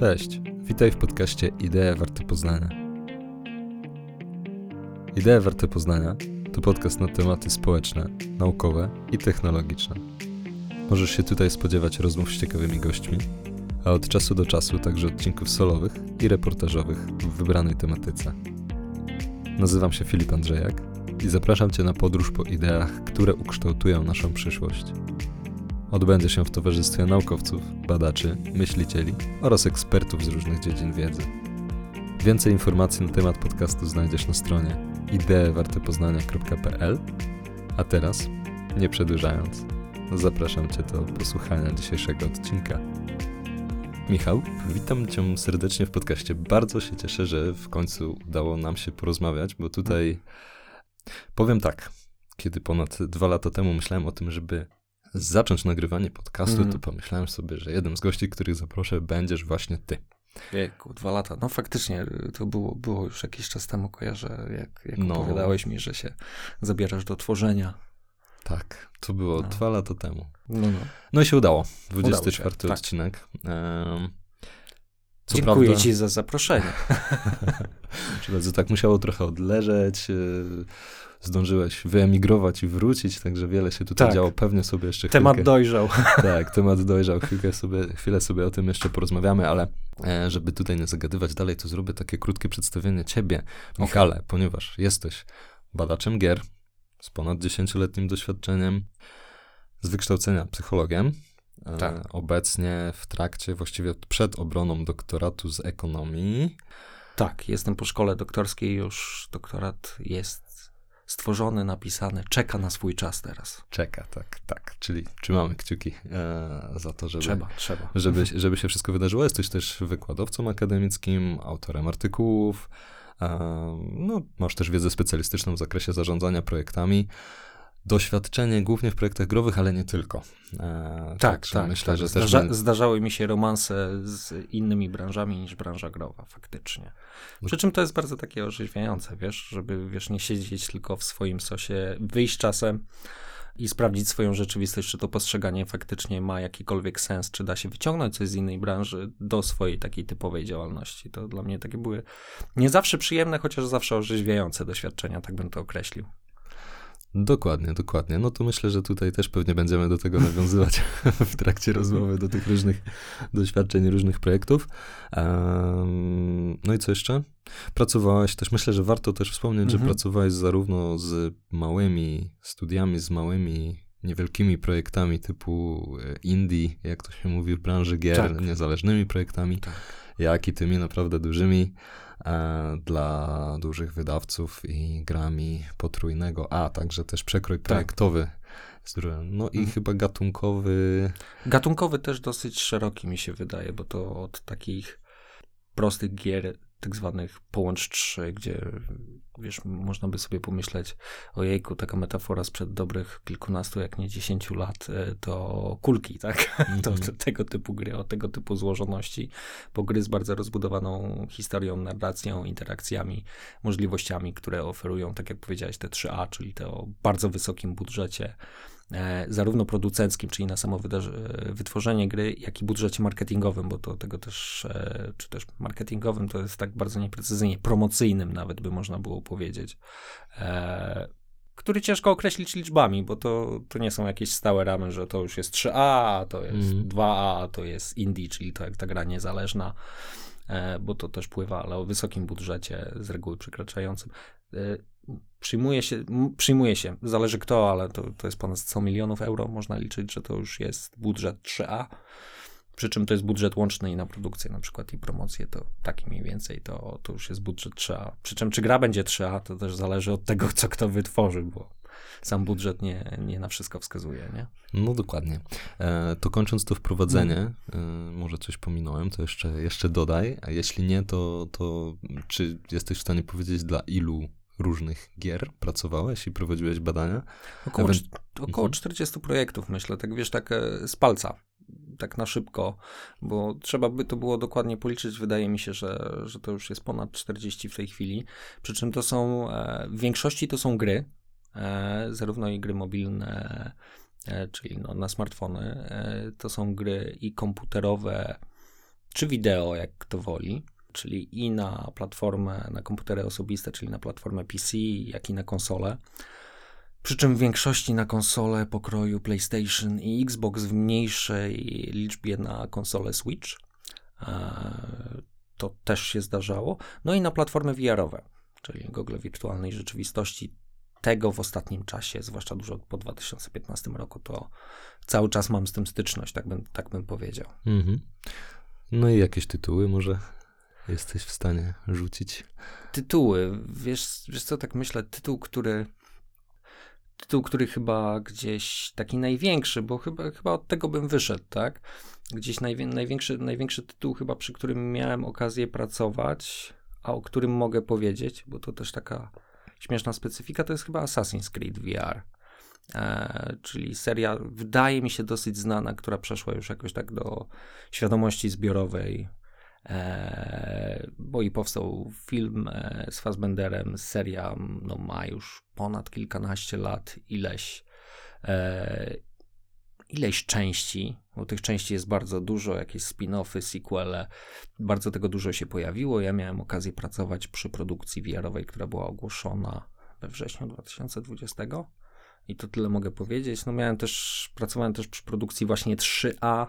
Cześć, witaj w podcaście Idee warte poznania. Idee warte poznania to podcast na tematy społeczne, naukowe i technologiczne. Możesz się tutaj spodziewać rozmów z ciekawymi gośćmi, a od czasu do czasu także odcinków solowych i reportażowych w wybranej tematyce. Nazywam się Filip Andrzejak i zapraszam Cię na podróż po ideach, które ukształtują naszą przyszłość. Odbędzie się w towarzystwie naukowców, badaczy, myślicieli oraz ekspertów z różnych dziedzin wiedzy. Więcej informacji na temat podcastu znajdziesz na stronie ideewartepoznania.pl A teraz, nie przedłużając, zapraszam Cię do posłuchania dzisiejszego odcinka. Michał, witam Cię serdecznie w podcaście. Bardzo się cieszę, że w końcu udało nam się porozmawiać, bo tutaj powiem tak. Kiedy ponad dwa lata temu myślałem o tym, żeby zacząć nagrywanie podcastu, Mhm. to pomyślałem sobie, że jednym z gości, których zaproszę, będziesz właśnie ty. Wieku, dwa lata. No faktycznie, y, to było, było już jakiś czas temu, kojarzę, jak, jak No. opowiadałeś mi, że się zabierasz do tworzenia. Tak, to było No. dwa lata temu. No, no. No i się udało. Udało 24 się, tak. odcinek. Em, co Dziękuję prawda, ci za zaproszenie. Że tak musiało trochę odleżeć. Zdążyłeś wyemigrować i wrócić, także wiele się tutaj Tak. działo. Pewnie sobie jeszcze Temat chwilkę, dojrzał. Tak, temat dojrzał. Chwilkę sobie, chwilę sobie o tym jeszcze porozmawiamy, ale e, żeby tutaj nie zagadywać dalej, to zrobię takie krótkie przedstawienie ciebie, Michale, ponieważ jesteś badaczem gier z ponad 10-letnim doświadczeniem, z wykształcenia psychologiem. E, Tak. Obecnie w trakcie, właściwie przed obroną doktoratu z ekonomii. Tak, jestem po szkole doktorskiej, już doktorat jest stworzony, napisany, czeka na swój czas teraz. Czeka, tak, tak. Czyli trzymamy kciuki e, za to, żeby, Trzeba, trzeba. żeby, żeby się wszystko wydarzyło. Jesteś też wykładowcą akademickim, autorem artykułów. E, no, masz też wiedzę specjalistyczną w zakresie zarządzania projektami. Doświadczenie głównie w projektach growych, ale nie tylko. E, Tak, tak. Myślę, tak. że też. Zdarza, zdarzały mi się romanse z innymi branżami niż branża growa, faktycznie. Przy czym to jest bardzo takie orzeźwiające, wiesz, żeby, wiesz, nie siedzieć tylko w swoim sosie, wyjść czasem i sprawdzić swoją rzeczywistość, czy to postrzeganie faktycznie ma jakikolwiek sens, czy da się wyciągnąć coś z innej branży do swojej takiej typowej działalności. To dla mnie takie były nie zawsze przyjemne, chociaż zawsze orzeźwiające doświadczenia, tak bym to określił. Dokładnie, dokładnie. No to myślę, że tutaj też pewnie będziemy do tego nawiązywać w trakcie rozmowy, do tych różnych doświadczeń, różnych projektów. No i co jeszcze? Pracowałeś też, myślę, że warto też wspomnieć, że Mhm. pracowałeś zarówno z małymi studiami, z małymi, niewielkimi projektami typu e, indie, jak to się mówi w branży gier, Tak. niezależnymi projektami, Tak. jak i tymi naprawdę dużymi dla dużych wydawców i grami potrójnego, a także też przekrój projektowy. z którym- No i Mhm. chyba gatunkowy. Gatunkowy też dosyć szeroki mi się wydaje, bo to od takich prostych gier, tak zwanych połącz trzy, gdzie wiesz, można by sobie pomyśleć, ojejku, taka metafora sprzed dobrych kilkunastu, jak nie dziesięciu lat, e, to kulki, tak? To, to tego typu gry, o tego typu złożoności, bo gry z bardzo rozbudowaną historią, narracją, interakcjami, możliwościami, które oferują, tak jak powiedziałeś, te 3A, czyli te o bardzo wysokim budżecie, zarówno producenckim, czyli na samo e, wytworzenie gry, jak i budżecie marketingowym, bo to tego też, e, czy też marketingowym, to jest tak bardzo nieprecyzyjnie, promocyjnym nawet by można było powiedzieć, e, który ciężko określić liczbami, bo to, to nie są jakieś stałe ramy, że to już jest 3A, a to jest Mhm. 2A, a to jest indie, czyli to jak ta gra niezależna, e, bo to też pływa, ale o wysokim budżecie, z reguły przekraczającym. Przyjmuje się, przyjmuje się, zależy kto, ale to, to jest ponad 100 milionów euro. Można liczyć, że to już jest budżet 3A. Przy czym to jest budżet łączny i na produkcję na przykład i promocję, to taki mniej więcej to, to już jest budżet 3A. Przy czym czy gra będzie 3A, to też zależy od tego, co kto wytworzy, bo sam budżet nie, nie na wszystko wskazuje, nie? No dokładnie. E, to kończąc to wprowadzenie, e, może coś pominąłem, to jeszcze, jeszcze dodaj. A jeśli nie, to, to czy jesteś w stanie powiedzieć, dla ilu różnych gier pracowałeś i prowadziłeś badania? Około, Ewen- cz- około Mhm. 40 projektów, myślę, tak wiesz, tak e, z palca, tak na szybko, bo trzeba by to było dokładnie policzyć. Wydaje mi się, że, że to już jest ponad 40 w tej chwili. Przy czym to są, e, w większości to są gry, e, zarówno i gry mobilne, czyli no, na smartfony, to są gry i komputerowe, czy wideo, jak kto woli, czyli i na platformę, na komputery osobiste, czyli na platformę PC, jak i na konsolę. Przy czym w większości na konsole pokroju PlayStation i Xbox w mniejszej liczbie na konsolę Switch. E, to też się zdarzało. No i na platformy VR-owe, czyli gogle wirtualnej rzeczywistości. Tego w ostatnim czasie, zwłaszcza dużo po 2015 roku, to cały czas mam z tym styczność, tak bym, tak bym powiedział. Mhm. No i jakieś tytuły może jesteś w stanie rzucić? Tytuły. Wiesz, wiesz co, tak myślę, tytuł, który tytuł, który chyba gdzieś taki największy, bo chyba, chyba od tego bym wyszedł, tak? Gdzieś najwię, największy, największy tytuł chyba, przy którym miałem okazję pracować, a o którym mogę powiedzieć, bo to też taka śmieszna specyfika, to jest chyba Assassin's Creed VR. E, czyli seria, wydaje mi się, dosyć znana, która przeszła już jakoś tak do świadomości zbiorowej bo i powstał film e, z Fassbenderem, seria no, ma już ponad kilkanaście lat, ileś, e, ileś części, bo tych części jest bardzo dużo, jakieś spin-offy, sequele, bardzo tego dużo się pojawiło. Ja miałem okazję pracować przy produkcji VR-owej, która była ogłoszona we wrześniu 2020 i to tyle mogę powiedzieć. No miałem też, pracowałem też przy produkcji właśnie 3A,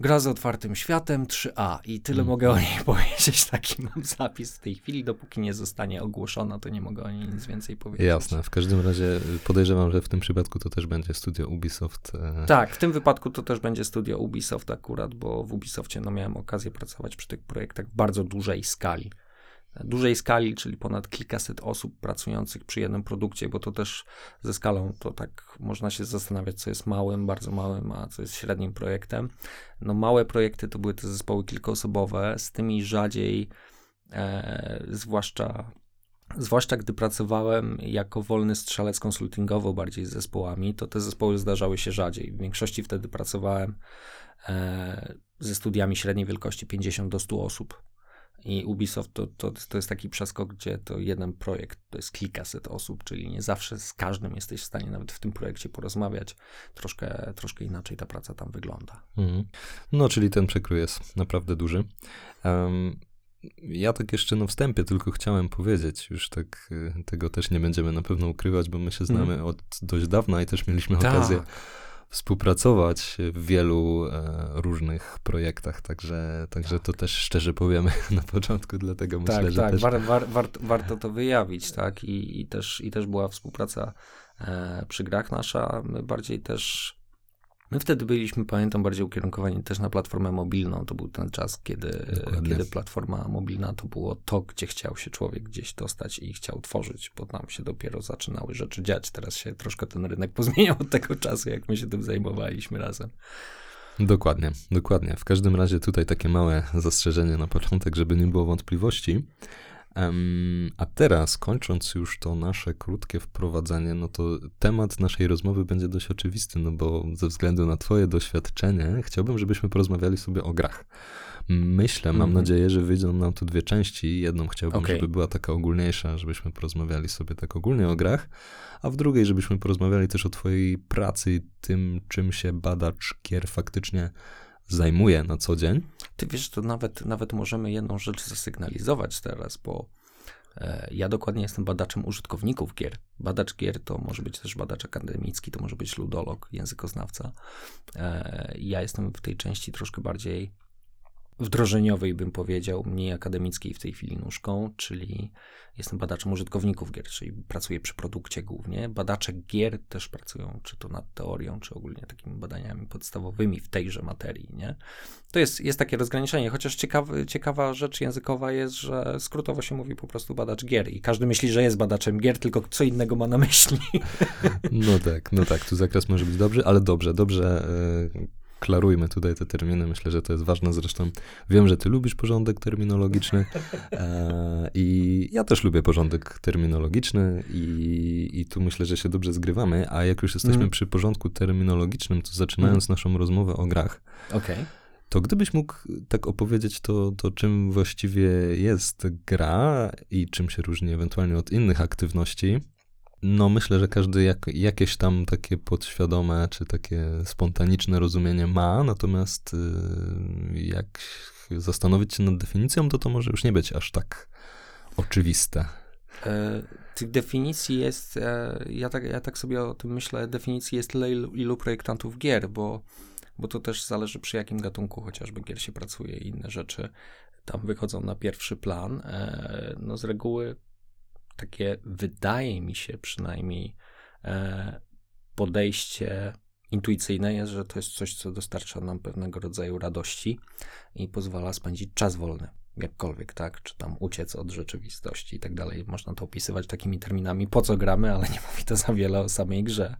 Gra z otwartym światem 3A i tyle mm. mogę o niej powiedzieć. Taki mam zapis w tej chwili. Dopóki nie zostanie ogłoszona, to nie mogę o niej nic więcej powiedzieć. Jasne. W każdym razie podejrzewam, że w tym przypadku to też będzie studio Ubisoft. E, tak, w tym wypadku to też będzie studio Ubisoft akurat, bo w Ubisoftie no, miałem okazję pracować przy tych projektach w bardzo dużej skali dużej skali, czyli ponad kilkaset osób pracujących przy jednym produkcie, bo to też ze skalą to tak można się zastanawiać, co jest małym, bardzo małym, a co jest średnim projektem. No małe projekty to były te zespoły kilkoosobowe, z tymi rzadziej, e, zwłaszcza Zwłaszcza gdy pracowałem jako wolny strzelec konsultingowo bardziej z zespołami, to te zespoły zdarzały się rzadziej. W większości wtedy pracowałem e, ze studiami średniej wielkości 50 do 100 osób. I Ubisoft to, to, to jest taki przeskok, gdzie to jeden projekt to jest kilkaset osób, czyli nie zawsze z każdym jesteś w stanie nawet w tym projekcie porozmawiać. Troszkę, troszkę inaczej ta praca tam wygląda. Mhm. No, czyli ten przekrój jest naprawdę duży. Um, ja tak jeszcze na wstępie tylko chciałem powiedzieć, już tak y, tego też nie będziemy na pewno ukrywać, bo my się znamy mm. od dość dawna i też mieliśmy tak. okazję współpracować w wielu e, różnych projektach, także, także to też szczerze powiemy na początku, dlatego tak, myślę, tak, że też... War, war, war, warto to wyjawić, tak, I, i, też, i też była współpraca e, przy grach nasza, my bardziej też My wtedy byliśmy, pamiętam, bardziej ukierunkowani też na platformę mobilną. To był ten czas, kiedy, kiedy platforma mobilna to było to, gdzie chciał się człowiek gdzieś dostać i chciał tworzyć, bo tam się dopiero zaczynały rzeczy dziać. Teraz się troszkę ten rynek pozmieniał od tego czasu, jak my się tym zajmowaliśmy razem. Dokładnie, dokładnie. W każdym razie tutaj takie małe zastrzeżenie na początek, żeby nie było wątpliwości. A teraz, kończąc już to nasze krótkie wprowadzenie, no to temat naszej rozmowy będzie dość oczywisty, no bo ze względu na Twoje doświadczenie, chciałbym, żebyśmy porozmawiali sobie o grach. Myślę, mam mm -hmm. nadzieję, że wyjdą nam tu dwie części. Jedną chciałbym, okay. żeby była taka ogólniejsza, żebyśmy porozmawiali sobie tak ogólnie o grach, a w drugiej, żebyśmy porozmawiali też o Twojej pracy i tym, czym się badacz gier faktycznie zajmuje na co dzień. Ty wiesz, to nawet, nawet możemy jedną rzecz zasygnalizować teraz, bo e, ja dokładnie jestem badaczem użytkowników gier. Badacz gier to może być też badacz akademicki, to może być ludolog, językoznawca. E, ja jestem w tej części troszkę bardziej wdrożeniowej, bym powiedział, mniej akademickiej w tej chwili nóżką, czyli jestem badaczem użytkowników gier, czyli pracuję przy produkcie głównie. Badacze gier też pracują, czy to nad teorią, czy ogólnie takimi badaniami podstawowymi w tejże materii, nie? To jest, jest takie rozgraniczenie, chociaż ciekawy, ciekawa rzecz językowa jest, że skrótowo się mówi po prostu badacz gier i każdy myśli, że jest badaczem gier, tylko co innego ma na myśli. No tak, no tak, tu zakres może być dobry, ale dobrze, dobrze yy klarujmy tutaj te terminy. Myślę, że to jest ważne. Zresztą wiem, że ty lubisz porządek terminologiczny e, i ja też lubię porządek terminologiczny i, i tu myślę, że się dobrze zgrywamy. A jak już jesteśmy mm. przy porządku terminologicznym, to zaczynając mm. naszą rozmowę o grach, okay. to gdybyś mógł tak opowiedzieć to, to, czym właściwie jest gra i czym się różni ewentualnie od innych aktywności, No, myślę, że każdy jak, jakieś tam takie podświadome, czy takie spontaniczne rozumienie ma, natomiast y, jak zastanowić się nad definicją, to to może już nie być aż tak oczywiste. E, tych definicji jest, e, ja, tak, ja tak sobie o tym myślę, definicji jest tyle ilu, ilu projektantów gier, bo, bo to też zależy przy jakim gatunku chociażby gier się pracuje i inne rzeczy tam wychodzą na pierwszy plan. E, no z reguły takie wydaje mi się przynajmniej e, podejście intuicyjne jest, że to jest coś, co dostarcza nam pewnego rodzaju radości i pozwala spędzić czas wolny jakkolwiek, tak? Czy tam uciec od rzeczywistości i tak dalej. Można to opisywać takimi terminami, po co gramy, ale nie mówi to za wiele o samej grze.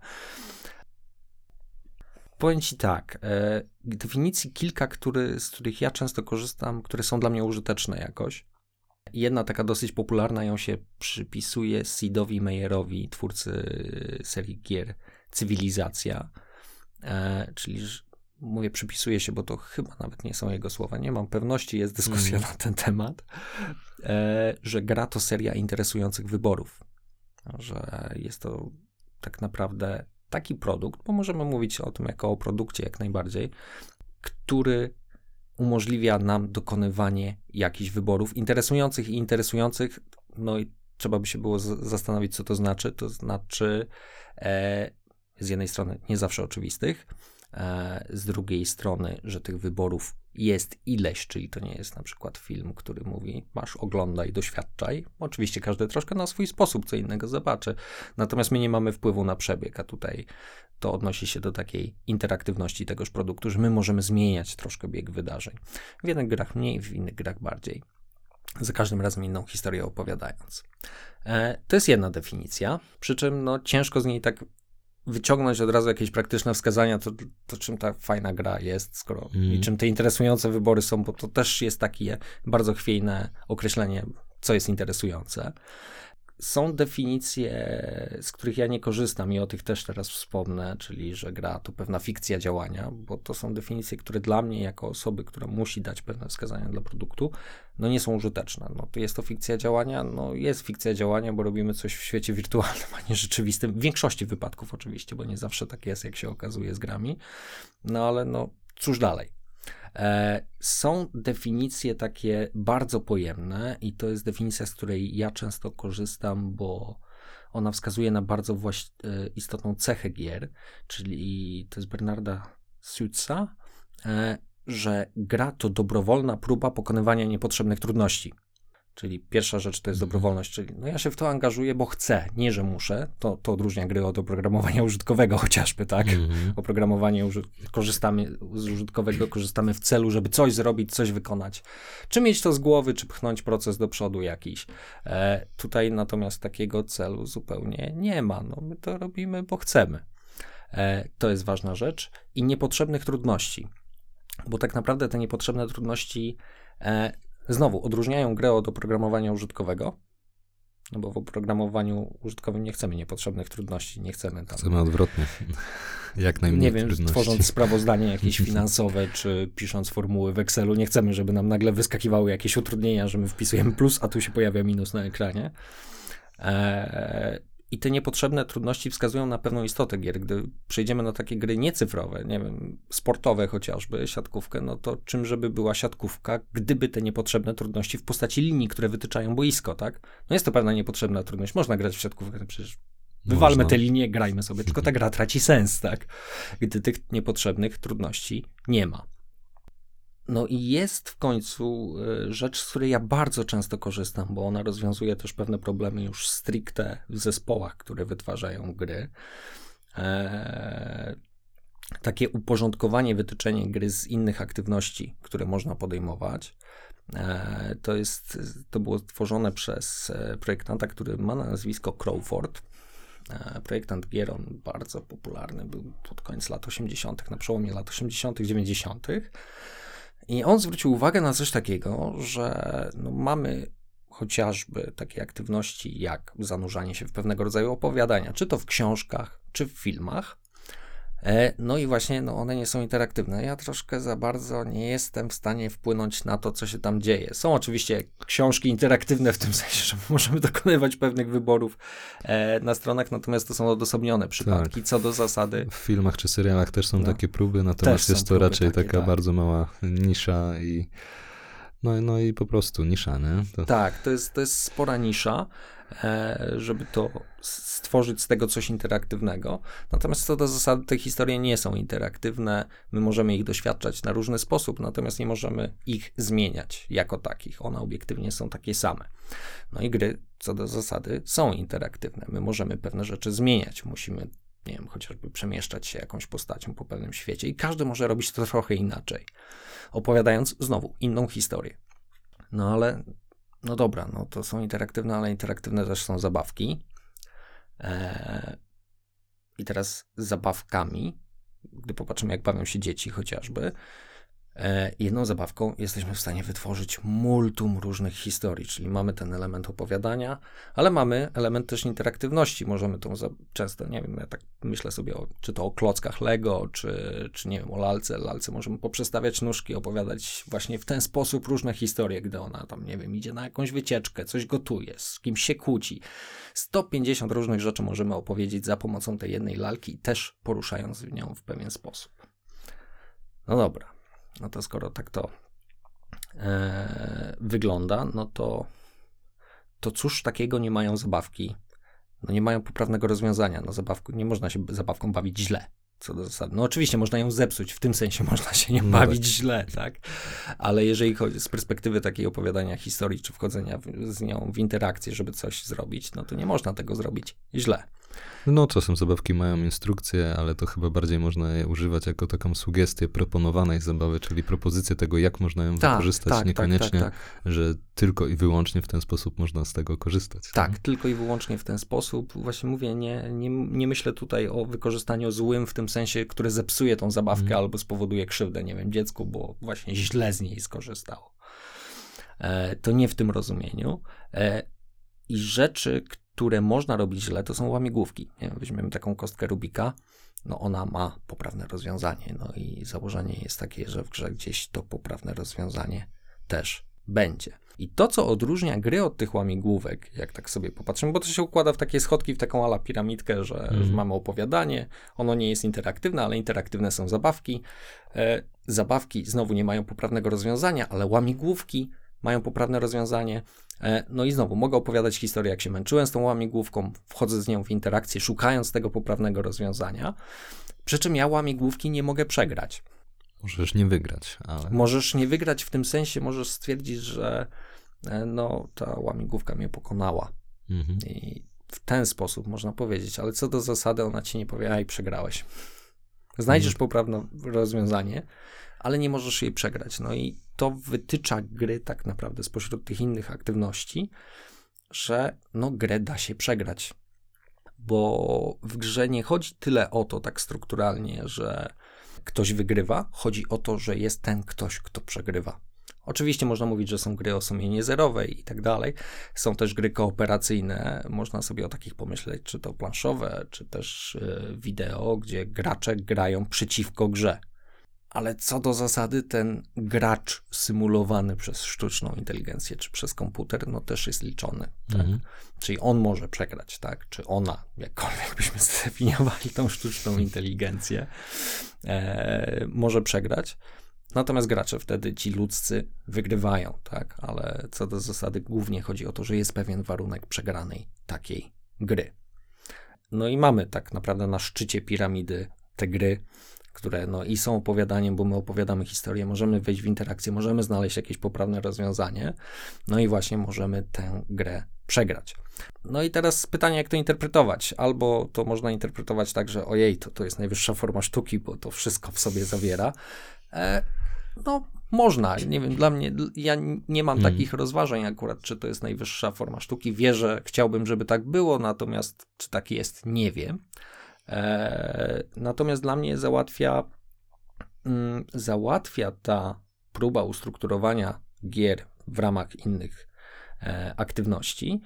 Powiem ci tak, e, definicji kilka, który, z których ja często korzystam, które są dla mnie użyteczne jakoś. Jedna taka dosyć popularna, ją się przypisuje Sidowi Meyerowi, twórcy serii gier Cywilizacja, e, czyli mówię przypisuje się, bo to chyba nawet nie są jego słowa, nie mam pewności, jest dyskusja mm. na ten temat, e, że gra to seria interesujących wyborów, że jest to tak naprawdę taki produkt, bo możemy mówić o tym jako o produkcie jak najbardziej, który umożliwia nam dokonywanie jakichś wyborów interesujących i interesujących, no i trzeba by się było zastanowić, co to znaczy. To znaczy, e, z jednej strony, nie zawsze oczywistych, e, z drugiej strony, że tych wyborów jest ileś, czyli to nie jest na przykład film, który mówi, masz oglądaj, doświadczaj. Oczywiście każdy troszkę na swój sposób co innego zobaczy, natomiast my nie mamy wpływu na przebieg, a tutaj to odnosi się do takiej interaktywności tegoż produktu, że my możemy zmieniać troszkę bieg wydarzeń. W jednych grach mniej, w innych grach bardziej. Za każdym razem inną historię opowiadając. E, to jest jedna definicja, przy czym no, ciężko z niej tak wyciągnąć od razu jakieś praktyczne wskazania, to, to czym ta fajna gra jest, skoro mm. i czym te interesujące wybory są, bo to też jest takie bardzo chwiejne określenie, co jest interesujące. Są definicje, z których ja nie korzystam i o tych też teraz wspomnę, czyli że gra to pewna fikcja działania, bo to są definicje, które dla mnie, jako osoby, która musi dać pewne wskazania dla produktu, no nie są użyteczne. No to jest to fikcja działania, no jest fikcja działania, bo robimy coś w świecie wirtualnym, a nie rzeczywistym. W większości wypadków oczywiście, bo nie zawsze tak jest, jak się okazuje z grami. No ale no cóż dalej. E, są definicje takie bardzo pojemne, i to jest definicja, z której ja często korzystam, bo ona wskazuje na bardzo właś- e, istotną cechę gier, czyli to jest Bernarda Suitsa, e, że gra to dobrowolna próba pokonywania niepotrzebnych trudności. Czyli pierwsza rzecz to jest dobrowolność, czyli no ja się w to angażuję, bo chcę, nie że muszę. To, to odróżnia gry od oprogramowania użytkowego chociażby, tak? Mm -hmm. Oprogramowanie uży korzystamy z użytkowego, korzystamy w celu, żeby coś zrobić, coś wykonać. Czy mieć to z głowy, czy pchnąć proces do przodu jakiś. E, tutaj natomiast takiego celu zupełnie nie ma. No, my to robimy, bo chcemy. E, to jest ważna rzecz. I niepotrzebnych trudności. Bo tak naprawdę te niepotrzebne trudności e, Znowu, odróżniają grę od oprogramowania użytkowego, no bo w oprogramowaniu użytkowym nie chcemy niepotrzebnych trudności, nie chcemy tam... Chcemy odwrotnie, jak najmniej Nie wiem, trudności. tworząc sprawozdanie jakieś finansowe, czy pisząc formuły w Excelu, nie chcemy, żeby nam nagle wyskakiwały jakieś utrudnienia, że my wpisujemy plus, a tu się pojawia minus na ekranie. Eee, i te niepotrzebne trudności wskazują na pewną istotę gier. Gdy przejdziemy na takie gry niecyfrowe, nie wiem, sportowe chociażby, siatkówkę, no to czym żeby była siatkówka, gdyby te niepotrzebne trudności w postaci linii, które wytyczają boisko, tak? No jest to pewna niepotrzebna trudność. Można grać w siatkówkę, przecież wywalmy Można. te linie, grajmy sobie, tylko ta gra traci sens, tak? Gdy tych niepotrzebnych trudności nie ma. No i jest w końcu e, rzecz, z której ja bardzo często korzystam, bo ona rozwiązuje też pewne problemy już stricte w zespołach, które wytwarzają gry. Eee, takie uporządkowanie, wytyczenie gry z innych aktywności, które można podejmować. Eee, to, jest, to było tworzone przez e, projektanta, który ma nazwisko Crawford. Projektant Gieron, bardzo popularny, był pod koniec lat 80., na przełomie lat 80., 90. I on zwrócił uwagę na coś takiego, że no mamy chociażby takie aktywności jak zanurzanie się w pewnego rodzaju opowiadania, czy to w książkach, czy w filmach, no i właśnie no one nie są interaktywne. Ja troszkę za bardzo nie jestem w stanie wpłynąć na to, co się tam dzieje. Są oczywiście książki interaktywne w tym sensie, że możemy dokonywać pewnych wyborów e, na stronach, natomiast to są odosobnione przypadki. Co do zasady. W filmach czy serialach też są No. takie próby, natomiast jest to próby raczej takie, taka tak. bardzo mała nisza i no, no i po prostu nisza, nie? To, Tak, to jest, to jest spora nisza, e, żeby to stworzyć z tego coś interaktywnego. Natomiast co do zasady, te historie nie są interaktywne. My możemy ich doświadczać na różny sposób, natomiast nie możemy ich zmieniać jako takich. One obiektywnie są takie same. No i gry, co do zasady, są interaktywne. My możemy pewne rzeczy zmieniać. Musimy, nie wiem, chociażby przemieszczać się jakąś postacią po pewnym świecie i każdy może robić to trochę inaczej, opowiadając znowu inną historię. No ale no dobra, no to są interaktywne, ale interaktywne też są zabawki. Eee, I teraz z zabawkami, gdy popatrzymy, jak bawią się dzieci chociażby, jedną zabawką jesteśmy w stanie wytworzyć multum różnych historii, czyli mamy ten element opowiadania, ale mamy element też interaktywności. Możemy tą za- często, nie wiem, ja tak myślę sobie, o, czy to o klockach Lego, czy, czy nie wiem, o lalce. Lalce możemy poprzestawiać nóżki, opowiadać właśnie w ten sposób różne historie, gdy ona tam, nie wiem, idzie na jakąś wycieczkę, coś gotuje, z kimś się kłóci. 150 różnych rzeczy możemy opowiedzieć za pomocą tej jednej lalki, też poruszając nią w pewien sposób. No dobra, no to skoro tak to e, wygląda, no to, to cóż takiego nie mają zabawki? No nie mają poprawnego rozwiązania. No zabawku, nie można się zabawką bawić źle. Co do zasady. No oczywiście można ją zepsuć, w tym sensie można się nie No bawić tak. źle, tak? Ale jeżeli chodzi z perspektywy takiej opowiadania historii, czy wchodzenia w, z nią w interakcję, żeby coś zrobić, no to nie można tego zrobić źle. No, czasem zabawki mają instrukcje, ale to chyba bardziej można je używać jako taką sugestię proponowanej zabawy, czyli propozycję tego, jak można ją wykorzystać, niekoniecznie, tak, tak. że tylko i wyłącznie w ten sposób można z tego korzystać. Tak, tylko i wyłącznie w ten sposób. Właśnie mówię, nie, nie, nie myślę tutaj o wykorzystaniu złym w tym sensie, które zepsuje tą zabawkę Mhm. albo spowoduje krzywdę, nie wiem, dziecku, bo właśnie źle z niej skorzystało. E, to nie w tym rozumieniu. E, I rzeczy, które można robić źle, to są łamigłówki. Nie weźmiemy taką kostkę Rubika, no ona ma poprawne rozwiązanie, no i założenie jest takie, że w grze gdzieś to poprawne rozwiązanie też będzie. I to, co odróżnia gry od tych łamigłówek, jak tak sobie popatrzymy, bo to się układa w takie schodki, w taką ala piramidkę, że, że mamy opowiadanie, ono nie jest interaktywne, ale interaktywne są zabawki. E, zabawki znowu nie mają poprawnego rozwiązania, ale łamigłówki mają poprawne rozwiązanie. E, no i znowu, mogę opowiadać historię, jak się męczyłem z tą łamigłówką, wchodzę z nią w interakcję, szukając tego poprawnego rozwiązania. Przy czym ja łamigłówki nie mogę przegrać. Możesz nie wygrać, ale Możesz nie wygrać w tym sensie, możesz stwierdzić, że e, no, ta łamigłówka mnie pokonała. mhm. I w ten sposób można powiedzieć, ale co do zasady, ona ci nie powie, aj, przegrałeś. Znajdziesz poprawne rozwiązanie, ale nie możesz jej przegrać. No i to wytycza gry tak naprawdę spośród tych innych aktywności, że no grę da się przegrać. Bo w grze nie chodzi tyle o to tak strukturalnie, że ktoś wygrywa, chodzi o to, że jest ten ktoś, kto przegrywa. Oczywiście można mówić, że są gry o sumienie zerowej i tak dalej. Są też gry kooperacyjne. Można sobie o takich pomyśleć, czy to planszowe, czy też y, wideo, gdzie gracze grają przeciwko grze. Ale co do zasady, ten gracz symulowany przez sztuczną inteligencję czy przez komputer, no też jest liczony. Tak? Mhm. Czyli on może przegrać, tak? Czy ona, jakkolwiek byśmy zdefiniowali tą sztuczną inteligencję, e, może przegrać. Natomiast gracze wtedy, ci ludzcy, wygrywają, tak? Ale co do zasady, głównie chodzi o to, że jest pewien warunek przegranej takiej gry. No i mamy tak naprawdę na szczycie piramidy te gry, które no i są opowiadaniem, bo my opowiadamy historię, możemy wejść w interakcję, możemy znaleźć jakieś poprawne rozwiązanie, no i właśnie możemy tę grę przegrać. No i teraz pytanie, jak to interpretować? Albo to można interpretować tak, że ojej, to, to jest najwyższa forma sztuki, bo to wszystko w sobie zawiera. E, no, można. Nie wiem, dla mnie, ja nie mam Mhm. takich rozważań akurat, czy to jest najwyższa forma sztuki. Wierzę, chciałbym, żeby tak było, natomiast czy tak jest, nie wiem. E, natomiast dla mnie załatwia, mm, załatwia ta próba ustrukturowania gier w ramach innych e, aktywności,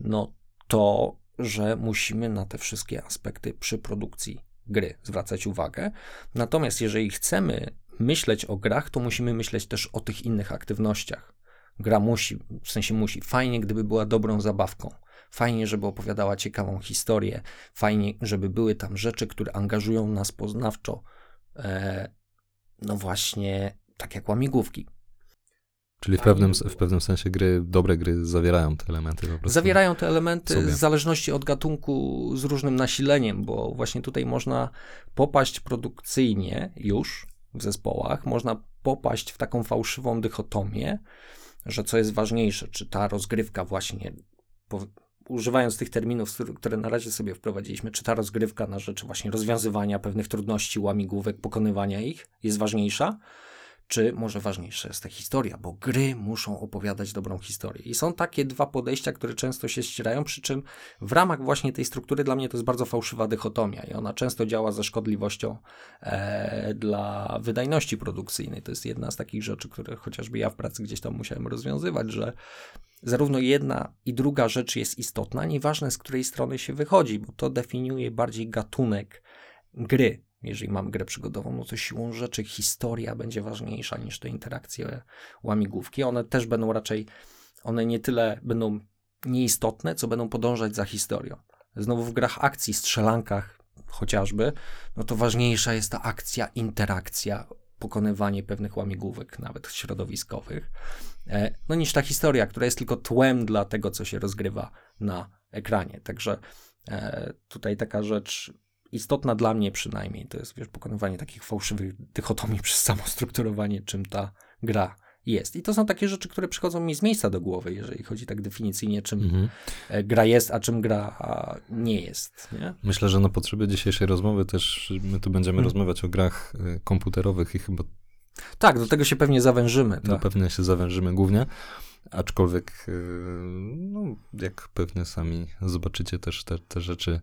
no to, że musimy na te wszystkie aspekty przy produkcji gry zwracać uwagę. Natomiast jeżeli chcemy myśleć o grach, to musimy myśleć też o tych innych aktywnościach. Gra musi, w sensie musi. Fajnie, gdyby była dobrą zabawką. Fajnie, żeby opowiadała ciekawą historię. Fajnie, żeby były tam rzeczy, które angażują nas poznawczo. E, no właśnie, tak jak łamigłówki. Czyli w pewnym, w pewnym sensie gry, dobre gry zawierają te elementy po prostu. Zawierają te elementy sobie. w zależności od gatunku z różnym nasileniem, bo właśnie tutaj można popaść produkcyjnie już w zespołach, można popaść w taką fałszywą dychotomię, że co jest ważniejsze, czy ta rozgrywka właśnie, używając tych terminów, które- na razie sobie wprowadziliśmy, czy ta rozgrywka na rzecz właśnie rozwiązywania pewnych trudności, łamigłówek, pokonywania ich jest ważniejsza, czy może ważniejsza jest ta historia, bo gry muszą opowiadać dobrą historię. I są takie dwa podejścia, które często się ścierają, przy czym w ramach właśnie tej struktury dla mnie to jest bardzo fałszywa dychotomia i ona często działa ze szkodliwością e, dla wydajności produkcyjnej. To jest jedna z takich rzeczy, które chociażby ja w pracy gdzieś tam musiałem rozwiązywać, że zarówno jedna i druga rzecz jest istotna, nieważne z której strony się wychodzi, bo to definiuje bardziej gatunek gry. Jeżeli mam grę przygodową, no to siłą rzeczy historia będzie ważniejsza niż te interakcje łamigłówki. One też będą raczej, one nie tyle będą nieistotne, co będą podążać za historią. Znowu w grach akcji, strzelankach chociażby, no to ważniejsza jest ta akcja, interakcja, pokonywanie pewnych łamigłówek, nawet środowiskowych, e, no niż ta historia, która jest tylko tłem dla tego, co się rozgrywa na ekranie. Także e, tutaj taka rzecz istotna dla mnie przynajmniej, to jest wiesz, pokonywanie takich fałszywych dychotomii przez samo strukturowanie, czym ta gra jest. I to są takie rzeczy, które przychodzą mi z miejsca do głowy, jeżeli chodzi tak definicyjnie, czym Mhm. e, gra jest, a czym gra nie jest. Nie? Myślę, że na potrzeby dzisiejszej rozmowy też my tu będziemy Mhm. rozmawiać o grach y, komputerowych i chyba Tak, do tego się pewnie zawężymy. Tak. pewno się zawężymy głównie, aczkolwiek, y, no, jak pewnie sami zobaczycie też te, te rzeczy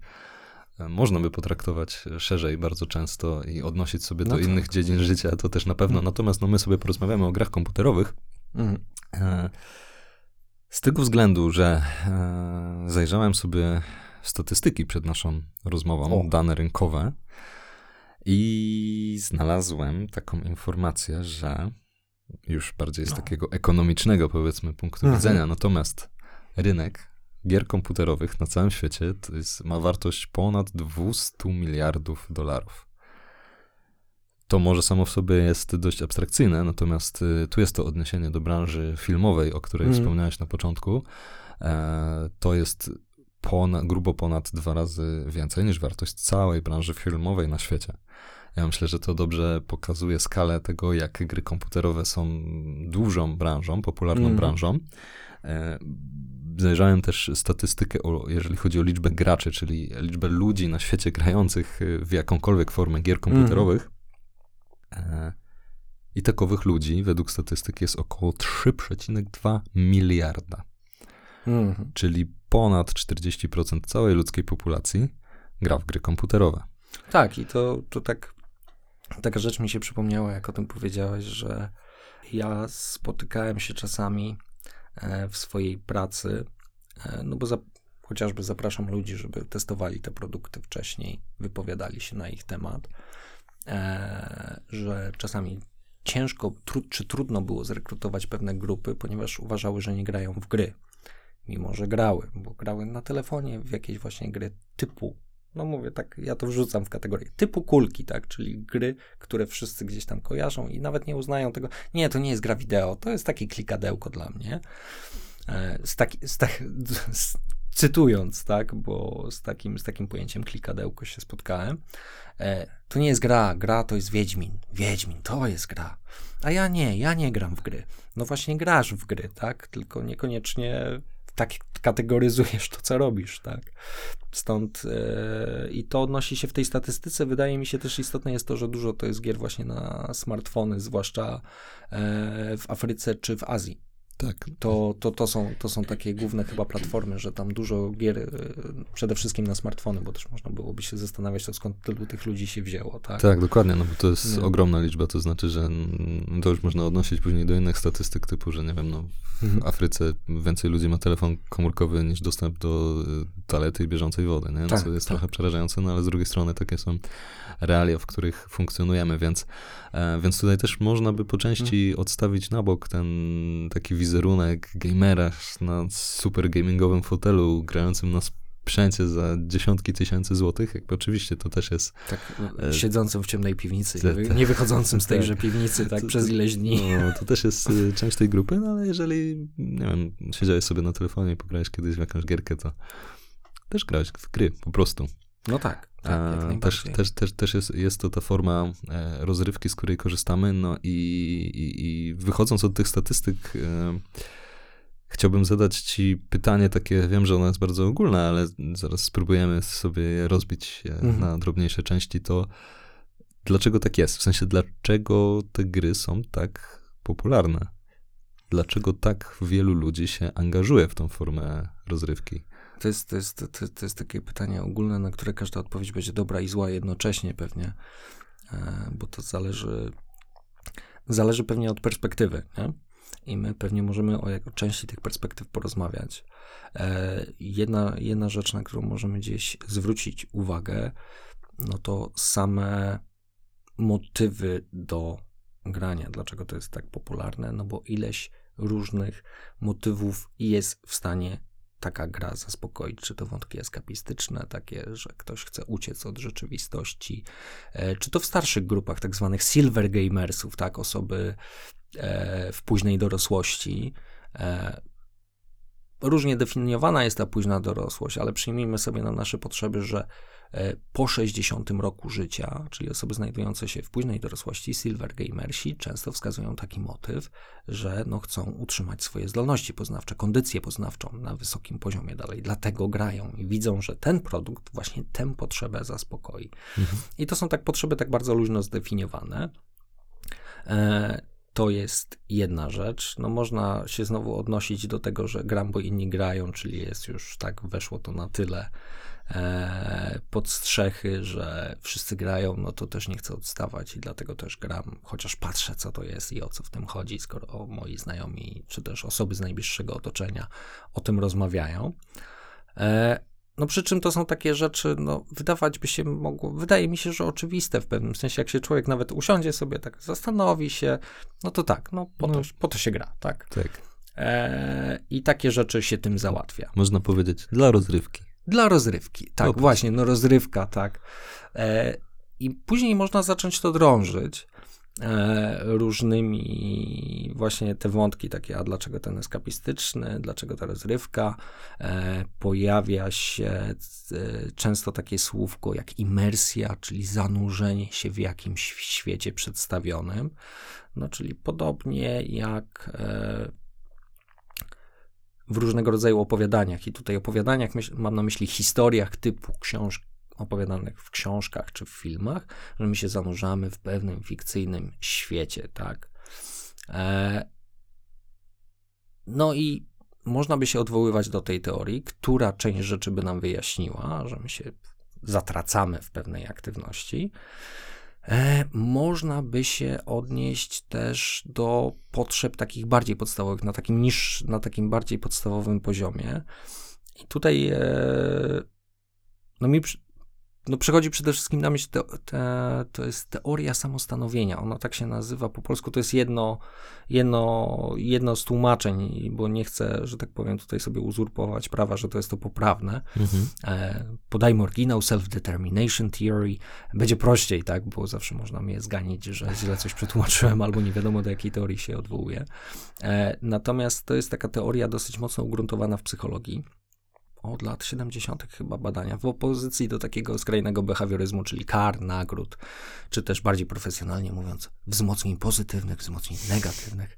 można by potraktować szerzej bardzo często i odnosić sobie No do tak. innych dziedzin życia, to też na pewno. Mhm. Natomiast no, my sobie porozmawiamy o grach komputerowych, Mhm. E, Z tego względu, że e, zajrzałem sobie statystyki przed naszą rozmową, O. dane rynkowe, i znalazłem taką informację, że już bardziej z No. takiego ekonomicznego, powiedzmy, punktu Mhm. widzenia, natomiast rynek gier komputerowych na całym świecie to jest, ma wartość ponad 200 miliardów dolarów. To może samo w sobie jest dość abstrakcyjne, natomiast y, tu jest to odniesienie do branży filmowej, o której Mhm. wspomniałeś na początku. E, to jest ponad, grubo ponad dwa razy więcej niż wartość całej branży filmowej na świecie. Ja myślę, że to dobrze pokazuje skalę tego, jak gry komputerowe są dużą branżą, popularną Mhm. branżą. E, Zajrzałem też statystykę, o, jeżeli chodzi o liczbę graczy, czyli liczbę ludzi na świecie grających y, w jakąkolwiek formę gier komputerowych. E, I takowych ludzi, według statystyk, jest około 3,2 miliarda, Mhm. czyli ponad 40% całej ludzkiej populacji gra w gry komputerowe. Tak, i to, to tak, taka rzecz mi się przypomniała, jak o tym powiedziałeś, że ja spotykałem się czasami w swojej pracy, e, no bo za, chociażby zapraszam ludzi, żeby testowali te produkty wcześniej, wypowiadali się na ich temat, e, że czasami ciężko tru, czy trudno było zrekrutować pewne grupy, ponieważ uważały, że nie grają w gry. Mimo, że grały, bo grały na telefonie w jakieś właśnie gry typu no mówię tak, ja to wrzucam w kategorię typu kulki, tak, czyli gry, które wszyscy gdzieś tam kojarzą i nawet nie uznają tego, nie, to nie jest gra wideo, to jest takie klikadełko dla mnie. E, Z taki, z tak, z, cytując, tak, bo z takim, z takim pojęciem klikadełko się spotkałem, e, to nie jest gra, gra to jest Wiedźmin, Wiedźmin, to jest gra, a ja nie, ja nie gram w gry. No właśnie grasz w gry, tak, tylko niekoniecznie tak kategoryzujesz to, co robisz, tak. Stąd e, i to odnosi się w tej statystyce. Wydaje mi się też istotne jest to, że dużo to jest gier właśnie na smartfony, zwłaszcza e, w Afryce czy w Azji. Tak. To, to, to, są, to są takie główne chyba platformy, że tam dużo gier, e, przede wszystkim na smartfony, bo też można byłoby się zastanawiać, to skąd tylu tych ludzi się wzięło, tak? Tak, dokładnie, no bo to jest Nie. ogromna liczba, to znaczy, że mm, to już można odnosić później do innych statystyk typu, że nie wiem, no w Mhm. Afryce więcej ludzi ma telefon komórkowy niż dostęp do y, toalety i bieżącej wody, nie? Tak, co jest tak. trochę przerażające, no ale z drugiej strony takie są realia, w których funkcjonujemy, więc, e, więc tutaj też można by po części Mhm. odstawić na bok ten taki wizerunek gamera na super gamingowym fotelu grającym na sprzęcie za dziesiątki tysięcy złotych, jakby oczywiście to też jest Tak, E, siedzącym w ciemnej piwnicy, te- te- nie wychodzącym z tejże tak. piwnicy, tak, To- przez ileś dni. No, to też jest y, część tej grupy, no ale jeżeli, nie wiem, siedziałeś sobie na telefonie i pograłeś kiedyś w jakąś gierkę, to też grałeś w gry, po prostu. No tak, tak, E, też, też, też, też jest, jest to ta forma e, rozrywki, z której korzystamy, no i, i, i wychodząc od tych statystyk, e, chciałbym zadać ci pytanie takie, wiem, że ono jest bardzo ogólne, ale zaraz spróbujemy sobie je rozbić Mhm. na drobniejsze części, to dlaczego tak jest? W sensie, dlaczego te gry są tak popularne? Dlaczego tak wielu ludzi się angażuje w tą formę rozrywki? To jest, to, jest, to, to jest takie pytanie ogólne, na które każda odpowiedź będzie dobra i zła jednocześnie pewnie, e, bo to zależy, zależy pewnie od perspektywy, nie? I my pewnie możemy o, jak, o części tych perspektyw porozmawiać. E, jedna, jedna rzecz, na którą możemy gdzieś zwrócić uwagę, no to same motywy do grania. Dlaczego to jest tak popularne? No bo ileś różnych motywów jest w stanie taka gra zaspokoić, czy to wątki eskapistyczne, takie, że ktoś chce uciec od rzeczywistości, e, czy to w starszych grupach, tak zwanych silver gamersów, tak, osoby e, w późnej dorosłości. E, różnie definiowana jest ta późna dorosłość, ale przyjmijmy sobie na nasze potrzeby, że po 60 roku życia, czyli osoby znajdujące się w późnej dorosłości, silver gamersi często wskazują taki motyw, że no chcą utrzymać swoje zdolności poznawcze, kondycję poznawczą na wysokim poziomie dalej. Dlatego grają i widzą, że ten produkt właśnie tę potrzebę zaspokoi. Mhm. I to są tak potrzeby tak bardzo luźno zdefiniowane. E, to jest jedna rzecz. No można się znowu odnosić do tego, że gram, bo inni grają, czyli jest już tak, weszło to na tyle e, pod strzechy, że wszyscy grają, no to też nie chcę odstawać i dlatego też gram, chociaż patrzę, co to jest i o co w tym chodzi, skoro moi znajomi, czy też osoby z najbliższego otoczenia o tym rozmawiają. E, no przy czym to są takie rzeczy, no wydawać by się mogło, wydaje mi się, że oczywiste w pewnym sensie, jak się człowiek nawet usiądzie sobie, tak zastanowi się, no to tak, no po, No. To, po to się gra, tak. Tak. E, I takie rzeczy się tym załatwia. Można powiedzieć, dla rozrywki. Dla rozrywki, tak, właśnie, no rozrywka, tak. E, I później można zacząć to drążyć e, różnymi właśnie te wątki takie, a dlaczego ten eskapistyczny, dlaczego ta rozrywka. E, pojawia się e, często takie słówko jak imersja, czyli zanurzenie się w jakimś świecie przedstawionym. No, czyli podobnie jak e, w różnego rodzaju opowiadaniach. I tutaj opowiadaniach mam na myśli historiach typu książ opowiadanych w książkach czy w filmach, że my się zanurzamy w pewnym fikcyjnym świecie, tak? E, no i można by się odwoływać do tej teorii, która część rzeczy by nam wyjaśniła, że my się zatracamy w pewnej aktywności. E, można by się odnieść też do potrzeb takich bardziej podstawowych, na takim niż, na takim bardziej podstawowym poziomie. I tutaj e, no mi no przychodzi przede wszystkim na myśl, te, te, to jest teoria samostanowienia. Ona tak się nazywa po polsku. To jest jedno, jedno, jedno z tłumaczeń, bo nie chcę, że tak powiem, tutaj sobie uzurpować prawa, że to jest to poprawne. Mhm. E, podajmy oryginał Self-Determination Theory. Będzie prościej, tak, bo zawsze można mnie zganić, że źle coś przetłumaczyłem albo nie wiadomo do jakiej teorii się odwołuje. E, natomiast to jest taka teoria dosyć mocno ugruntowana w psychologii. Od lat 70. chyba badania, w opozycji do takiego skrajnego behawioryzmu, czyli kar, nagród, czy też bardziej profesjonalnie mówiąc, wzmocnień pozytywnych, wzmocnień negatywnych.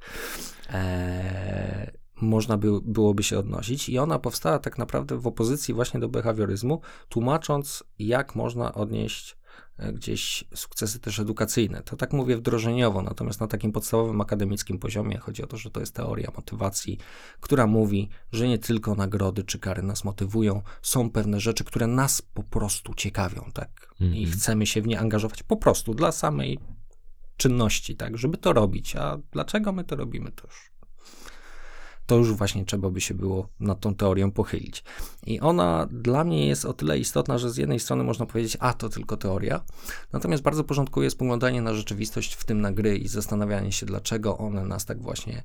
E, można by, byłoby się odnosić i ona powstała tak naprawdę w opozycji właśnie do behawioryzmu, tłumacząc, jak można odnieść gdzieś sukcesy też edukacyjne. To tak mówię wdrożeniowo, natomiast na takim podstawowym akademickim poziomie chodzi o to, że to jest teoria motywacji, która mówi, że nie tylko nagrody czy kary nas motywują, są pewne rzeczy, które nas po prostu ciekawią, tak? I Mhm. chcemy się w nie angażować po prostu dla samej czynności, tak, żeby to robić. A dlaczego my to robimy, to już, to już właśnie trzeba by się było nad tą teorią pochylić. I ona dla mnie jest o tyle istotna, że z jednej strony można powiedzieć, a to tylko teoria, natomiast bardzo porządkuje spoglądanie na rzeczywistość, w tym na gry i zastanawianie się, dlaczego one nas tak właśnie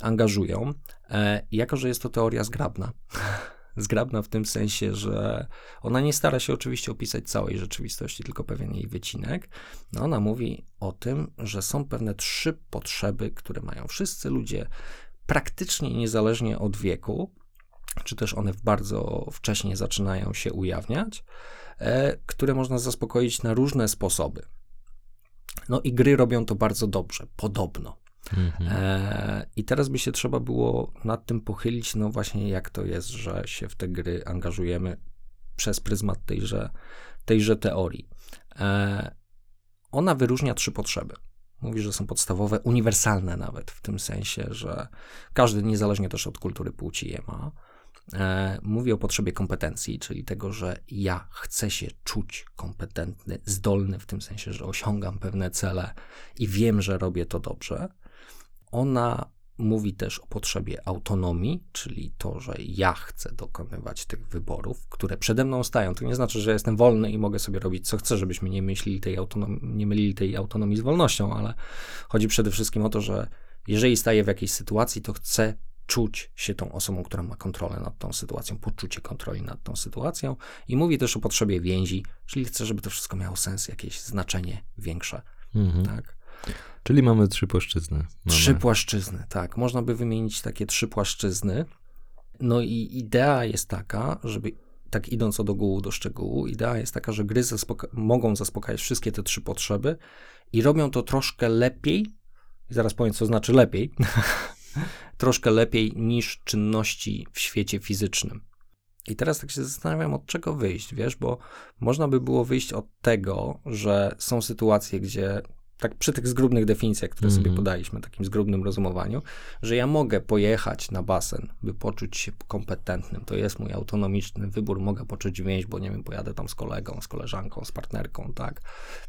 angażują. E, jako, że jest to teoria zgrabna, zgrabna w tym sensie, że ona nie stara się oczywiście opisać całej rzeczywistości, tylko pewien jej wycinek. No ona mówi o tym, że są pewne trzy potrzeby, które mają wszyscy ludzie praktycznie niezależnie od wieku, czy też one bardzo wcześnie zaczynają się ujawniać, e, które można zaspokoić na różne sposoby. No i gry robią to bardzo dobrze, podobno. Mhm. E, I teraz by się trzeba było nad tym pochylić, no właśnie jak to jest, że się w te gry angażujemy przez pryzmat tejże, tejże teorii. E, ona wyróżnia trzy potrzeby. Mówi, że są podstawowe, uniwersalne nawet, w tym sensie, że każdy, niezależnie też od kultury płci je ma. E, mówi o potrzebie kompetencji, czyli tego, że ja chcę się czuć kompetentny, zdolny, w tym sensie, że osiągam pewne cele i wiem, że robię to dobrze. Ona mówi też o potrzebie autonomii, czyli to, że ja chcę dokonywać tych wyborów, które przede mną stają. To nie znaczy, że jestem wolny i mogę sobie robić co chcę, żebyśmy nie myśleli tej autonomii, nie mylili tej autonomii z wolnością, ale chodzi przede wszystkim o to, że jeżeli staję w jakiejś sytuacji, to chcę czuć się tą osobą, która ma kontrolę nad tą sytuacją, poczucie kontroli nad tą sytuacją i mówi też o potrzebie więzi, czyli chcę, żeby to wszystko miało sens, jakieś znaczenie większe, Mhm. tak? Czyli mamy trzy płaszczyzny. Mamy... Trzy płaszczyzny, tak. Można by wymienić takie trzy płaszczyzny. No i idea jest taka, żeby, tak idąc od ogółu do szczegółu, idea jest taka, że gry zaspoka- mogą zaspokajać wszystkie te trzy potrzeby i robią to troszkę lepiej, i zaraz powiem, co znaczy lepiej, troszkę lepiej niż czynności w świecie fizycznym. I teraz tak się zastanawiam, od czego wyjść, wiesz, bo można by było wyjść od tego, że są sytuacje, gdzie tak przy tych zgrubnych definicjach, które sobie Mhm. podaliśmy, takim zgrubnym rozumowaniu, że ja mogę pojechać na basen, by poczuć się kompetentnym. To jest mój autonomiczny wybór. Mogę poczuć więź, bo nie wiem, pojadę tam z kolegą, z koleżanką, z partnerką, tak?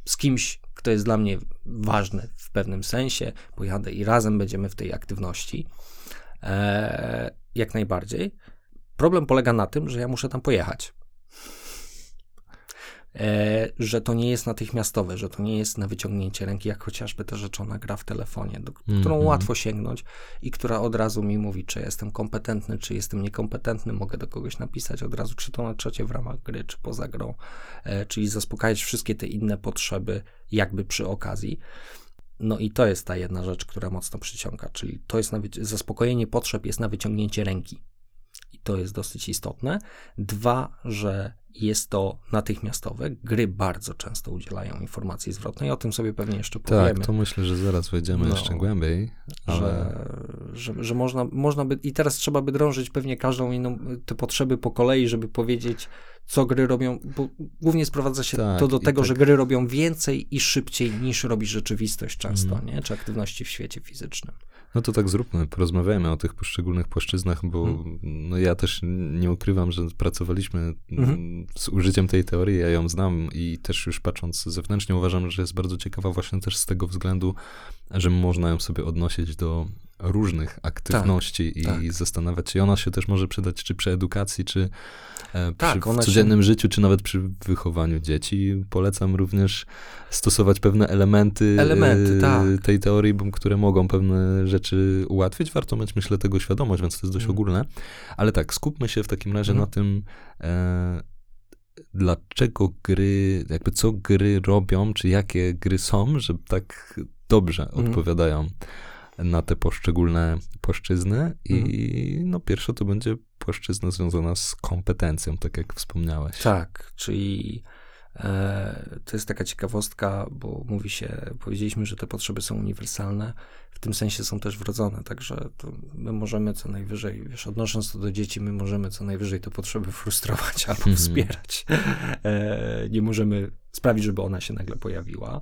Z kimś, kto jest dla mnie ważny w pewnym sensie. Pojadę i razem będziemy w tej aktywności. Eee, jak najbardziej. Problem polega na tym, że ja muszę tam pojechać że to nie jest natychmiastowe, że to nie jest na wyciągnięcie ręki, jak chociażby ta rzeczona gra w telefonie, do, którą Mhm. łatwo sięgnąć i która od razu mi mówi, czy jestem kompetentny, czy jestem niekompetentny, mogę do kogoś napisać od razu, czy to na czacie w ramach gry, czy poza grą, e, czyli zaspokajać wszystkie te inne potrzeby jakby przy okazji. No i to jest ta jedna rzecz, która mocno przyciąga, czyli to jest na zaspokojenie potrzeb jest na wyciągnięcie ręki. I to jest dosyć istotne. Dwa, że jest to natychmiastowe. Gry bardzo często udzielają informacji zwrotnej. O tym sobie pewnie jeszcze powiemy. Tak, to myślę, że zaraz wejdziemy No. jeszcze głębiej, ale Że, że, że można, można by, i teraz trzeba by drążyć pewnie każdą inną, te potrzeby po kolei, żeby powiedzieć, co gry robią, bo głównie sprowadza się Tak, to do tego, tak- że gry robią więcej i szybciej niż robi rzeczywistość często, Mhm. nie? Czy aktywności w świecie fizycznym. no to tak zróbmy, porozmawiajmy o tych poszczególnych płaszczyznach, bo Mhm. no ja też nie ukrywam, że pracowaliśmy mm, z użyciem tej teorii, ja ją znam i też już patrząc zewnętrznie uważam, że jest bardzo ciekawa właśnie też z tego względu, że można ją sobie odnosić do różnych aktywności i tak. zastanawiać się, ona się też może przydać czy przy edukacji, czy e, Tak, przy, w się- codziennym życiu, czy nawet przy wychowaniu dzieci. Polecam również stosować pewne elementy, Elementy, e, tak. tej teorii, które mogą pewne rzeczy ułatwić. Warto mieć, myślę, tego świadomość, więc to jest dość Mm. ogólne. Ale tak, skupmy się w takim razie Mhm. na tym, e, dlaczego gry, jakby co gry robią, czy jakie gry są, że tak dobrze Mhm. odpowiadają na te poszczególne płaszczyzny. I Mhm. no pierwsza to będzie płaszczyzna związana z kompetencją, tak jak wspomniałeś. Tak, czyli E, to jest taka ciekawostka, bo mówi się, powiedzieliśmy, że te potrzeby są uniwersalne, w tym sensie są też wrodzone, także my możemy co najwyżej, wiesz, odnosząc to do dzieci, my możemy co najwyżej te potrzeby frustrować albo Mhm. wspierać. E, nie możemy sprawić, żeby ona się nagle pojawiła.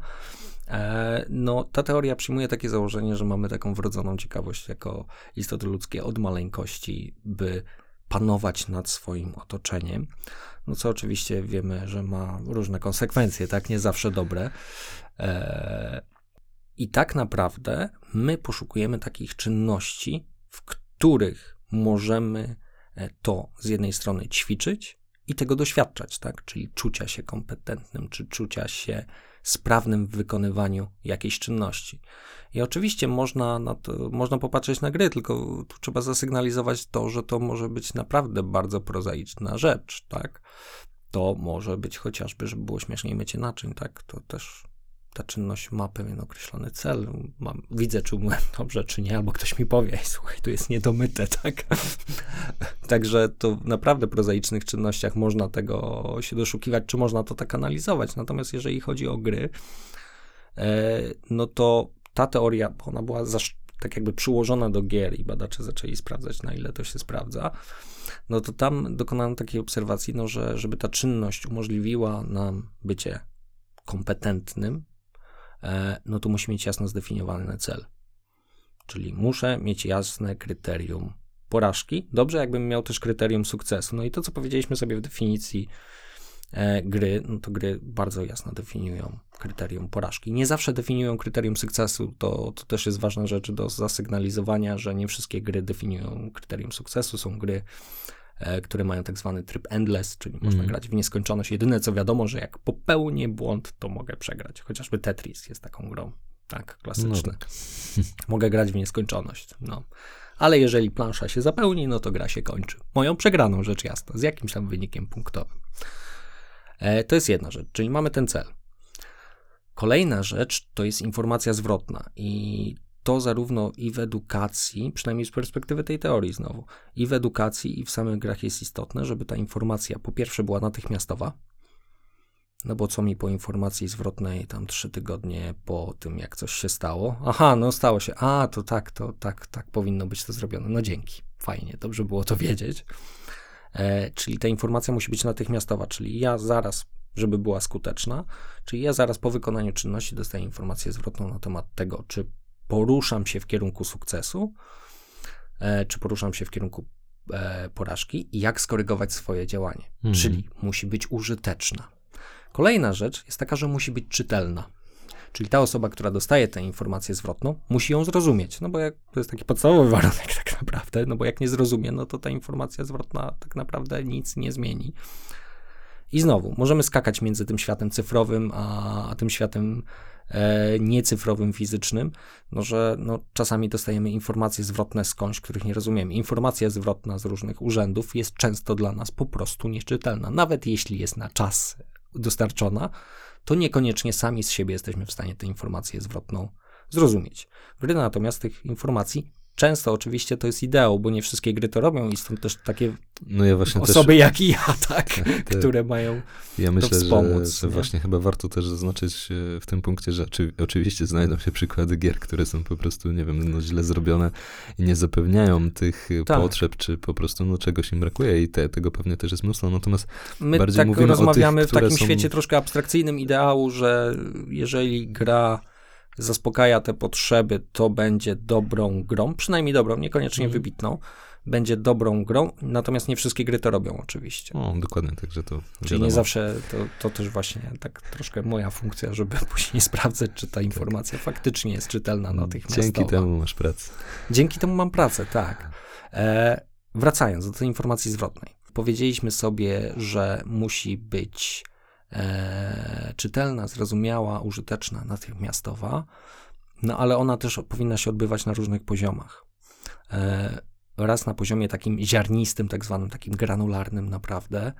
E, No, ta teoria przyjmuje takie założenie, że mamy taką wrodzoną ciekawość jako istoty ludzkie od maleńkości, by panować nad swoim otoczeniem. No co oczywiście wiemy, że ma różne konsekwencje, tak? Nie zawsze dobre. E, I tak naprawdę my poszukujemy takich czynności, w których możemy e, to z jednej strony ćwiczyć i tego doświadczać, tak? Czyli czucia się kompetentnym, czy czucia się sprawnym w wykonywaniu jakiejś czynności. I oczywiście można, na to, można popatrzeć na gry, tylko tu trzeba zasygnalizować to, że to może być naprawdę bardzo prozaiczna rzecz, tak? To może być chociażby, żeby było śmieszniej mycie naczyń, tak? To też ta czynność ma pewien określony cel. Mam, widzę, czy umyłem dobrze, czy nie, albo ktoś mi powie, "Ej, słuchaj, tu jest niedomyte, tak? Także to w naprawdę prozaicznych czynnościach można tego się doszukiwać, czy można to tak analizować. Natomiast jeżeli chodzi o gry, e, no to ta teoria, bo ona była tak jakby przyłożona do gier i badacze zaczęli sprawdzać, na ile to się sprawdza, no to tam dokonano takiej obserwacji, no, że żeby ta czynność umożliwiła nam bycie kompetentnym, no to musi mieć jasno zdefiniowany cel. Czyli muszę mieć jasne kryterium porażki. Dobrze, jakbym miał też kryterium sukcesu. No i to, co powiedzieliśmy sobie w definicji e, gry, no to gry bardzo jasno definiują kryterium porażki. Nie zawsze definiują kryterium sukcesu. To, to też jest ważna rzecz do zasygnalizowania, że nie wszystkie gry definiują kryterium sukcesu. Są gry, e, które mają tak zwany tryb endless, czyli można Mhm. grać w nieskończoność. Jedyne co wiadomo, że jak popełnię błąd, to mogę przegrać. Chociażby Tetris jest taką grą. Tak, klasyczny. No tak. Mogę grać w nieskończoność. No. Ale jeżeli plansza się zapełni, no to gra się kończy. Moją przegraną, rzecz jasna, z jakimś tam wynikiem punktowym. E, to jest jedna rzecz, czyli mamy ten cel. Kolejna rzecz to jest informacja zwrotna i to zarówno i w edukacji, przynajmniej z perspektywy tej teorii znowu, i w edukacji, i w samych grach jest istotne, żeby ta informacja po pierwsze była natychmiastowa, no bo co mi po informacji zwrotnej tam trzy tygodnie po tym, jak coś się stało? Aha, no stało się. A, to tak, to tak, tak powinno być to zrobione. No dzięki. Fajnie, dobrze było to wiedzieć. E, czyli ta informacja musi być natychmiastowa, czyli ja zaraz, żeby była skuteczna, czyli ja zaraz po wykonaniu czynności dostaję informację zwrotną na temat tego, czy poruszam się w kierunku sukcesu, e, czy poruszam się w kierunku e, porażki i jak skorygować swoje działanie. Mhm. Czyli musi być użyteczna. Kolejna rzecz jest taka, że musi być czytelna. Czyli ta osoba, która dostaje tę informację zwrotną, musi ją zrozumieć. No bo jak, to jest taki podstawowy warunek tak naprawdę, no bo jak nie zrozumie, no to ta informacja zwrotna tak naprawdę nic nie zmieni. I znowu, możemy skakać między tym światem cyfrowym, a, a tym światem niecyfrowym, fizycznym, no że no, czasami dostajemy informacje zwrotne skądś, których nie rozumiemy. Informacja zwrotna z różnych urzędów jest często dla nas po prostu nieczytelna. Nawet jeśli jest na czas dostarczona, to niekoniecznie sami z siebie jesteśmy w stanie tę informację zwrotną zrozumieć. Gry natomiast tych informacji często oczywiście to jest ideał, bo nie wszystkie gry to robią i stąd też takie No ja osoby jak i ja, tak, Tak. które mają też, ja myślę, że, wspomóc, że nie? właśnie chyba warto też zaznaczyć e, w tym punkcie, że oczy, oczywiście znajdą się przykłady gier, które są po prostu, nie wiem, no źle zrobione i nie zapewniają tych e, Tak. potrzeb, czy po prostu no czegoś im brakuje i te, tego pewnie też jest mnóstwo, natomiast My Bardziej tak mówimy o rozmawiamy tych, w takim są- świecie troszkę abstrakcyjnym ideału, że jeżeli gra zaspokaja te potrzeby, to będzie dobrą grą, przynajmniej dobrą, niekoniecznie Mhm. wybitną, będzie dobrą grą, natomiast nie wszystkie gry to robią oczywiście. o, dokładnie, także to Czyli wiadomo. nie zawsze to, to też właśnie tak troszkę moja funkcja, żeby później sprawdzać, czy ta informacja faktycznie jest czytelna natychmiastowo. Tak. Dzięki temu masz pracę. Dzięki temu mam pracę, tak. E, wracając do tej informacji zwrotnej. Powiedzieliśmy sobie, że musi być e, czytelna, zrozumiała, użyteczna, natychmiastowa, no ale ona też powinna się odbywać na różnych poziomach. E, raz na poziomie takim ziarnistym, tak zwanym, takim granularnym naprawdę,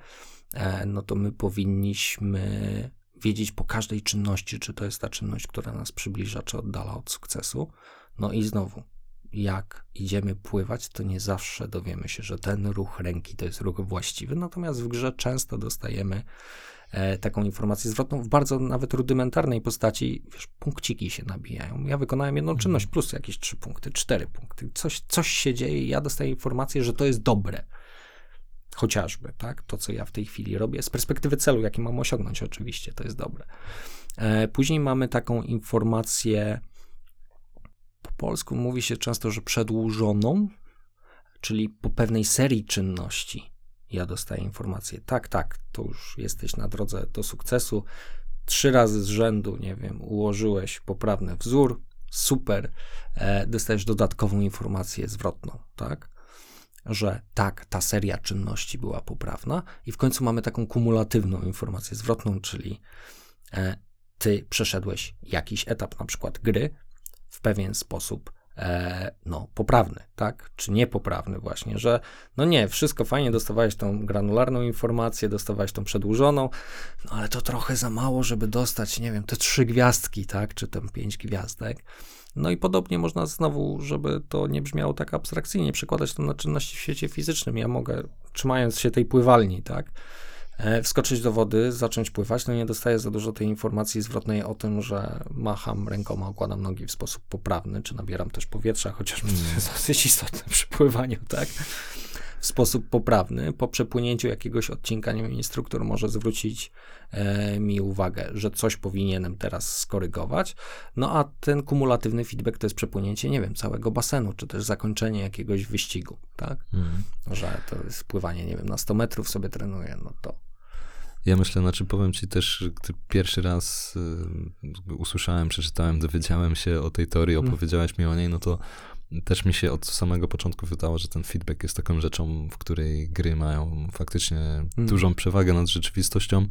e, no to my powinniśmy wiedzieć po każdej czynności, czy to jest ta czynność, która nas przybliża, czy oddala od sukcesu. No i znowu, jak idziemy pływać, to nie zawsze dowiemy się, że ten ruch ręki to jest ruch właściwy, natomiast w grze często dostajemy e, taką informację zwrotną w bardzo nawet rudymentarnej postaci, wiesz, punkciki się nabijają. Ja wykonałem jedną czynność plus jakieś trzy punkty, cztery punkty. Coś, coś się dzieje i ja dostaję informację, że to jest dobre. Chociażby, tak? To, co ja w tej chwili robię, z perspektywy celu, jaki mam osiągnąć, oczywiście, to jest dobre. E, później mamy taką informację, po polsku mówi się często, że przedłużoną, czyli po pewnej serii czynności ja dostaję informację, tak, tak, to już jesteś na drodze do sukcesu, trzy razy z rzędu, nie wiem, ułożyłeś poprawny wzór, super, e, dostajesz dodatkową informację zwrotną, tak? Że tak, ta seria czynności była poprawna, i w końcu mamy taką kumulatywną informację zwrotną, czyli e, ty przeszedłeś jakiś etap, na przykład gry, w pewien sposób no, poprawny, tak? Czy niepoprawny właśnie, że no nie, wszystko fajnie, dostawałeś tą granularną informację, dostawałeś tą przedłużoną, no ale to trochę za mało, żeby dostać, nie wiem, te trzy gwiazdki, tak? Czy tam pięć gwiazdek. No i podobnie można znowu, żeby to nie brzmiało tak abstrakcyjnie, przekładać to na czynności w świecie fizycznym. Ja mogę, trzymając się tej pływalni, tak? E, wskoczyć do wody, zacząć pływać, no nie dostaję za dużo tej informacji zwrotnej o tym, że macham rękoma, układam nogi w sposób poprawny, czy nabieram też powietrza, chociaż to jest dosyć istotne przy pływaniu, tak? W sposób poprawny. Po przepłynięciu jakiegoś odcinka, nie wiem, instruktor może zwrócić e, mi uwagę, że coś powinienem teraz skorygować. No a ten kumulatywny feedback to jest przepłynięcie, nie wiem, całego basenu, czy też zakończenie jakiegoś wyścigu, tak? Mhm. Że to jest pływanie, nie wiem, na 100 metrów sobie trenuję, no to Ja myślę, znaczy powiem ci też, gdy pierwszy raz y, usłyszałem, przeczytałem, dowiedziałem się o tej teorii, Mm. opowiedziałeś mi o niej, no to też mi się od samego początku wydało, że ten feedback jest taką rzeczą, w której gry mają faktycznie Mm. dużą przewagę nad rzeczywistością.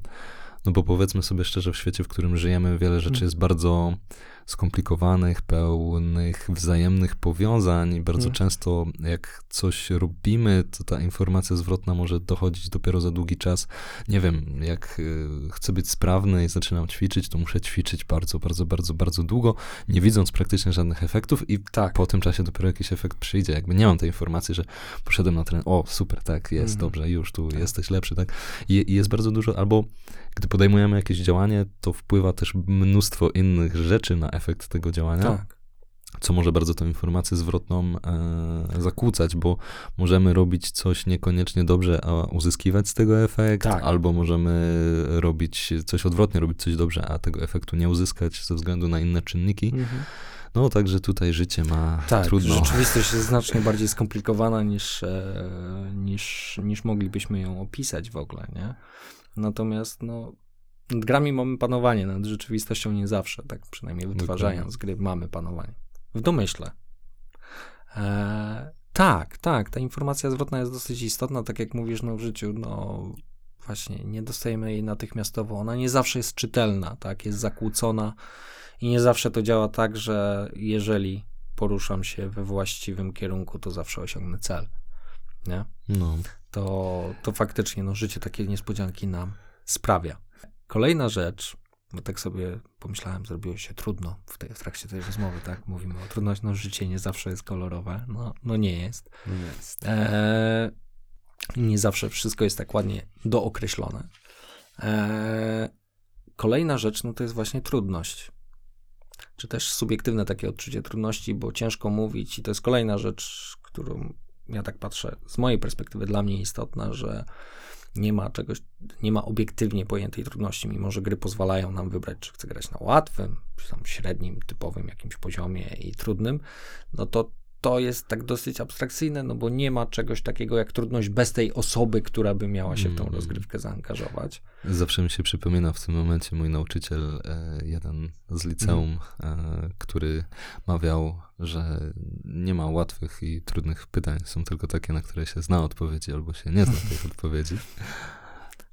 No bo powiedzmy sobie szczerze, w świecie, w którym żyjemy, wiele rzeczy Mm. jest bardzo skomplikowanych, pełnych wzajemnych powiązań i bardzo Mm. często jak coś robimy, to ta informacja zwrotna może dochodzić dopiero za długi czas. Nie wiem, jak y, chcę być sprawny i zaczynam ćwiczyć, to muszę ćwiczyć bardzo, bardzo, bardzo, bardzo długo, nie widząc praktycznie żadnych efektów i tak. po tym czasie dopiero jakiś efekt przyjdzie. Jakby nie mam tej informacji, że poszedłem na trening, o super, tak, jest, Mhm. dobrze, już tu Tak. jesteś lepszy, tak. I, I jest bardzo dużo, albo gdy podejmujemy jakieś działanie, to wpływa też mnóstwo innych rzeczy na efekt tego działania, Tak. co może bardzo tą informację zwrotną e, zakłócać, bo możemy robić coś niekoniecznie dobrze, a uzyskiwać z tego efekt, Tak. albo możemy robić coś odwrotnie, robić coś dobrze, a tego efektu nie uzyskać ze względu na inne czynniki. Mhm. No, także tutaj życie ma Tak, trudno. rzeczywistość jest znacznie bardziej skomplikowana niż, e, niż, niż moglibyśmy ją opisać w ogóle, nie? Natomiast, no, nad grami mamy panowanie, nad rzeczywistością nie zawsze, tak przynajmniej wytwarzając gry mamy panowanie. W domyśle. E, tak, tak, ta informacja zwrotna jest dosyć istotna, tak jak mówisz, no w życiu, no właśnie, nie dostajemy jej natychmiastowo, ona nie zawsze jest czytelna, tak, jest zakłócona i nie zawsze to działa tak, że jeżeli poruszam się we właściwym kierunku, to zawsze osiągnę cel, nie? No. To, to faktycznie, no życie takie niespodzianki nam sprawia. Kolejna rzecz, bo tak sobie pomyślałem, zrobiło się trudno w, tej, w trakcie tej rozmowy, tak? Mówimy o trudności, no życie nie zawsze jest kolorowe, no, no nie jest. Jest. Eee, nie zawsze wszystko jest tak ładnie dookreślone. Eee, kolejna rzecz, no to jest właśnie trudność. Czy też subiektywne takie odczucie trudności, bo ciężko mówić, i to jest kolejna rzecz, którą ja tak patrzę z mojej perspektywy dla mnie istotna, że nie ma czegoś, nie ma obiektywnie pojętej trudności, mimo że gry pozwalają nam wybrać, czy chcę grać na łatwym, czy tam średnim, typowym jakimś poziomie i trudnym, no to to jest tak dosyć abstrakcyjne, no bo nie ma czegoś takiego jak trudność bez tej osoby, która by miała się w tą Mm. rozgrywkę zaangażować. Zawsze mi się przypomina w tym momencie mój nauczyciel, e, jeden z liceum, Mhm. e, który mawiał, że nie ma łatwych i trudnych pytań, są tylko takie, na które się zna odpowiedzi albo się nie zna tych odpowiedzi.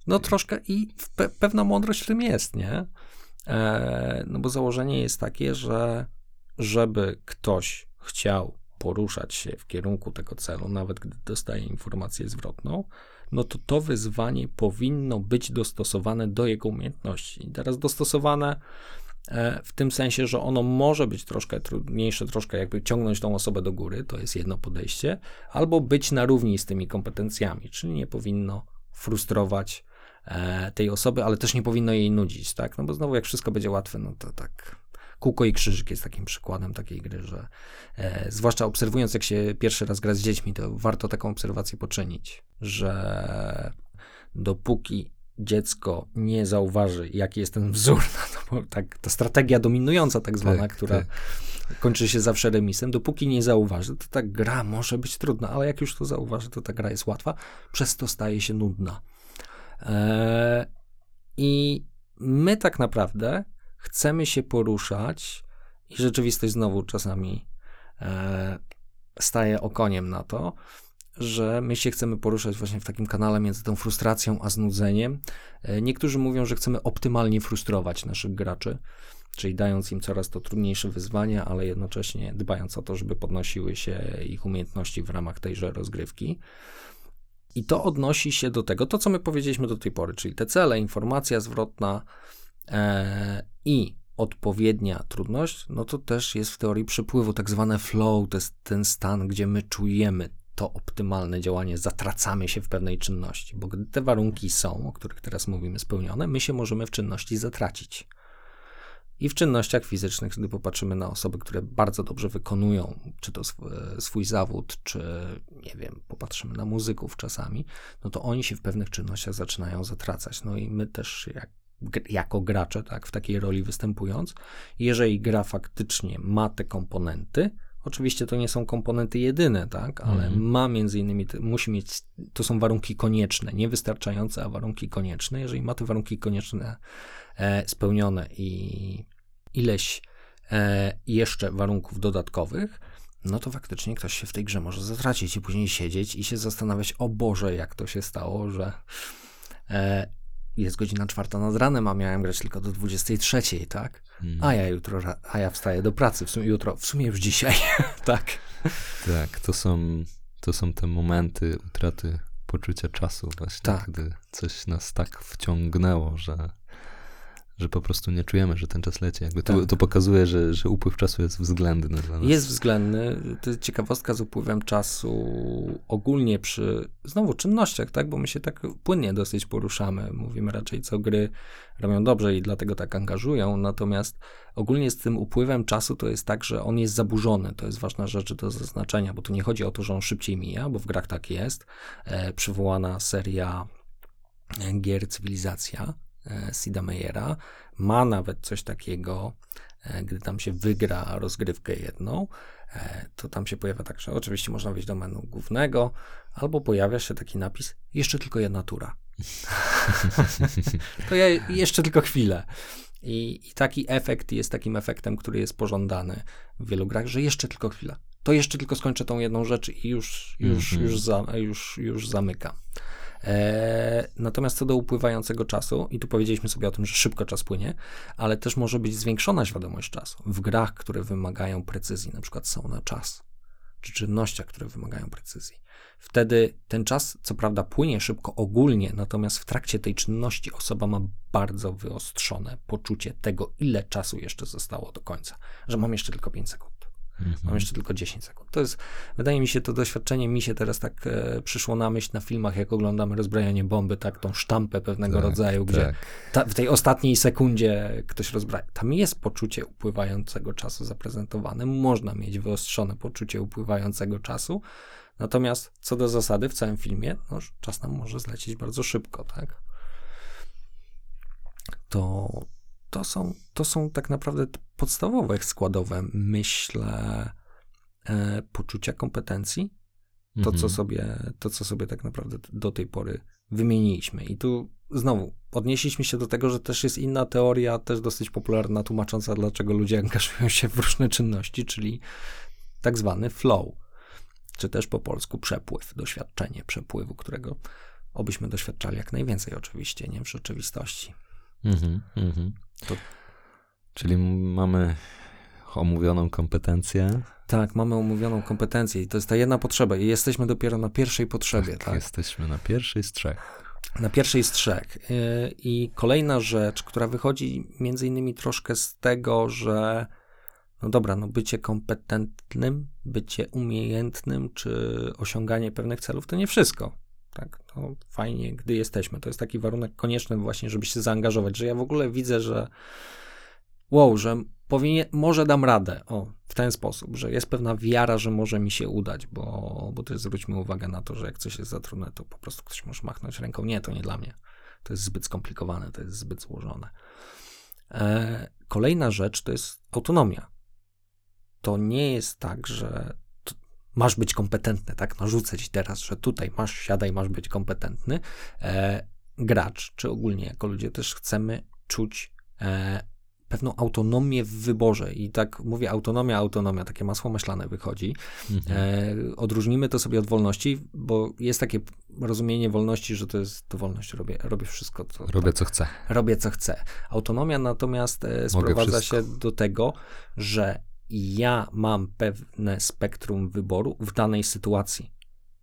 No troszkę i pe- pewna mądrość w tym jest, nie? E, no bo założenie jest takie, że żeby ktoś chciał poruszać się w kierunku tego celu, nawet gdy dostaje informację zwrotną, no to to wyzwanie powinno być dostosowane do jego umiejętności. I teraz dostosowane e, w tym sensie, że ono może być troszkę trudniejsze, troszkę jakby ciągnąć tą osobę do góry, to jest jedno podejście, albo być na równi z tymi kompetencjami, czyli nie powinno frustrować e, tej osoby, ale też nie powinno jej nudzić, tak? No bo znowu jak wszystko będzie łatwe, no to tak Kółko i krzyżyk jest takim przykładem takiej gry, że e, zwłaszcza obserwując, jak się pierwszy raz gra z dziećmi, to warto taką obserwację poczynić, że dopóki dziecko nie zauważy, jaki jest ten wzór, no bo tak, ta strategia dominująca tak zwana, tak, która tak. kończy się zawsze remisem, dopóki nie zauważy, to ta gra może być trudna, ale jak już to zauważy, to ta gra jest łatwa, przez to staje się nudna. Eee, I my tak naprawdę chcemy się poruszać i rzeczywistość znowu czasami e, staje okoniem na to, że my się chcemy poruszać właśnie w takim kanale między tą frustracją a znudzeniem. E, niektórzy mówią, że chcemy optymalnie frustrować naszych graczy, czyli dając im coraz to trudniejsze wyzwania, ale jednocześnie dbając o to, żeby podnosiły się ich umiejętności w ramach tejże rozgrywki. I to odnosi się do tego, to co my powiedzieliśmy do tej pory, czyli te cele, informacja zwrotna, i odpowiednia trudność, no to też jest w teorii przepływu, tak zwane flow, to jest ten stan, gdzie my czujemy to optymalne działanie, zatracamy się w pewnej czynności, bo gdy te warunki są, o których teraz mówimy, spełnione, my się możemy w czynności zatracić. I w czynnościach fizycznych, gdy popatrzymy na osoby, które bardzo dobrze wykonują, czy to swój, swój zawód, czy nie wiem, popatrzymy na muzyków czasami, no to oni się w pewnych czynnościach zaczynają zatracać. No i my też, jak jako gracze, tak, w takiej roli występując. Jeżeli gra faktycznie ma te komponenty, oczywiście to nie są komponenty jedyne, tak, ale mm. ma między innymi, musi mieć, to są warunki konieczne, nie wystarczające, a warunki konieczne. Jeżeli ma te warunki konieczne e, spełnione i ileś e, jeszcze warunków dodatkowych, no to faktycznie ktoś się w tej grze może zatracić i później siedzieć i się zastanawiać, o Boże, jak to się stało, że e, jest godzina czwarta nad ranem, a miałem grać tylko do 23, tak? Hmm. A ja jutro, a ja wstaję do pracy, w sumie jutro, w sumie już dzisiaj, tak? Tak, to są, to są te momenty utraty poczucia czasu właśnie, tak. gdy coś nas tak wciągnęło, że że po prostu nie czujemy, że ten czas leci. Jakby to, tak. to pokazuje, że, że upływ czasu jest względny dla nas. Jest względny. To jest ciekawostka z upływem czasu ogólnie przy, znowu, czynnościach, tak? Bo my się tak płynnie dosyć poruszamy. Mówimy raczej, co gry robią dobrze i dlatego tak angażują. Natomiast ogólnie z tym upływem czasu to jest tak, że on jest zaburzony. To jest ważna rzecz do zaznaczenia, bo tu nie chodzi o to, że on szybciej mija, bo w grach tak jest. E, przywołana seria gier Cywilizacja E, Sida Meyera. Ma nawet coś takiego, e, gdy tam się wygra rozgrywkę jedną, e, to tam się pojawia tak, że oczywiście można wejść do menu głównego, albo pojawia się taki napis, jeszcze tylko jedna tura. to ja jeszcze tylko chwilę. I, I, taki efekt jest takim efektem, który jest pożądany w wielu grach, że jeszcze tylko chwila. To jeszcze tylko skończę tą jedną rzecz i już, już, mm -hmm. już, za, już, już zamykam. E, natomiast co do upływającego czasu, i tu powiedzieliśmy sobie o tym, że szybko czas płynie, ale też może być zwiększona świadomość czasu. W grach, które wymagają precyzji, na przykład są na czas, czy czynnościach, które wymagają precyzji. Wtedy ten czas, co prawda, płynie szybko ogólnie, natomiast w trakcie tej czynności osoba ma bardzo wyostrzone poczucie tego, ile czasu jeszcze zostało do końca, że mam jeszcze tylko 5 sekund. Mhm. Mam jeszcze tylko 10 sekund. To jest, wydaje mi się, to doświadczenie mi się teraz tak e, przyszło na myśl na filmach, jak oglądamy rozbrajanie bomby, tak, tą sztampę pewnego tak, rodzaju, gdzie tak. ta, w tej ostatniej sekundzie ktoś rozbraja. Tam jest poczucie upływającego czasu zaprezentowane, można mieć wyostrzone poczucie upływającego czasu, natomiast co do zasady w całym filmie, no, czas nam może zlecieć bardzo szybko, tak? To to są, to są tak naprawdę podstawowe składowe, myślę, e, poczucia kompetencji. To, mhm. co sobie, to, co sobie tak naprawdę do tej pory wymieniliśmy. I tu znowu odnieśliśmy się do tego, że też jest inna teoria, też dosyć popularna, tłumacząca, dlaczego ludzie angażują się w różne czynności, czyli tak zwany flow, czy też po polsku przepływ, doświadczenie przepływu, którego obyśmy doświadczali jak najwięcej, oczywiście, nie w rzeczywistości. Mhm, mhm. To... Czyli mamy omówioną kompetencję. Tak, mamy omówioną kompetencję i to jest ta jedna potrzeba i jesteśmy dopiero na pierwszej potrzebie, tak? tak? Jesteśmy na pierwszej z trzech. Na pierwszej z trzech. Yy, I kolejna rzecz, która wychodzi między innymi troszkę z tego, że no dobra, no bycie kompetentnym, bycie umiejętnym, czy osiąganie pewnych celów, to nie wszystko. Tak, to fajnie, gdy jesteśmy. To jest taki warunek konieczny właśnie, żeby się zaangażować, że ja w ogóle widzę, że wow, że powinien, może dam radę, o, w ten sposób, że jest pewna wiara, że może mi się udać, bo, bo też zwróćmy uwagę na to, że jak coś jest za trudne, to po prostu ktoś może machnąć ręką, nie, to nie dla mnie. To jest zbyt skomplikowane, to jest zbyt złożone. E, kolejna rzecz to jest autonomia. To nie jest tak, że masz być kompetentny, tak? Narzucę ci teraz, że tutaj masz, siadaj, masz być kompetentny. E, gracz, czy ogólnie jako ludzie też chcemy czuć e, pewną autonomię w wyborze. I tak mówię autonomia, autonomia, takie masło maślane wychodzi. Mhm. E, odróżnimy to sobie od wolności, bo jest takie rozumienie wolności, że to jest to wolność, robię, robię wszystko. Co, robię tak, co chcę. Robię co chcę. Autonomia natomiast e, sprowadza się do tego, że ja mam pewne spektrum wyboru w danej sytuacji.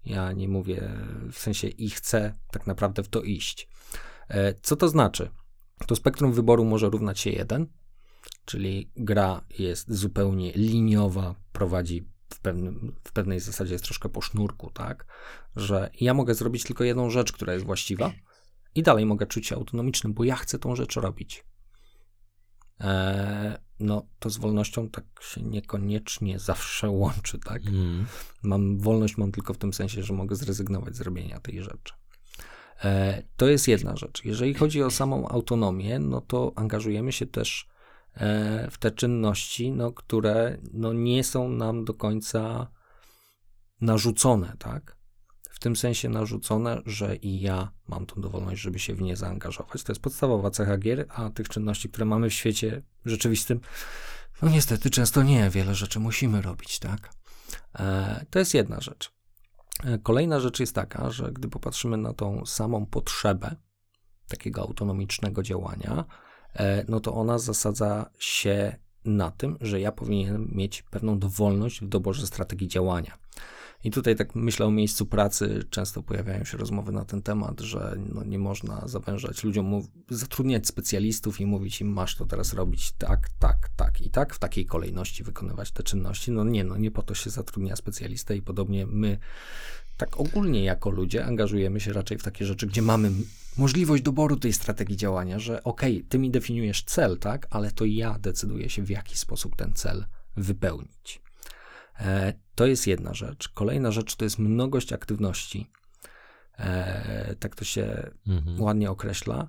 Ja nie mówię w sensie i chcę tak naprawdę w to iść. E, co to znaczy? To spektrum wyboru może równać się 1, czyli gra jest zupełnie liniowa, prowadzi w, pewnym, w pewnej zasadzie jest troszkę po sznurku, tak? Że ja mogę zrobić tylko jedną rzecz, która jest właściwa i dalej mogę czuć się autonomicznym, bo ja chcę tą rzecz robić. Eee, no, to z wolnością tak się niekoniecznie zawsze łączy, tak? Mm. Mam wolność, mam tylko w tym sensie, że mogę zrezygnować z robienia tej rzeczy. Eee, to jest jedna rzecz. Jeżeli chodzi o samą autonomię, no to angażujemy się też e, w te czynności, no, które no, nie są nam do końca narzucone, tak? W tym sensie narzucone, że i ja mam tą dowolność, żeby się w nie zaangażować. To jest podstawowa cecha gier, a tych czynności, które mamy w świecie rzeczywistym, no niestety często nie, wiele rzeczy musimy robić, tak? E, to jest jedna rzecz. E, kolejna rzecz jest taka, że gdy popatrzymy na tą samą potrzebę takiego autonomicznego działania, e, no to ona zasadza się na tym, że ja powinienem mieć pewną dowolność w doborze strategii działania. I tutaj tak myślę o miejscu pracy, często pojawiają się rozmowy na ten temat, że no nie można zawężać ludziom, zatrudniać specjalistów i mówić im, masz to teraz robić tak, tak, tak i tak, w takiej kolejności wykonywać te czynności. No nie, no nie po to się zatrudnia specjalistę i podobnie my tak ogólnie jako ludzie angażujemy się raczej w takie rzeczy, gdzie mamy możliwość doboru tej strategii działania, że okej, okay, ty mi definiujesz cel, tak, ale to ja decyduję się, w jaki sposób ten cel wypełnić. E, to jest jedna rzecz. Kolejna rzecz to jest mnogość aktywności. E, tak to się mhm. ładnie określa,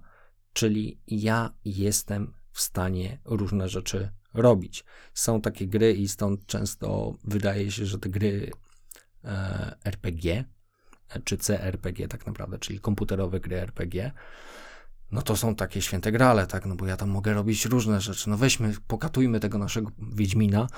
czyli ja jestem w stanie różne rzeczy robić. Są takie gry i stąd często wydaje się, że te gry e, RPG czy CRPG tak naprawdę, czyli komputerowe gry RPG, no to są takie święte grale, tak, no bo ja tam mogę robić różne rzeczy. No weźmy, pokatujmy tego naszego Wiedźmina,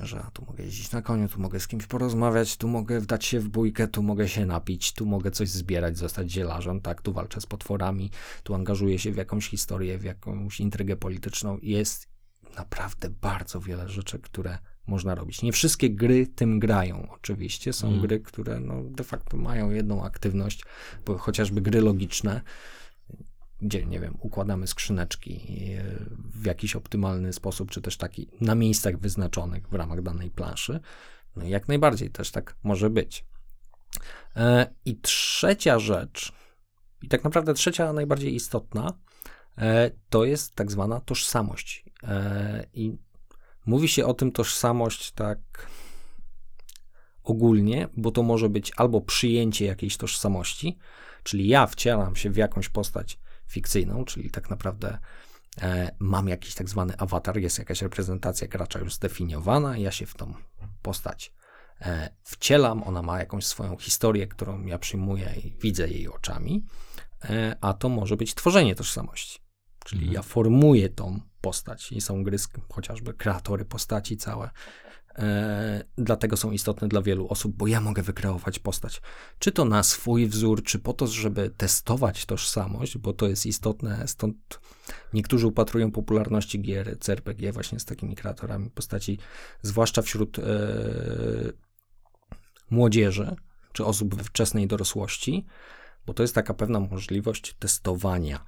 że tu mogę jeździć na koniu, tu mogę z kimś porozmawiać, tu mogę wdać się w bójkę, tu mogę się napić, tu mogę coś zbierać, zostać zielarzem, tak, tu walczę z potworami, tu angażuję się w jakąś historię, w jakąś intrygę polityczną. Jest naprawdę bardzo wiele rzeczy, które można robić. Nie wszystkie gry tym grają, oczywiście. Są mm. gry, które no, de facto mają jedną aktywność, bo chociażby gry logiczne, gdzie, nie wiem, układamy skrzyneczki e, w jakiś optymalny sposób, czy też taki na miejscach wyznaczonych w ramach danej planszy. No jak najbardziej też tak może być. E, I trzecia rzecz, i tak naprawdę trzecia, najbardziej istotna, e, to jest tak zwana tożsamość. I mówi się o tym tożsamość tak ogólnie, bo to może być albo przyjęcie jakiejś tożsamości, czyli ja wcielam się w jakąś postać fikcyjną, czyli tak naprawdę e, mam jakiś tak zwany awatar, jest jakaś reprezentacja gracza już zdefiniowana, ja się w tą postać e, wcielam, ona ma jakąś swoją historię, którą ja przyjmuję i widzę jej oczami, e, a to może być tworzenie tożsamości. Czyli mhm. ja formuję tą postać i są gry, chociażby kreatory postaci całe, E, dlatego są istotne dla wielu osób, bo ja mogę wykreować postać. Czy to na swój wzór, czy po to, żeby testować tożsamość, bo to jest istotne, stąd niektórzy upatrują popularności gier CRPG właśnie z takimi kreatorami postaci, zwłaszcza wśród e, młodzieży, czy osób we wczesnej dorosłości, bo to jest taka pewna możliwość testowania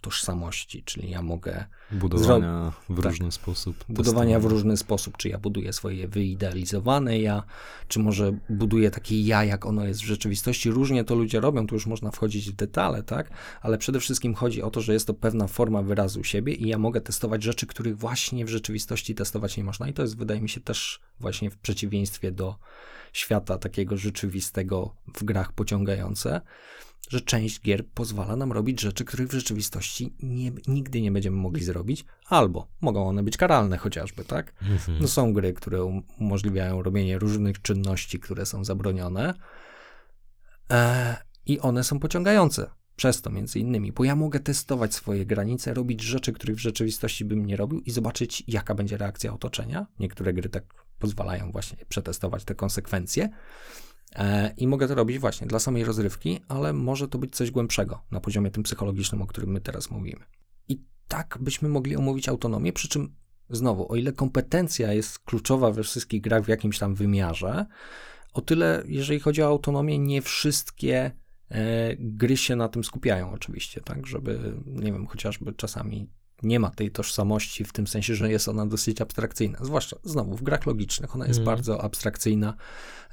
tożsamości, czyli ja mogę Budowania w tak. różny sposób. budowania w różny sposób, czy ja buduję swoje wyidealizowane ja, czy może buduję takie ja, jak ono jest w rzeczywistości. Różnie to ludzie robią, tu już można wchodzić w detale, tak? Ale przede wszystkim chodzi o to, że jest to pewna forma wyrazu siebie i ja mogę testować rzeczy, których właśnie w rzeczywistości testować nie można. I to jest, wydaje mi się, też właśnie w przeciwieństwie do świata takiego rzeczywistego w grach pociągające, że część gier pozwala nam robić rzeczy, których w rzeczywistości nie, nigdy nie będziemy mogli zrobić, albo mogą one być karalne chociażby, tak? Mhm. No są gry, które um- umożliwiają robienie różnych czynności, które są zabronione e, i one są pociągające. Przez to między innymi, bo ja mogę testować swoje granice, robić rzeczy, których w rzeczywistości bym nie robił i zobaczyć, jaka będzie reakcja otoczenia. Niektóre gry tak pozwalają właśnie przetestować te konsekwencje. E, I mogę to robić właśnie dla samej rozrywki, ale może to być coś głębszego na poziomie tym psychologicznym, o którym my teraz mówimy. I tak byśmy mogli omówić autonomię, przy czym znowu, o ile kompetencja jest kluczowa we wszystkich grach w jakimś tam wymiarze, o tyle, jeżeli chodzi o autonomię, nie wszystkie e, gry się na tym skupiają, oczywiście, tak, żeby, nie wiem, chociażby czasami nie ma tej tożsamości w tym sensie, że jest ona dosyć abstrakcyjna. Zwłaszcza znowu w grach logicznych ona jest Mhm. bardzo abstrakcyjna.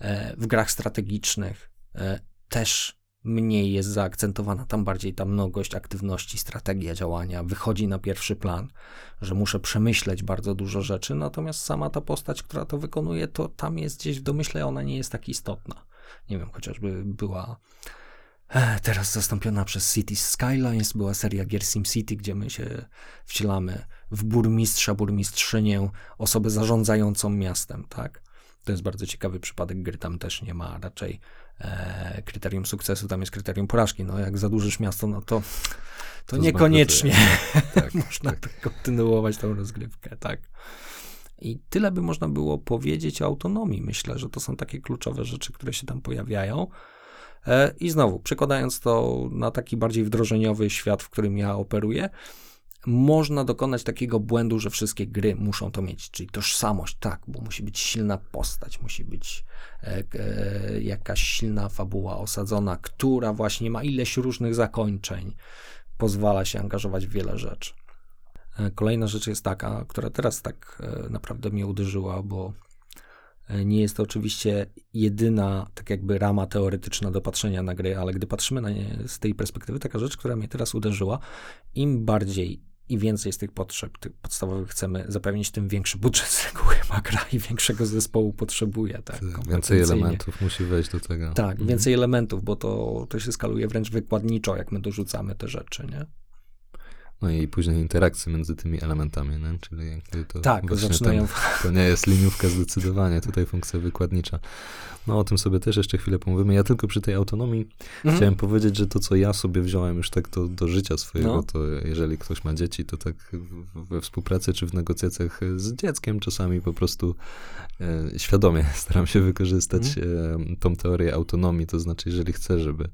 E, w grach strategicznych e, też mniej jest zaakcentowana. Tam bardziej ta mnogość aktywności, strategia działania wychodzi na pierwszy plan, że muszę przemyśleć bardzo dużo rzeczy, natomiast sama ta postać, która to wykonuje, to tam jest gdzieś w domyśle, ona nie jest tak istotna. Nie wiem, chociażby była teraz zastąpiona przez Cities Skylines, była seria gier SimCity, gdzie my się wcielamy w burmistrza, burmistrzynię, osobę zarządzającą miastem, tak? To jest bardzo ciekawy przypadek gry, tam też nie ma raczej e, kryterium sukcesu, tam jest kryterium porażki. No jak zadłużysz miasto, no to, to, To niekoniecznie Tak, można tak. kontynuować tą rozgrywkę, tak. I tyle by można było powiedzieć o autonomii. Myślę, że to są takie kluczowe rzeczy, które się tam pojawiają. E, I znowu, przekładając to na taki bardziej wdrożeniowy świat, w którym ja operuję, można dokonać takiego błędu, że wszystkie gry muszą to mieć, czyli tożsamość, tak, bo musi być silna postać, musi być e, e, jakaś silna fabuła osadzona, która właśnie ma ileś różnych zakończeń, pozwala się angażować w wiele rzeczy. E, Kolejna rzecz jest taka, która teraz tak e, naprawdę mnie uderzyła, bo nie jest to oczywiście jedyna, tak jakby rama teoretyczna do patrzenia na gry, ale gdy patrzymy na nie z tej perspektywy, taka rzecz, która mnie teraz uderzyła, im bardziej i więcej z tych potrzeb, tych podstawowych chcemy zapewnić, tym większy budżet z reguły ma gra i większego zespołu potrzebuje. Tak, Więcej elementów musi wejść do tego. Tak, Mhm. więcej elementów, bo to, to się skaluje wręcz wykładniczo, jak my dorzucamy te rzeczy, nie? No i później interakcje między tymi elementami, nie? czyli jakby to Tak, zaczynają... Tam, to nie jest liniówka zdecydowanie, tutaj funkcja wykładnicza. No o tym sobie też jeszcze chwilę pomówimy. Ja tylko przy tej autonomii Mhm. chciałem powiedzieć, że to, co ja sobie wziąłem już tak do, do życia swojego, No. to jeżeli ktoś ma dzieci, to tak we współpracy czy w negocjacjach z dzieckiem czasami po prostu e, świadomie staram się wykorzystać Mhm. e, tą teorię autonomii, to znaczy jeżeli chcę, żeby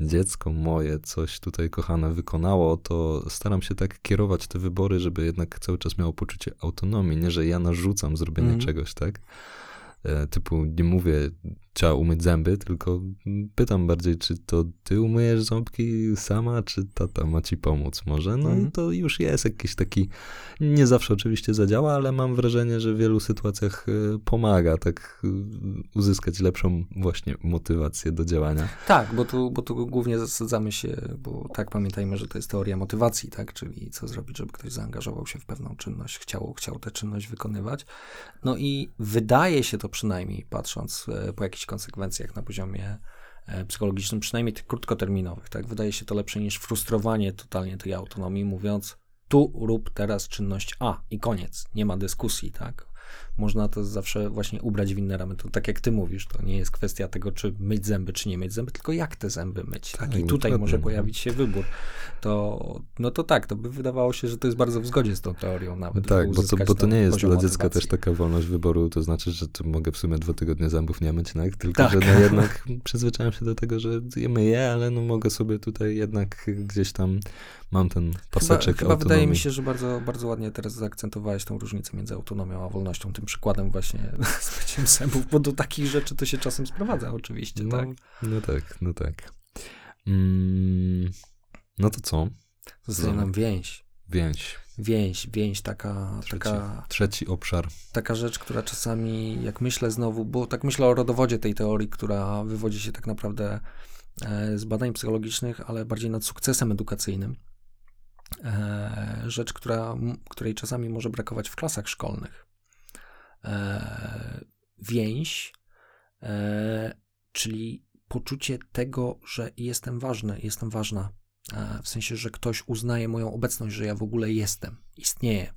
dziecko moje coś tutaj kochane wykonało, to staram się tak kierować te wybory, żeby jednak cały czas miało poczucie autonomii, nie że ja narzucam zrobienie Mhm. czegoś, tak? E, Typu nie mówię, trzeba umyć zęby, tylko pytam bardziej, czy to ty umyjesz ząbki sama, czy tata ma ci pomóc może? No Mhm. i to już jest jakiś taki, nie zawsze oczywiście zadziała, ale mam wrażenie, że w wielu sytuacjach e, pomaga tak e, uzyskać lepszą właśnie motywację do działania. Tak, bo tu, bo tu głównie zasadzamy się, bo tak pamiętajmy, że to jest teoria motywacji, tak? Czyli co zrobić, żeby ktoś zaangażował się w pewną czynność, chciał, chciał tę czynność wykonywać. No i wydaje się to przynajmniej, patrząc e, po jakichś konsekwencjach na poziomie e, psychologicznym, przynajmniej tych krótkoterminowych, tak? Wydaje się to lepsze niż frustrowanie totalnie tej autonomii, mówiąc tu rób teraz czynność A i koniec, nie ma dyskusji, tak? Można to zawsze właśnie ubrać w inne ramy. To tak jak ty mówisz, to nie jest kwestia tego, czy myć zęby, czy nie myć zęby, tylko jak te zęby myć. Tak? I tutaj dokładnie. może pojawić się wybór. To, no to tak, to by wydawało się, że to jest bardzo w zgodzie z tą teorią nawet. Tak, bo to, bo to nie jest dla dziecka motywacji. też taka wolność wyboru, to znaczy, że mogę w sumie dwa tygodnie zębów nie myć, tak? tylko Tak. że no jednak przyzwyczaiłem się do tego, że je myję, ale no mogę sobie tutaj jednak gdzieś tam, mam ten Chyba, paseczek chyba autonomii. wydaje mi się, że bardzo, bardzo ładnie teraz zaakcentowałeś tą różnicę między autonomią a wolnością, tym przykładem właśnie z myciem zębów, bo do takich rzeczy to się czasem sprowadza oczywiście, no, tak? no tak, no tak. Mm, no to co? Zostaje nam więź. Więź. Więź, więź, taka, Trzeci, taka, trzeci obszar. taka rzecz, która czasami, jak myślę znowu, bo tak myślę o rodowodzie tej teorii, która wywodzi się tak naprawdę e, z badań psychologicznych, ale bardziej nad sukcesem edukacyjnym. E, rzecz, która, której czasami może brakować w klasach szkolnych. E, więź, e, czyli poczucie tego, że jestem ważny, jestem ważna. W sensie, że ktoś uznaje moją obecność, że ja w ogóle jestem, istnieję.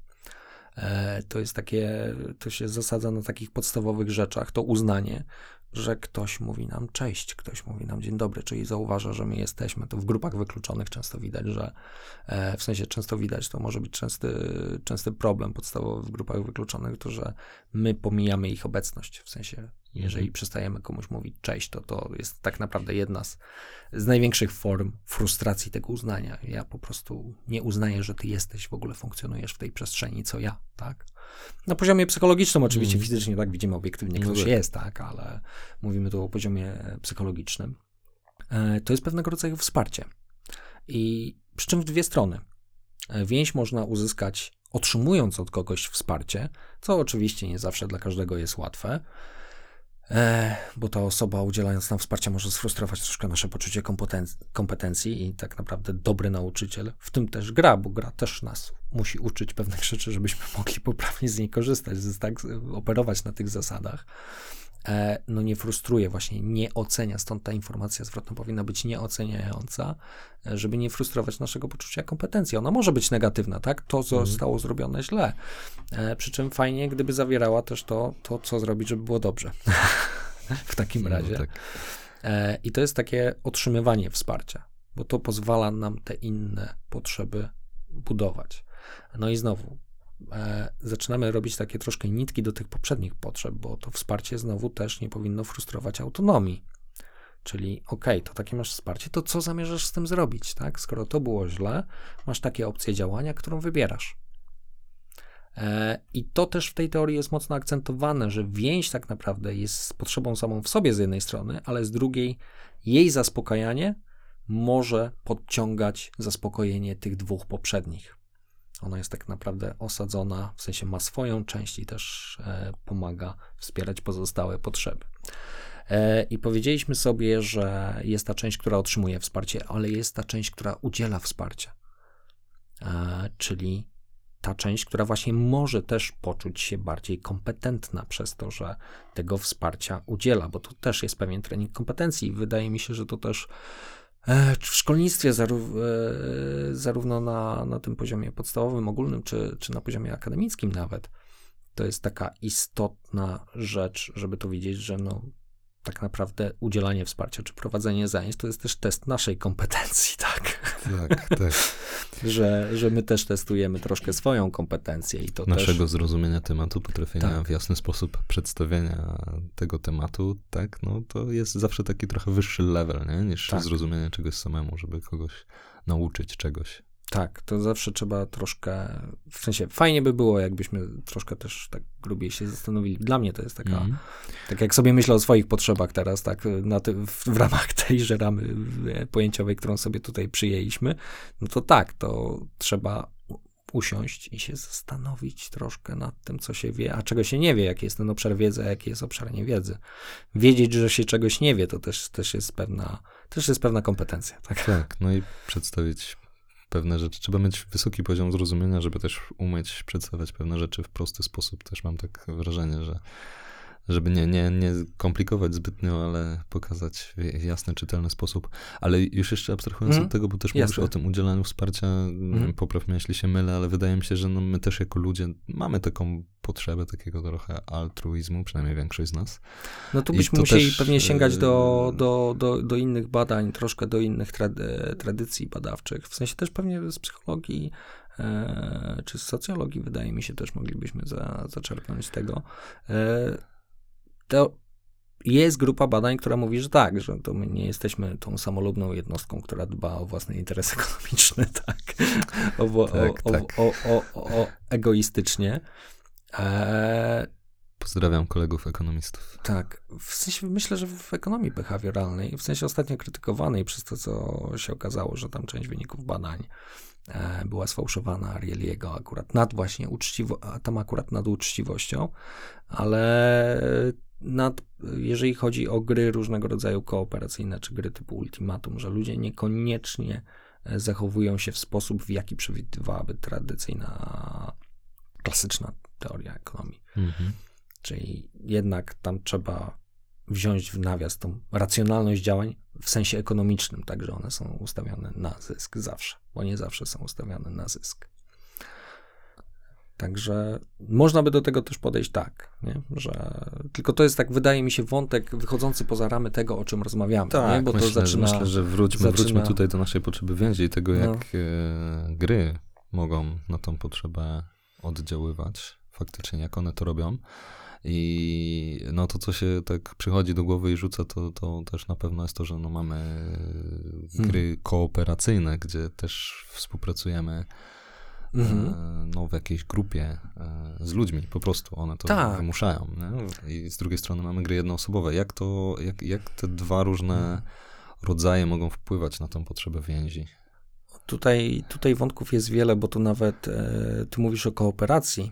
To jest takie, to się zasadza na takich podstawowych rzeczach, to uznanie, że ktoś mówi nam cześć, ktoś mówi nam dzień dobry, czyli zauważa, że my jesteśmy. To w grupach wykluczonych często widać, że e, w sensie często widać, to może być częsty, częsty problem podstawowy w grupach wykluczonych, to że my pomijamy ich obecność. W sensie, jeżeli przestajemy komuś mówić cześć, to to jest tak naprawdę jedna z, z największych form frustracji tego uznania. Ja po prostu nie uznaję, że ty jesteś, w ogóle funkcjonujesz w tej przestrzeni, co ja, tak? Na poziomie psychologicznym oczywiście, Mhm. fizycznie tak widzimy obiektywnie, No ktoś tak. jest, tak, ale mówimy tu o poziomie psychologicznym. E, To jest pewnego rodzaju wsparcie. I przy czym w dwie strony. E, Więź można uzyskać otrzymując od kogoś wsparcie, co oczywiście nie zawsze dla każdego jest łatwe, e, bo ta osoba udzielając nam wsparcia może sfrustrować troszkę nasze poczucie kompetenc- kompetencji i tak naprawdę dobry nauczyciel, w tym też gra, bo gra też nas musi uczyć pewnych rzeczy, żebyśmy mogli poprawnie z niej korzystać, z- tak, operować na tych zasadach no nie frustruje, właśnie nie ocenia, stąd ta informacja zwrotna powinna być nieoceniająca, e, żeby nie frustrować naszego poczucia kompetencji. Ona może być negatywna, tak? To Mhm. zostało zrobione źle. E, przy czym fajnie, gdyby zawierała też to, to co zrobić, żeby było dobrze. w takim razie. No, tak. E, I to jest takie otrzymywanie wsparcia, bo to pozwala nam te inne potrzeby budować. No i znowu, e, zaczynamy robić takie troszkę nitki do tych poprzednich potrzeb, bo to wsparcie znowu też nie powinno frustrować autonomii. Czyli, okej, to takie masz wsparcie, to co zamierzasz z tym zrobić, tak? Skoro to było źle, masz takie opcje działania, którą wybierasz. E, I to też w tej teorii jest mocno akcentowane, że więź tak naprawdę jest potrzebą samą w sobie z jednej strony, ale z drugiej jej zaspokajanie może podciągać zaspokojenie tych dwóch poprzednich. Ona jest tak naprawdę osadzona, w sensie ma swoją część i też e, pomaga wspierać pozostałe potrzeby. E, I powiedzieliśmy sobie, że jest ta część, która otrzymuje wsparcie, ale jest ta część, która udziela wsparcia. E, czyli ta część, która właśnie może też poczuć się bardziej kompetentna przez to, że tego wsparcia udziela, bo to też jest pewien trening kompetencji. Wydaje mi się, że to też w szkolnictwie, e, zarówno na, na tym poziomie podstawowym, ogólnym, czy, czy na poziomie akademickim nawet, to jest taka istotna rzecz, żeby to wiedzieć, że no, tak naprawdę udzielanie wsparcia czy prowadzenie zajęć to jest też test naszej kompetencji, tak? Tak, tak. że, że my też testujemy troszkę swoją kompetencję i to Naszego też... zrozumienia tematu, potrafienia Tak. w jasny sposób przedstawienia tego tematu, tak, no to jest zawsze taki trochę wyższy level, nie, niż Tak. zrozumienie czegoś samemu, żeby kogoś nauczyć czegoś. Tak, to zawsze trzeba troszkę, w sensie fajnie by było, jakbyśmy troszkę też tak grubiej się zastanowili. Dla mnie to jest taka, Mhm. tak jak sobie myślę o swoich potrzebach teraz, tak ty, w, w ramach tejże ramy e, pojęciowej, którą sobie tutaj przyjęliśmy, no to tak, to trzeba usiąść i się zastanowić troszkę nad tym, co się wie, a czego się nie wie, jaki jest ten obszar wiedzy, a jaki jest obszar niewiedzy. Wiedzieć, że się czegoś nie wie, to też, też jest pewna, też jest pewna kompetencja, tak? Tak, no i przedstawić pewne rzeczy. Trzeba mieć wysoki poziom zrozumienia, żeby też umieć przedstawiać pewne rzeczy w prosty sposób. Też mam tak wrażenie, że żeby nie, nie, nie komplikować zbytnio, ale pokazać w jasny, czytelny sposób. Ale już jeszcze abstrahując Mhm. od tego, bo też Jasne. mówisz o tym udzielaniu wsparcia, Mhm. popraw mnie, jeśli się mylę, ale wydaje mi się, że no my też jako ludzie mamy taką potrzebę takiego trochę altruizmu, przynajmniej większość z nas. No tu byśmy musieli też, pewnie sięgać do, do, do, do innych badań, troszkę do innych trad- tradycji badawczych. W sensie też pewnie z psychologii e, czy z socjologii, wydaje mi się, też moglibyśmy za, zaczerpnąć tego. To jest grupa badań, która mówi, że tak, że to my nie jesteśmy tą samolubną jednostką, która dba o własny interes ekonomiczny, tak? O, Tak, o, tak. O, egoistycznie. E, Pozdrawiam kolegów ekonomistów. Tak, w sensie myślę, że w ekonomii behawioralnej, w sensie ostatnio krytykowanej przez to, co się okazało, że tam część wyników badań e, była sfałszowana Arieliego akurat nad właśnie uczciwo, tam akurat nad uczciwością, ale nad, jeżeli chodzi o gry różnego rodzaju kooperacyjne, czy gry typu Ultimatum, że ludzie niekoniecznie e, zachowują się w sposób, w jaki przewidywałaby tradycyjna, klasyczna teoria ekonomii. Mhm. Czyli jednak tam trzeba wziąć w nawias tą racjonalność działań w sensie ekonomicznym, także one są ustawione na zysk zawsze, bo nie zawsze są ustawione na zysk. Także można by do tego też podejść tak, nie? że tylko to jest tak, wydaje mi się, wątek wychodzący poza ramy tego, o czym rozmawiamy, nie? bo myślę, to zaczyna... myślę, że wróćmy, zaczyna- wróćmy tutaj do naszej potrzeby więzi i tego, No. jak e, gry mogą na tą potrzebę oddziaływać, faktycznie, jak one to robią. I no to, co się tak przychodzi do głowy i rzuca, to, to też na pewno jest to, że no mamy e, gry kooperacyjne, gdzie też współpracujemy Mhm. e, no, w jakiejś grupie e, z ludźmi, po prostu one to Tak. wymuszają. Nie? I z drugiej strony mamy gry jednoosobowe. Jak, to, jak, jak te dwa różne rodzaje mogą wpływać na tą potrzebę więzi? Tutaj, tutaj wątków jest wiele, bo tu nawet e, ty mówisz o kooperacji,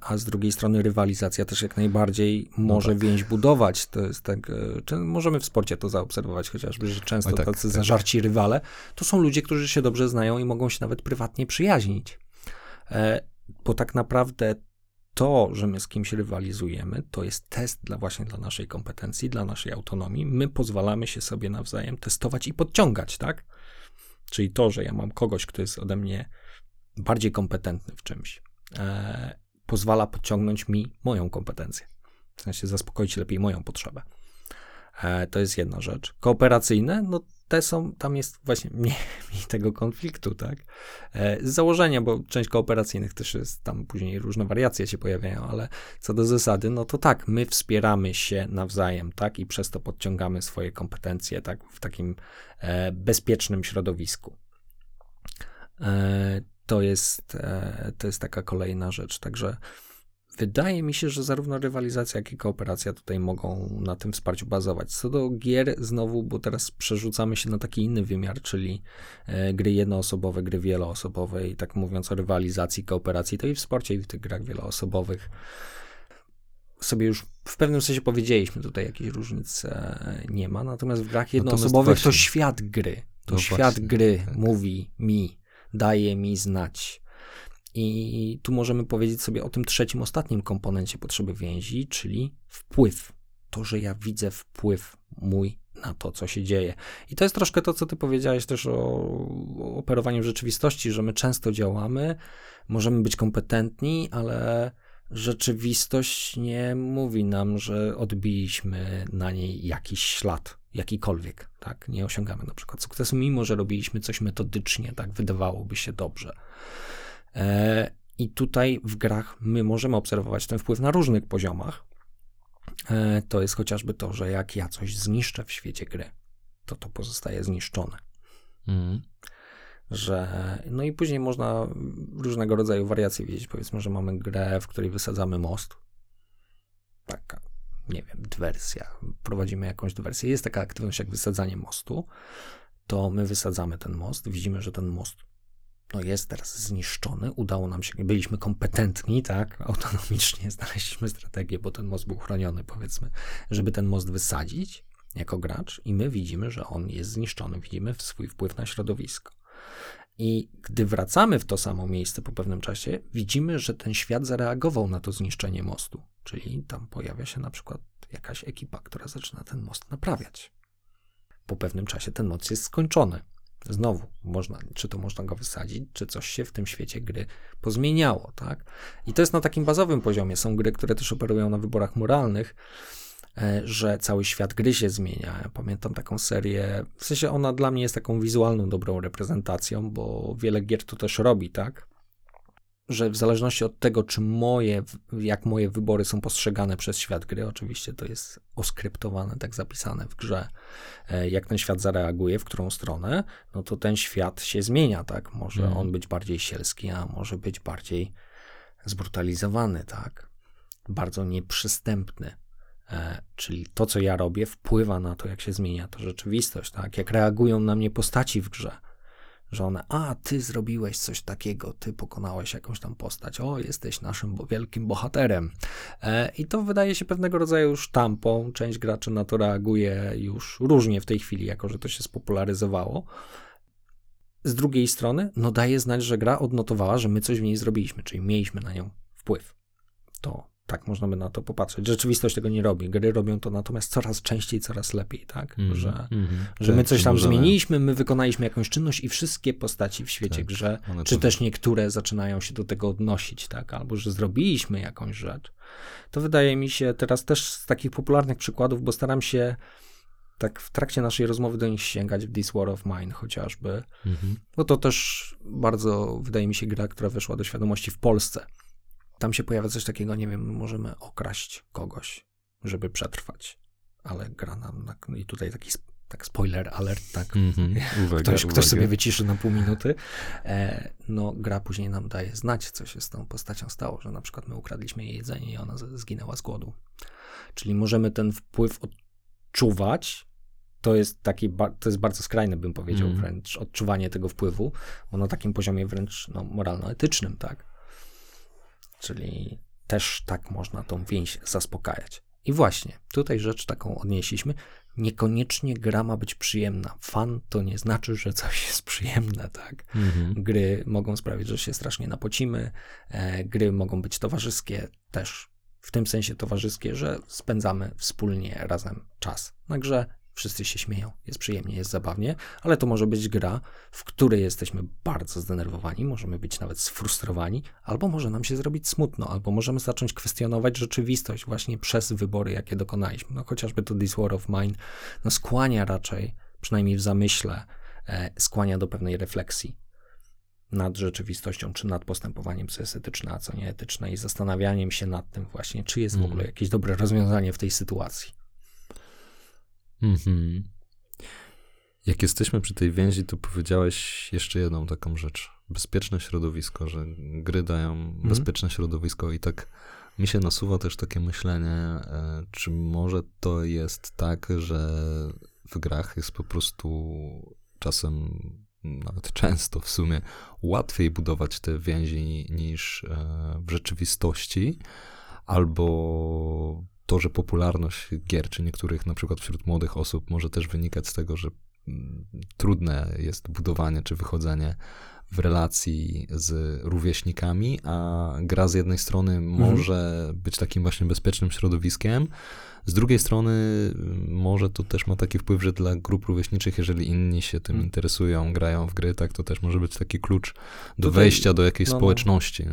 a z drugiej strony rywalizacja też jak najbardziej może więź budować. To jest tak, e, możemy w sporcie to zaobserwować chociażby, że często Oj, tak, tacy tak. zażarci rywale to są ludzie, którzy się dobrze znają i mogą się nawet prywatnie przyjaźnić. E, bo tak naprawdę to, że my z kimś rywalizujemy, to jest test dla właśnie dla naszej kompetencji, dla naszej autonomii. My pozwalamy się sobie nawzajem testować i podciągać, tak? Czyli to, że ja mam kogoś, kto jest ode mnie bardziej kompetentny w czymś, e, pozwala podciągnąć mi moją kompetencję. W sensie zaspokoić lepiej moją potrzebę. E, to jest jedna rzecz. Kooperacyjne, no te są, tam jest właśnie mniej, tego konfliktu, tak? E, z założenia, bo część kooperacyjnych też jest, tam później różne wariacje się pojawiają, ale co do zasady, no to tak, my wspieramy się nawzajem, tak? I przez to podciągamy swoje kompetencje, tak? W takim e, bezpiecznym środowisku. To jest, e, to jest taka kolejna rzecz. Także wydaje mi się, że zarówno rywalizacja, jak i kooperacja tutaj mogą na tym wsparciu bazować. Co do gier, znowu, bo teraz przerzucamy się na taki inny wymiar, czyli e, gry jednoosobowe, gry wieloosobowe i tak mówiąc o rywalizacji, kooperacji, to i w sporcie, i w tych grach wieloosobowych sobie już w pewnym sensie powiedzieliśmy, tutaj jakiejś różnic e, nie ma, natomiast w grach jednoosobowych to właśnie- świat gry, to No świat właśnie, gry tak. mówi mi, daje mi znać. I tu możemy powiedzieć sobie o tym trzecim, ostatnim komponencie potrzeby więzi, czyli wpływ. To, że ja widzę wpływ mój na to, co się dzieje. I to jest troszkę to, co ty powiedziałeś też o, operowaniu rzeczywistości, że my często działamy, możemy być kompetentni, ale rzeczywistość nie mówi nam, że odbiliśmy na niej jakiś ślad, jakikolwiek, tak? Nie osiągamy na przykład sukcesu, mimo że robiliśmy coś metodycznie, tak? Wydawałoby się dobrze. E, I tutaj w grach my możemy obserwować ten wpływ na różnych poziomach. E, To jest chociażby to, że jak ja coś zniszczę w świecie gry, to to pozostaje zniszczone Mhm. że no i później można różnego rodzaju wariacje widzieć. Powiedzmy, że mamy grę, w której wysadzamy most. Taka, nie wiem, dywersja. Prowadzimy jakąś dywersję. Jest taka aktywność jak wysadzanie mostu. To my wysadzamy ten most, widzimy, że ten most no jest teraz zniszczony. Udało nam się, byliśmy kompetentni, tak, autonomicznie znaleźliśmy strategię, bo ten most był chroniony, powiedzmy, żeby ten most wysadzić jako gracz i my widzimy, że on jest zniszczony. Widzimy swój wpływ na środowisko. I gdy wracamy w to samo miejsce po pewnym czasie, widzimy, że ten świat zareagował na to zniszczenie mostu. Czyli tam pojawia się na przykład jakaś ekipa, która zaczyna ten most naprawiać. Po pewnym czasie ten most jest skończony. Znowu, można, czy to można go wysadzić, czy coś się w tym świecie gry pozmieniało, tak? I to jest na takim bazowym poziomie. Są gry, które też operują na wyborach moralnych, że cały świat gry się zmienia. Ja pamiętam taką serię, w sensie ona dla mnie jest taką wizualną, dobrą reprezentacją, bo wiele gier to też robi, tak? Że w zależności od tego, czy moje, jak moje wybory są postrzegane przez świat gry, oczywiście to jest oskryptowane, tak zapisane w grze, e, jak ten świat zareaguje, w którą stronę, no to ten świat się zmienia, tak? Może Mhm. on być bardziej sielski, a może być bardziej zbrutalizowany, tak? bardzo nieprzystępny. E, czyli to, co ja robię, wpływa na to, jak się zmienia to rzeczywistość, tak? Jak reagują na mnie postaci w grze. Że one, a ty zrobiłeś coś takiego, ty pokonałeś jakąś tam postać, o, jesteś naszym wielkim bohaterem. E, I to wydaje się pewnego rodzaju sztampą. Część graczy na to reaguje już różnie w tej chwili, jako że to się spopularyzowało. Z drugiej strony, no daje znać, że gra odnotowała, że my coś w niej zrobiliśmy, czyli mieliśmy na nią wpływ. To tak można by na to popatrzeć. Rzeczywistość tego nie robi. Gry robią to natomiast coraz częściej, coraz lepiej, tak? Mhm, Że, mhm. że my Tak, coś tam możemy- zmieniliśmy, my wykonaliśmy jakąś czynność i wszystkie postaci w świecie Tak, grze, czy to- też niektóre zaczynają się do tego odnosić, tak? Albo że zrobiliśmy jakąś rzecz. To wydaje mi się teraz też z takich popularnych przykładów, bo staram się tak w trakcie naszej rozmowy do nich sięgać w This War of Mine chociażby, Mhm. bo to też bardzo, wydaje mi się, gra, która weszła do świadomości w Polsce. Tam się pojawia coś takiego, nie wiem, możemy okraść kogoś, żeby przetrwać, ale gra nam, na, i tutaj taki tak spoiler alert, tak, Mhm. Uwaga, ktoś, uwaga. ktoś sobie wyciszy na pół minuty, e, no gra później nam daje znać, co się z tą postacią stało, że na przykład my ukradliśmy jej jedzenie i ona zginęła z głodu. Czyli możemy ten wpływ odczuwać, to jest taki, to jest bardzo skrajne, bym powiedział, Mhm. wręcz odczuwanie tego wpływu, bo na takim poziomie wręcz no, moralno-etycznym, tak? Czyli też tak można tą więź zaspokajać. I właśnie, tutaj rzecz taką odnieśliśmy. Niekoniecznie gra ma być przyjemna. Fan to nie znaczy, że coś jest przyjemne, tak? Mhm. Gry mogą sprawić, że się strasznie napocimy. E, gry mogą być towarzyskie też. W tym sensie towarzyskie, że spędzamy wspólnie razem czas. Na grze wszyscy się śmieją, jest przyjemnie, jest zabawnie, ale to może być gra, w której jesteśmy bardzo zdenerwowani, możemy być nawet sfrustrowani, albo może nam się zrobić smutno, albo możemy zacząć kwestionować rzeczywistość właśnie przez wybory, jakie dokonaliśmy. No chociażby to This War of Mine no, skłania raczej, przynajmniej w zamyśle, e, skłania do pewnej refleksji nad rzeczywistością, czy nad postępowaniem, co jest etyczne, a co nieetyczne i zastanawianiem się nad tym właśnie, czy jest w Mhm. ogóle jakieś dobre rozwiązanie w tej sytuacji. Mhm. Jak jesteśmy przy tej więzi, to powiedziałeś jeszcze jedną taką rzecz. Bezpieczne środowisko, że gry dają bezpieczne środowisko i tak mi się nasuwa też takie myślenie, e, czy może to jest tak, że w grach jest po prostu czasem, nawet często w sumie, łatwiej budować te więzi niż e, w rzeczywistości, albo to, że popularność gier, czy niektórych na przykład wśród młodych osób może też wynikać z tego, że mm, trudne jest budowanie czy wychodzenie w relacji z rówieśnikami, a gra z jednej strony może być takim właśnie bezpiecznym środowiskiem, z drugiej strony mm, może to też ma taki wpływ, że dla grup rówieśniczych, jeżeli inni się tym Mhm. interesują, grają w gry, tak, to też może być taki klucz do Tutaj- wejścia do jakiejś no, no. społeczności.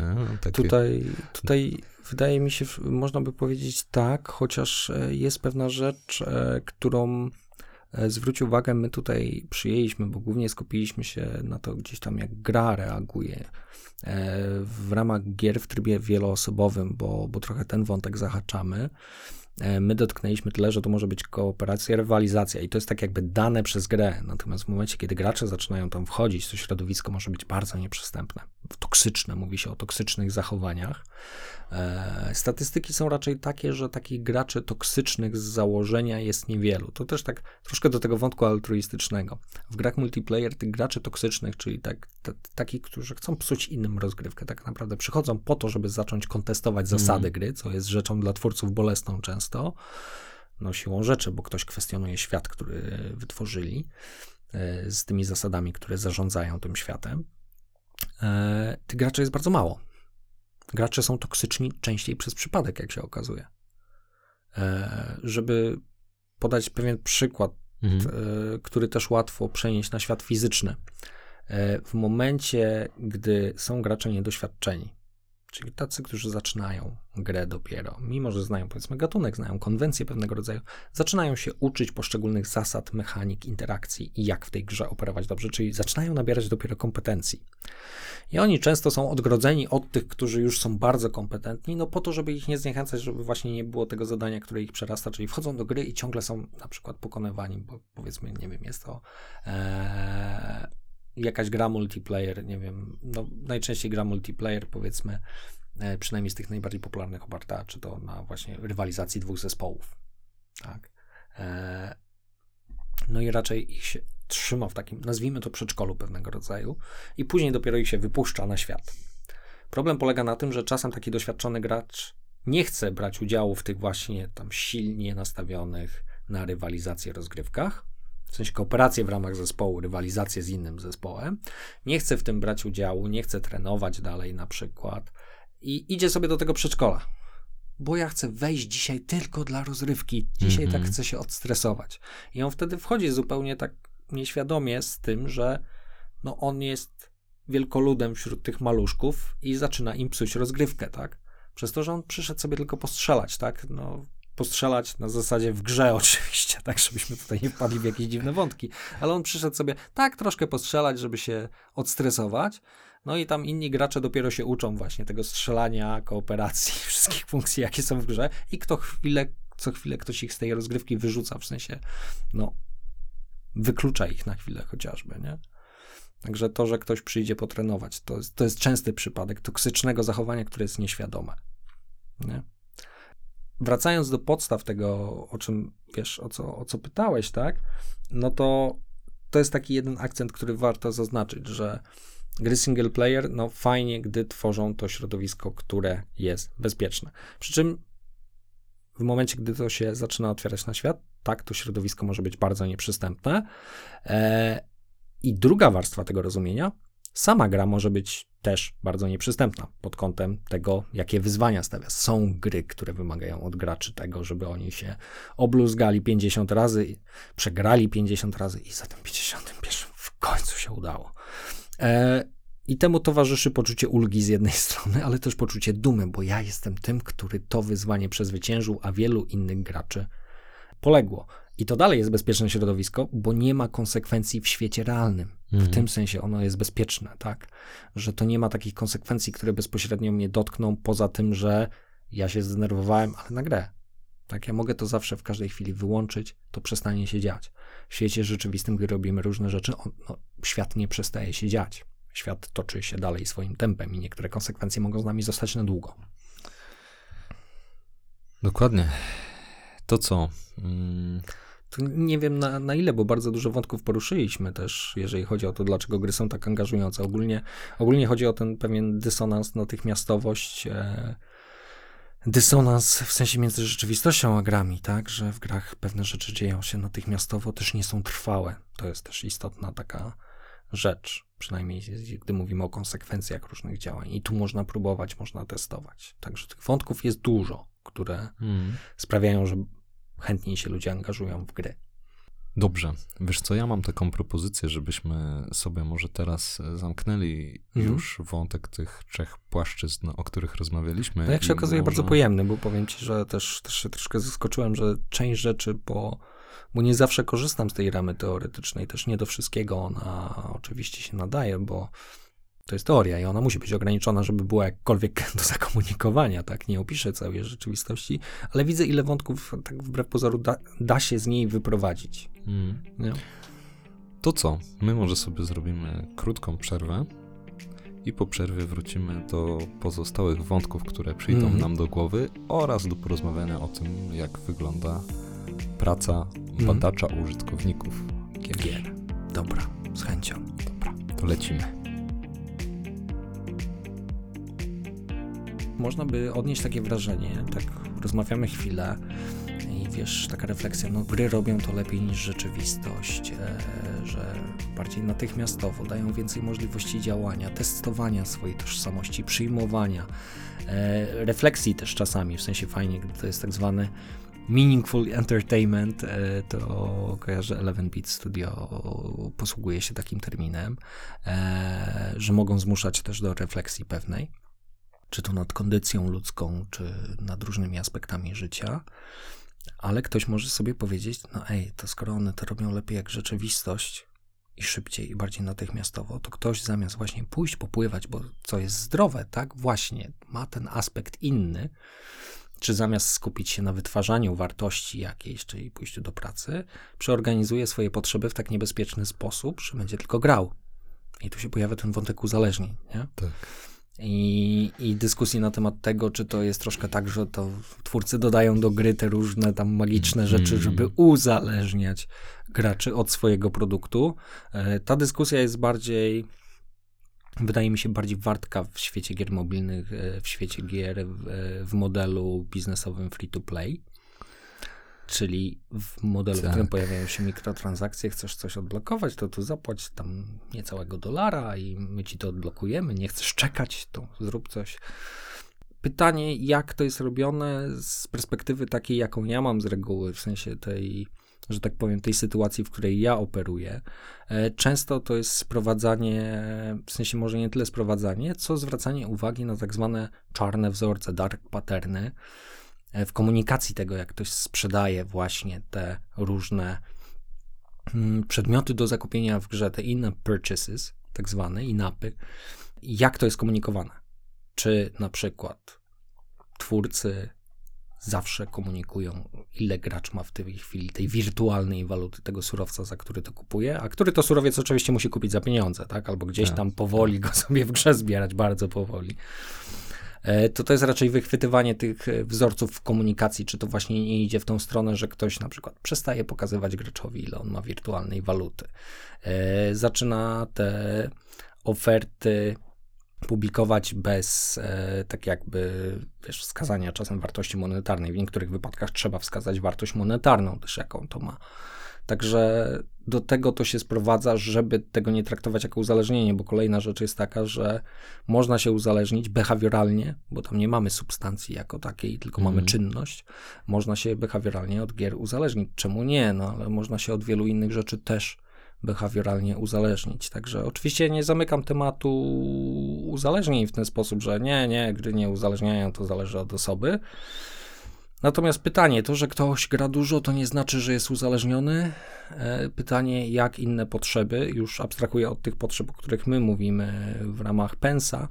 Takie, Tutaj, tutaj wydaje mi się, można by powiedzieć tak, chociaż e, jest pewna rzecz, e, którą e, zwróć uwagę, my tutaj przyjęliśmy, bo głównie skupiliśmy się na to gdzieś tam, jak gra reaguje w ramach gier w trybie wieloosobowym, bo, bo trochę ten wątek zahaczamy. E, My dotknęliśmy tyle, że to może być kooperacja, rywalizacja i to jest tak jakby dane przez grę. Natomiast w momencie, kiedy gracze zaczynają tam wchodzić, to środowisko może być bardzo nieprzystępne, toksyczne, mówi się o toksycznych zachowaniach. E, Statystyki są raczej takie, że takich graczy toksycznych z założenia jest niewielu. To też tak troszkę do tego wątku altruistycznego. W grach multiplayer tych graczy toksycznych, czyli tak, t- takich, którzy chcą psuć innym rozgrywkę, tak naprawdę przychodzą po to, żeby zacząć kontestować zasady gry, co jest rzeczą dla twórców bolesną często, no siłą rzeczy, bo ktoś kwestionuje świat, który wytworzyli e, z tymi zasadami, które zarządzają tym światem. E, Tych graczy jest bardzo mało. Gracze są toksyczni częściej przez przypadek, jak się okazuje. E, Żeby podać pewien przykład, Mhm. e, który też łatwo przenieść na świat fizyczny. W momencie, gdy są gracze niedoświadczeni, czyli tacy, którzy zaczynają grę dopiero, mimo że znają powiedzmy gatunek, znają konwencję pewnego rodzaju, zaczynają się uczyć poszczególnych zasad, mechanik, interakcji i jak w tej grze operować dobrze, czyli zaczynają nabierać dopiero kompetencji. I oni często są odgrodzeni od tych, którzy już są bardzo kompetentni, no po to, żeby ich nie zniechęcać, żeby właśnie nie było tego zadania, które ich przerasta, czyli wchodzą do gry i ciągle są na przykład pokonywani, bo powiedzmy, nie wiem, jest to e, jakaś gra multiplayer, nie wiem, no najczęściej gra multiplayer, powiedzmy, e, przynajmniej z tych najbardziej popularnych oparta, czy to na właśnie rywalizacji dwóch zespołów. Tak. E, no i raczej ich się trzyma w takim, nazwijmy to przedszkolu pewnego rodzaju, i później dopiero ich się wypuszcza na świat. Problem polega na tym, że czasem taki doświadczony gracz nie chce brać udziału w tych właśnie tam silnie nastawionych na rywalizację rozgrywkach, w sensie kooperację w ramach zespołu, rywalizację z innym zespołem, nie chce w tym brać udziału, nie chce trenować dalej na przykład i idzie sobie do tego przedszkola. Bo ja chcę wejść dzisiaj tylko dla rozrywki. Dzisiaj Mhm. tak chcę się odstresować. I on wtedy wchodzi zupełnie tak nieświadomie z tym, że no on jest wielkoludem wśród tych maluszków i zaczyna im psuć rozgrywkę, tak? Przez to, że on przyszedł sobie tylko postrzelać, tak? No, postrzelać na zasadzie w grze oczywiście, tak, żebyśmy tutaj nie wpadli w jakieś dziwne wątki, ale on przyszedł sobie tak troszkę postrzelać, żeby się odstresować, no i tam inni gracze dopiero się uczą właśnie tego strzelania, kooperacji, wszystkich funkcji, jakie są w grze i kto chwilę, co chwilę ktoś ich z tej rozgrywki wyrzuca, w sensie, no, wyklucza ich na chwilę chociażby, nie? Także to, że ktoś przyjdzie potrenować, to to jest częsty przypadek toksycznego zachowania, które jest nieświadome. Nie? Wracając do podstaw tego, o czym wiesz, o co, o co pytałeś, tak? No to to jest taki jeden akcent, który warto zaznaczyć, że gry single player, no fajnie, gdy tworzą to środowisko, które jest bezpieczne. Przy czym w momencie, gdy to się zaczyna otwierać na świat, tak, to środowisko może być bardzo nieprzystępne. E, I druga warstwa tego rozumienia, sama gra może być też bardzo nieprzystępna pod kątem tego, jakie wyzwania stawia. Są gry, które wymagają od graczy tego, żeby oni się obluzgali 50 razy, przegrali 50 razy i za tym 51 w końcu się udało. E, I temu towarzyszy poczucie ulgi z jednej strony, ale też poczucie dumy, bo ja jestem tym, który to wyzwanie przezwyciężył, a wielu innych graczy poległo. I to dalej jest bezpieczne środowisko, bo nie ma konsekwencji w świecie realnym. W Mhm. tym sensie ono jest bezpieczne, tak? Że to nie ma takich konsekwencji, które bezpośrednio mnie dotkną, poza tym, że ja się zdenerwowałem, ale na grę. Tak, ja mogę to zawsze w każdej chwili wyłączyć, to przestanie się dziać. W świecie rzeczywistym, gdy robimy różne rzeczy, on, no, świat nie przestaje się dziać. Świat toczy się dalej swoim tempem i niektóre konsekwencje mogą z nami zostać na długo. Dokładnie. To co? Mm, Tu nie wiem na, na ile, bo bardzo dużo wątków poruszyliśmy też, jeżeli chodzi o to, dlaczego gry są tak angażujące. Ogólnie, ogólnie chodzi o ten pewien dysonans, natychmiastowość, e, dysonans w sensie między rzeczywistością a grami, tak, że w grach pewne rzeczy dzieją się natychmiastowo, też nie są trwałe. To jest też istotna taka rzecz, przynajmniej gdy mówimy o konsekwencjach różnych działań. I tu można próbować, można testować. Także tych wątków jest dużo, które mm. sprawiają, że chętniej się ludzie angażują w gry. Dobrze. Wiesz co, ja mam taką propozycję, żebyśmy sobie może teraz e, zamknęli Mhm. już wątek tych trzech płaszczyzn, o których rozmawialiśmy. No jak się okazuje, bardzo może- pojemny, bo powiem ci, że też, też się troszkę zaskoczyłem, że część rzeczy, bo, bo nie zawsze korzystam z tej ramy teoretycznej, też nie do wszystkiego ona oczywiście się nadaje, bo to jest teoria i ona musi być ograniczona, żeby była jakkolwiek do zakomunikowania, tak? Nie opiszę całej rzeczywistości, ale widzę, ile wątków tak wbrew pozoru da, da się z niej wyprowadzić. Mm. To co? My może sobie zrobimy krótką przerwę i po przerwie wrócimy do pozostałych wątków, które przyjdą Mhm. nam do głowy oraz do porozmawiania o tym, jak wygląda praca badacza użytkowników gier. Gier. Dobra, z chęcią. Dobra, to lecimy. Można by odnieść takie wrażenie, tak rozmawiamy chwilę i wiesz, taka refleksja, no gry robią to lepiej niż rzeczywistość, e, że bardziej natychmiastowo, dają więcej możliwości działania, testowania swojej tożsamości, przyjmowania, e, refleksji też czasami, w sensie fajnie, gdy to jest tak zwany meaningful entertainment, e, to kojarzę Eleven Beat Studio posługuje się takim terminem, że mogą zmuszać też do refleksji pewnej czy to nad kondycją ludzką, czy nad różnymi aspektami życia, ale ktoś może sobie powiedzieć, no ej, to skoro one to robią lepiej jak rzeczywistość i szybciej i bardziej natychmiastowo, to ktoś zamiast właśnie pójść popływać, bo co jest zdrowe, tak, właśnie ma ten aspekt inny, czy zamiast skupić się na wytwarzaniu wartości jakiejś, czyli pójściu do pracy, przeorganizuje swoje potrzeby w tak niebezpieczny sposób, że będzie tylko grał. I tu się pojawia ten wątek uzależnień, nie? Tak. I, I dyskusji na temat tego, czy to jest troszkę tak, że to twórcy dodają do gry te różne tam magiczne rzeczy, Mm. żeby uzależniać graczy od swojego produktu. E, Ta dyskusja jest bardziej, wydaje mi się, bardziej wartka w świecie gier mobilnych, e, w świecie gier w, e, w modelu biznesowym free to play. Czyli w modelu, w Tak. którym pojawiają się mikrotransakcje, chcesz coś odblokować, to tu zapłać tam niecałego dolara i my ci to odblokujemy. Nie chcesz czekać, to zrób coś. Pytanie, jak to jest robione z perspektywy takiej, jaką ja mam z reguły, w sensie tej, że tak powiem, tej sytuacji, w której ja operuję. E, Często to jest sprowadzanie, w sensie może nie tyle sprowadzanie, co zwracanie uwagi na tak zwane czarne wzorce, dark patterny, w komunikacji tego, jak ktoś sprzedaje właśnie te różne mm, przedmioty do zakupienia w grze, te inne purchases, tak zwane, inapy, jak to jest komunikowane. Czy na przykład twórcy zawsze komunikują, ile gracz ma w tej chwili tej wirtualnej waluty, tego surowca, za który to kupuje, a który to surowiec oczywiście musi kupić za pieniądze, tak? Albo gdzieś Tak. tam powoli go sobie w grze zbierać, bardzo powoli. E, To to jest raczej wychwytywanie tych e, wzorców w komunikacji, czy to właśnie nie idzie w tą stronę, że ktoś na przykład przestaje pokazywać graczowi, ile on ma wirtualnej waluty. E, Zaczyna te oferty publikować bez e, tak jakby, wiesz, wskazania czasem wartości monetarnej. W niektórych wypadkach trzeba wskazać wartość monetarną też, jaką to ma. Także do tego to się sprowadza, żeby tego nie traktować jako uzależnienie, bo kolejna rzecz jest taka, że można się uzależnić behawioralnie, bo tam nie mamy substancji jako takiej, tylko mamy Mhm. czynność. Można się behawioralnie od gier uzależnić. Czemu nie? No ale można się od wielu innych rzeczy też behawioralnie uzależnić. Także oczywiście nie zamykam tematu uzależnień w ten sposób, że nie, nie, gry nie uzależniają, to zależy od osoby. Natomiast pytanie, to, że ktoś gra dużo, to nie znaczy, że jest uzależniony. E, Pytanie, jak inne potrzeby, już abstrahuję od tych potrzeb, o których my mówimy w ramach Pensa,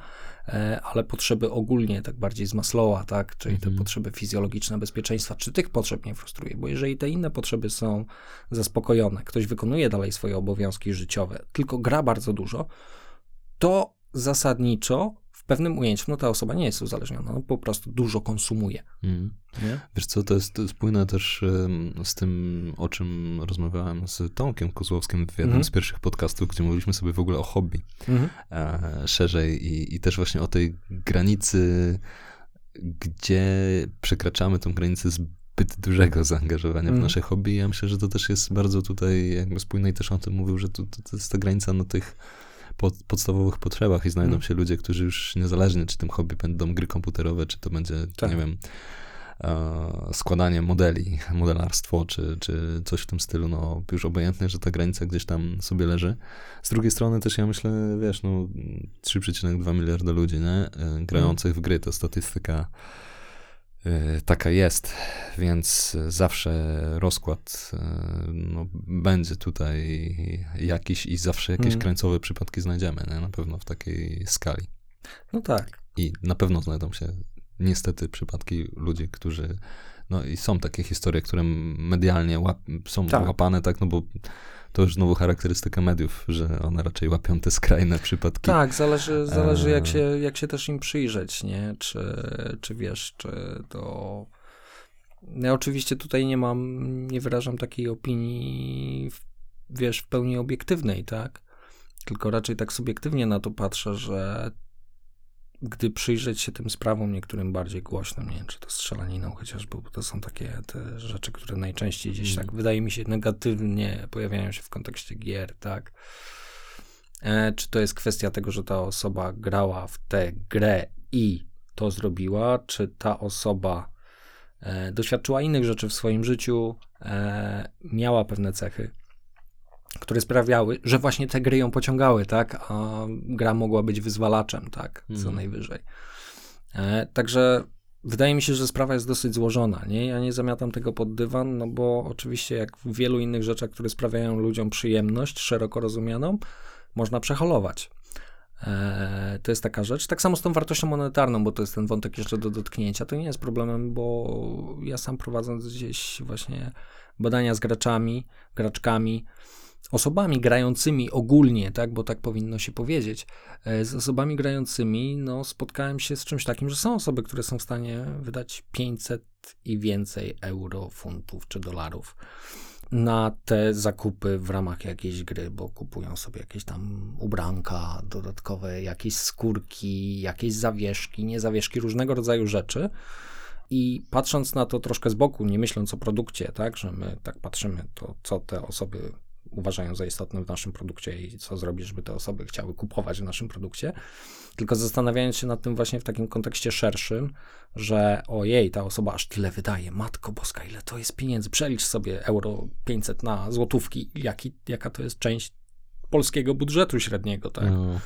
e, ale potrzeby ogólnie, tak bardziej z Maslowa, tak, czyli Mhm. te potrzeby fizjologiczne bezpieczeństwa, czy tych potrzeb nie frustruje? Bo jeżeli te inne potrzeby są zaspokojone, ktoś wykonuje dalej swoje obowiązki życiowe, tylko gra bardzo dużo, to zasadniczo pewnym ujęciu no, ta osoba nie jest uzależniona, no, po prostu dużo konsumuje. Mm. Wiesz co, to jest spójne też z tym, o czym rozmawiałem z Tomkiem Kozłowskim w jednym Mhm. z pierwszych podcastów, gdzie mówiliśmy sobie w ogóle o hobby Mhm. e, szerzej i, i też właśnie o tej granicy, gdzie przekraczamy tą granicę zbyt dużego zaangażowania w Mhm. nasze hobby. Ja myślę, że to też jest bardzo tutaj jakby spójne i też o tym mówił, że to, to, to jest ta granica na tych pod, podstawowych potrzebach i znajdą Mhm. się ludzie, którzy już niezależnie czy tym hobby będą gry komputerowe, czy to będzie, Tak. nie wiem, e, składanie modeli, modelarstwo, czy, czy coś w tym stylu, no już obojętnie, że ta granica gdzieś tam sobie leży. Z drugiej strony też ja myślę, wiesz, no 3,2 miliarda ludzi, nie? E, Grających w gry, to statystyka taka jest, więc zawsze rozkład e, no, będzie tutaj jakiś i zawsze jakieś krańcowe przypadki znajdziemy, nie? na pewno w takiej skali. No tak. I na pewno znajdą się niestety przypadki ludzi, którzy. No i są takie historie, które medialnie łap, są Tak. łapane, tak, no bo to już znowu charakterystyka mediów, że one raczej łapią te skrajne przypadki. Tak, zależy, zależy jak, Eee. się, jak się też im przyjrzeć, nie? Czy, czy wiesz, czy to... Ja oczywiście tutaj nie mam, nie wyrażam takiej opinii, wiesz, w pełni obiektywnej, tak? Tylko raczej tak subiektywnie na to patrzę, że gdy przyjrzeć się tym sprawom niektórym bardziej głośnym, nie wiem, czy to strzelaniną chociażby, bo to są takie te rzeczy, które najczęściej gdzieś Mm. tak, wydaje mi się, negatywnie pojawiają się w kontekście gier, tak? E, czy to jest kwestia tego, że ta osoba grała w tę grę i to zrobiła, czy ta osoba e, doświadczyła innych rzeczy w swoim życiu, e, miała pewne cechy, które sprawiały, że właśnie te gry ją pociągały, tak? A gra mogła być wyzwalaczem, tak? Co Mhm. najwyżej. E, także wydaje mi się, że sprawa jest dosyć złożona, nie? Ja nie zamiatam tego pod dywan, no bo oczywiście jak w wielu innych rzeczach, które sprawiają ludziom przyjemność, szeroko rozumianą, można przeholować. E, to jest taka rzecz. Tak samo z tą wartością monetarną, bo to jest ten wątek jeszcze do dotknięcia. To nie jest problemem, bo ja sam prowadząc gdzieś właśnie badania z graczami, graczkami, osobami grającymi ogólnie, tak, bo tak powinno się powiedzieć, e, z osobami grającymi, no, spotkałem się z czymś takim, że są osoby, które są w stanie wydać 500 i więcej euro, funtów czy dolarów na te zakupy w ramach jakiejś gry, bo kupują sobie jakieś tam ubranka dodatkowe, jakieś skórki, jakieś zawieszki, nie zawieszki, różnego rodzaju rzeczy. I patrząc na to troszkę z boku, nie myśląc o produkcie, tak, że my tak patrzymy, to co te osoby uważają za istotne w naszym produkcie i co zrobić, żeby te osoby chciały kupować w naszym produkcie, tylko zastanawiając się nad tym właśnie w takim kontekście szerszym, że ojej, ta osoba aż tyle wydaje, matko boska, ile to jest pieniędzy, przelicz sobie euro 500 na złotówki, jaki, jaka to jest część polskiego budżetu średniego, tak? No,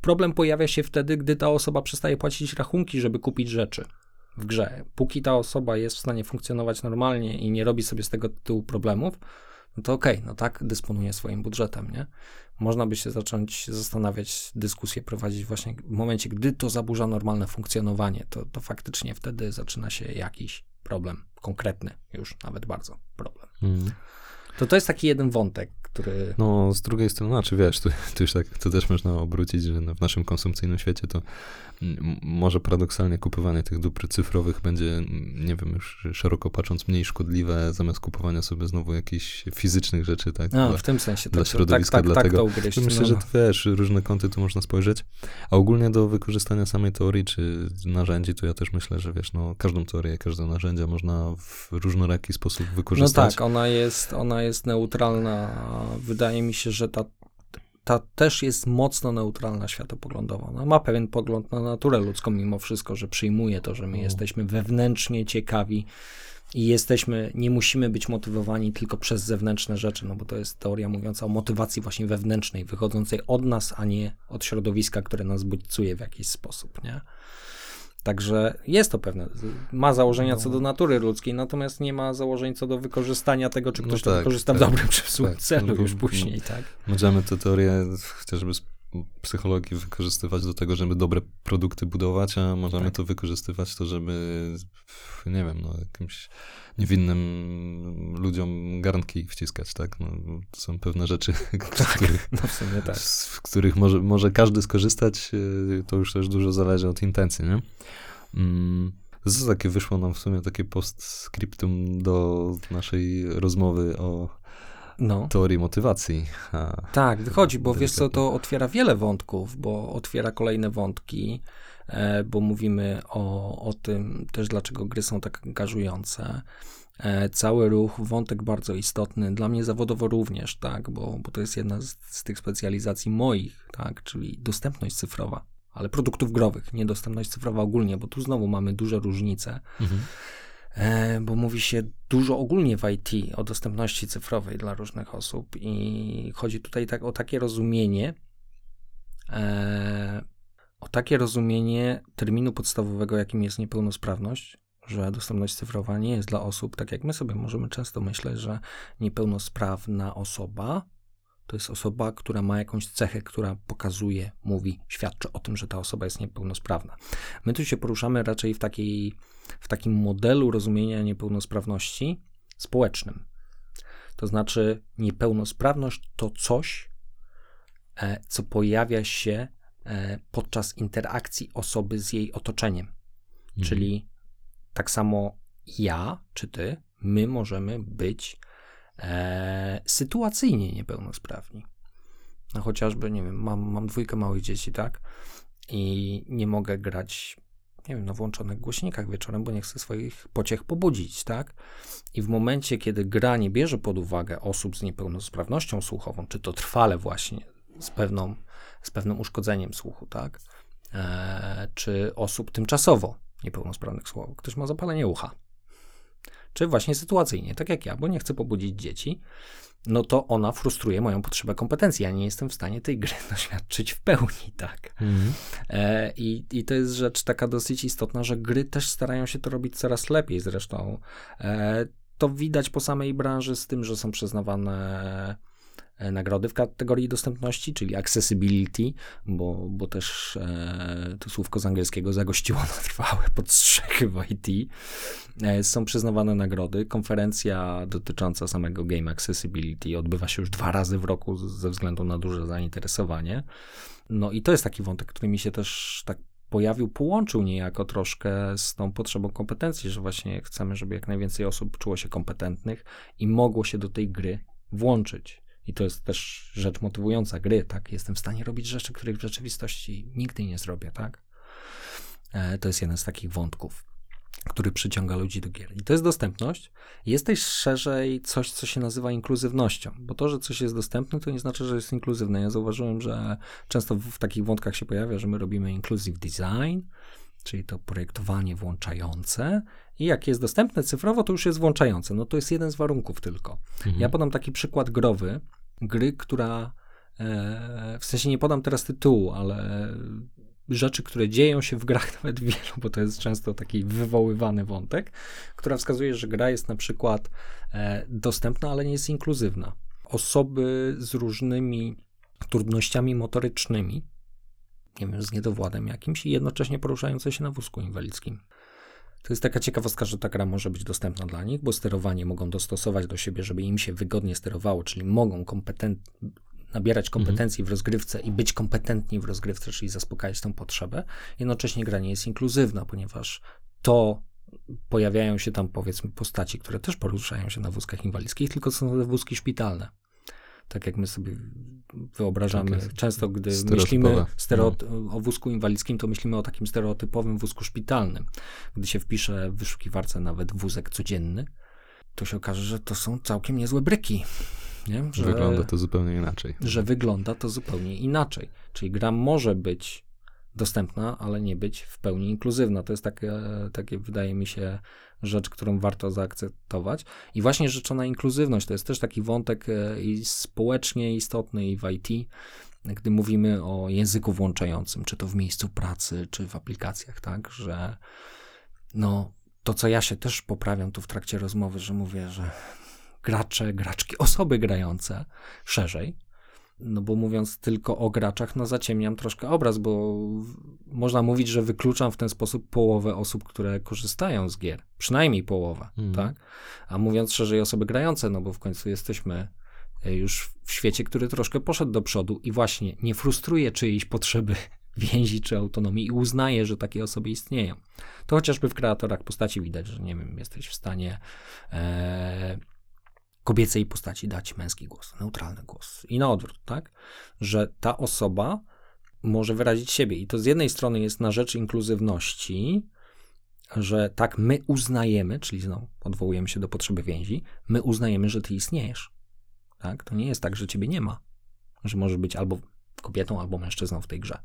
Problem pojawia się wtedy, gdy ta osoba przestaje płacić rachunki, żeby kupić rzeczy w grze. Póki ta osoba jest w stanie funkcjonować normalnie i nie robi sobie z tego tytułu problemów, no to okej, no tak dysponuje swoim budżetem, nie? Można by się zacząć zastanawiać, dyskusję prowadzić właśnie w momencie, gdy to zaburza normalne funkcjonowanie, to, to faktycznie wtedy zaczyna się jakiś problem, konkretny już nawet bardzo problem. mm. To to jest taki jeden wątek, który... No, z drugiej strony, znaczy wiesz, tu, tu już tak, to też można obrócić, że w naszym konsumpcyjnym świecie to może paradoksalnie kupowanie tych dóbr cyfrowych będzie, nie wiem, już szeroko patrząc, mniej szkodliwe zamiast kupowania sobie znowu jakichś fizycznych rzeczy, tak? A, Dla- w tym sensie. dla tak, środowiska, tak, tak, dlatego- tak to ugryźć. Myślę, no, że no. to, wiesz, różne kąty tu można spojrzeć, a ogólnie do wykorzystania samej teorii czy narzędzi, to ja też myślę, że wiesz, no każdą teorię, każde narzędzie można w różnoraki sposób No wykorzystać. tak, ona jest, ona jest neutralna. Wydaje mi się, że ta, ta też jest mocno neutralna światopoglądowo. Ona ma pewien pogląd na naturę ludzką mimo wszystko, że przyjmuje to, że my No. jesteśmy wewnętrznie ciekawi i jesteśmy, nie musimy być motywowani tylko przez zewnętrzne rzeczy, no bo to jest teoria mówiąca o motywacji właśnie wewnętrznej, wychodzącej od nas, a nie od środowiska, które nas bodźcuje w jakiś sposób, nie? Także jest to pewne, ma założenia co do natury ludzkiej, natomiast nie ma założeń co do wykorzystania tego, czy No ktoś to tak, wykorzysta w tak, dobrym czy w złym tak. celu No już później, tak? Możemy tę teorię chociażby z psychologii wykorzystywać do tego, żeby dobre produkty budować, a możemy Tak. to wykorzystywać to, żeby nie wiem, no jakimś niewinnym ludziom garnki wciskać, tak? No, to są pewne rzeczy, z których, No w tak. z których może, może każdy skorzystać, yy, to już też dużo zależy od intencji, nie? Mm. Co takie wyszło nam w sumie takie postscriptum do naszej rozmowy o No. teorii motywacji. A, Tak, wychodzi, bo wiesz co, to otwiera wiele wątków, bo otwiera kolejne wątki, e, bo mówimy o, o tym też, dlaczego gry są tak angażujące. E, Cały ruch, wątek bardzo istotny, dla mnie zawodowo również, tak, bo, bo to jest jedna z, z tych specjalizacji moich, tak, czyli dostępność cyfrowa, ale produktów growych, nie dostępność cyfrowa ogólnie, bo tu znowu mamy duże różnice. mhm. E, bo mówi się dużo ogólnie w IT o dostępności cyfrowej dla różnych osób i chodzi tutaj tak o takie rozumienie, e, o takie rozumienie terminu podstawowego, jakim jest niepełnosprawność, że dostępność cyfrowa nie jest dla osób, tak jak my sobie możemy często myśleć, że niepełnosprawna osoba to jest osoba, która ma jakąś cechę, która pokazuje, mówi, świadczy o tym, że ta osoba jest niepełnosprawna. My tu się poruszamy raczej w, takiej, w takim modelu rozumienia niepełnosprawności społecznym. To znaczy, niepełnosprawność to coś, e, co pojawia się e, podczas interakcji osoby z jej otoczeniem. Mhm. Czyli tak samo ja czy ty, my możemy być e, sytuacyjnie niepełnosprawni. No chociażby, nie wiem, mam, mam dwójkę małych dzieci, tak? I nie mogę grać, nie wiem, na włączonych głośnikach wieczorem, bo nie chcę swoich pociech pobudzić, tak? I w momencie, kiedy gra nie bierze pod uwagę osób z niepełnosprawnością słuchową, czy to trwale właśnie z, pewną, z pewnym uszkodzeniem słuchu, tak? E, czy osób tymczasowo niepełnosprawnych słuchowo. Ktoś ma zapalenie ucha. Czy właśnie sytuacyjnie, tak jak ja, bo nie chcę pobudzić dzieci, no to ona frustruje moją potrzebę kompetencji. Ja nie jestem w stanie tej gry doświadczyć w pełni, tak. Mhm. E, i, I to jest rzecz taka dosyć istotna, że gry też starają się to robić coraz lepiej zresztą. E, to widać po samej branży z tym, że są przyznawane nagrody w kategorii dostępności, czyli accessibility, bo, bo też e, to słówko z angielskiego zagościło na trwałe podstrzechy w IT. E, są przyznawane nagrody. Konferencja dotycząca samego game accessibility odbywa się już dwa razy w roku ze względu na duże zainteresowanie. No i to jest taki wątek, który mi się też tak pojawił, połączył niejako troszkę z tą potrzebą kompetencji, że właśnie chcemy, żeby jak najwięcej osób czuło się kompetentnych i mogło się do tej gry włączyć. I to jest też rzecz motywująca gry, tak? Jestem w stanie robić rzeczy, których w rzeczywistości nigdy nie zrobię, tak? E, to jest jeden z takich wątków który przyciąga ludzi do gier. I to jest dostępność. Jest też szerzej coś, co się nazywa inkluzywnością, bo to, że coś jest dostępne, to nie znaczy, że jest inkluzywne. Ja zauważyłem, że często w, takich wątkach się pojawia, że my robimy inclusive design, czyli to projektowanie włączające i jak jest dostępne cyfrowo, to już jest włączające. No to jest jeden z warunków tylko. Mhm. Ja podam taki przykład growy, gry, która e, w sensie nie podam teraz tytułu, ale rzeczy, które dzieją się w grach nawet wielu, bo to jest często taki wywoływany wątek, która wskazuje, że gra jest na przykład e, dostępna, ale nie jest inkluzywna. Osoby z różnymi trudnościami motorycznymi, nie wiem, z niedowładem jakimś i jednocześnie poruszające się na wózku inwalidzkim. To jest taka ciekawostka, że ta gra może być dostępna dla nich, bo sterowanie mogą dostosować do siebie, żeby im się wygodnie sterowało, czyli mogą kompetent, nabierać mhm. kompetencji w rozgrywce i być kompetentni w rozgrywce, czyli zaspokajać tą potrzebę. Jednocześnie gra nie jest inkluzywna, ponieważ to pojawiają się tam powiedzmy postaci, które też poruszają się na wózkach inwalidzkich, tylko są to wózki szpitalne. Tak jak my sobie wyobrażamy, tak często gdy myślimy stereoty- no. o wózku inwalidzkim, to myślimy o takim stereotypowym wózku szpitalnym. Gdy się wpisze w wyszukiwarce nawet wózek codzienny, to się okaże, że to są całkiem niezłe bryki. Nie? Że, wygląda to zupełnie inaczej. Że wygląda to zupełnie inaczej. Czyli gra może być dostępna, ale nie być w pełni inkluzywna. To jest takie, takie, wydaje mi się, rzecz, którą warto zaakceptować. I właśnie rzeczona inkluzywność to jest też taki wątek e, i społecznie istotny i w IT, gdy mówimy o języku włączającym, czy to w miejscu pracy, czy w aplikacjach, tak, że no, to, co ja się też poprawiam tu w trakcie rozmowy, że mówię, że gracze, graczki, osoby grające szerzej. No bo mówiąc tylko o graczach, no zaciemniam troszkę obraz, bo można mówić, że wykluczam w ten sposób połowę osób, które korzystają z gier. Przynajmniej połowę, mm. tak? A mówiąc szerzej osoby grające, no bo w końcu jesteśmy e, już w świecie, który troszkę poszedł do przodu i właśnie nie frustruje czyjejś potrzeby więzi czy autonomii i uznaje, że takie osoby istnieją. To chociażby w kreatorach postaci widać, że nie wiem, jesteś w stanie e, kobiecej postaci dać męski głos, neutralny głos. I na odwrót, tak? Że ta osoba może wyrazić siebie. I to z jednej strony jest na rzecz inkluzywności, że tak my uznajemy, czyli znowu odwołujemy się do potrzeby więzi, my uznajemy, że ty istniejesz. Tak? To nie jest tak, że ciebie nie ma. Że możesz być albo kobietą, albo mężczyzną w tej grze.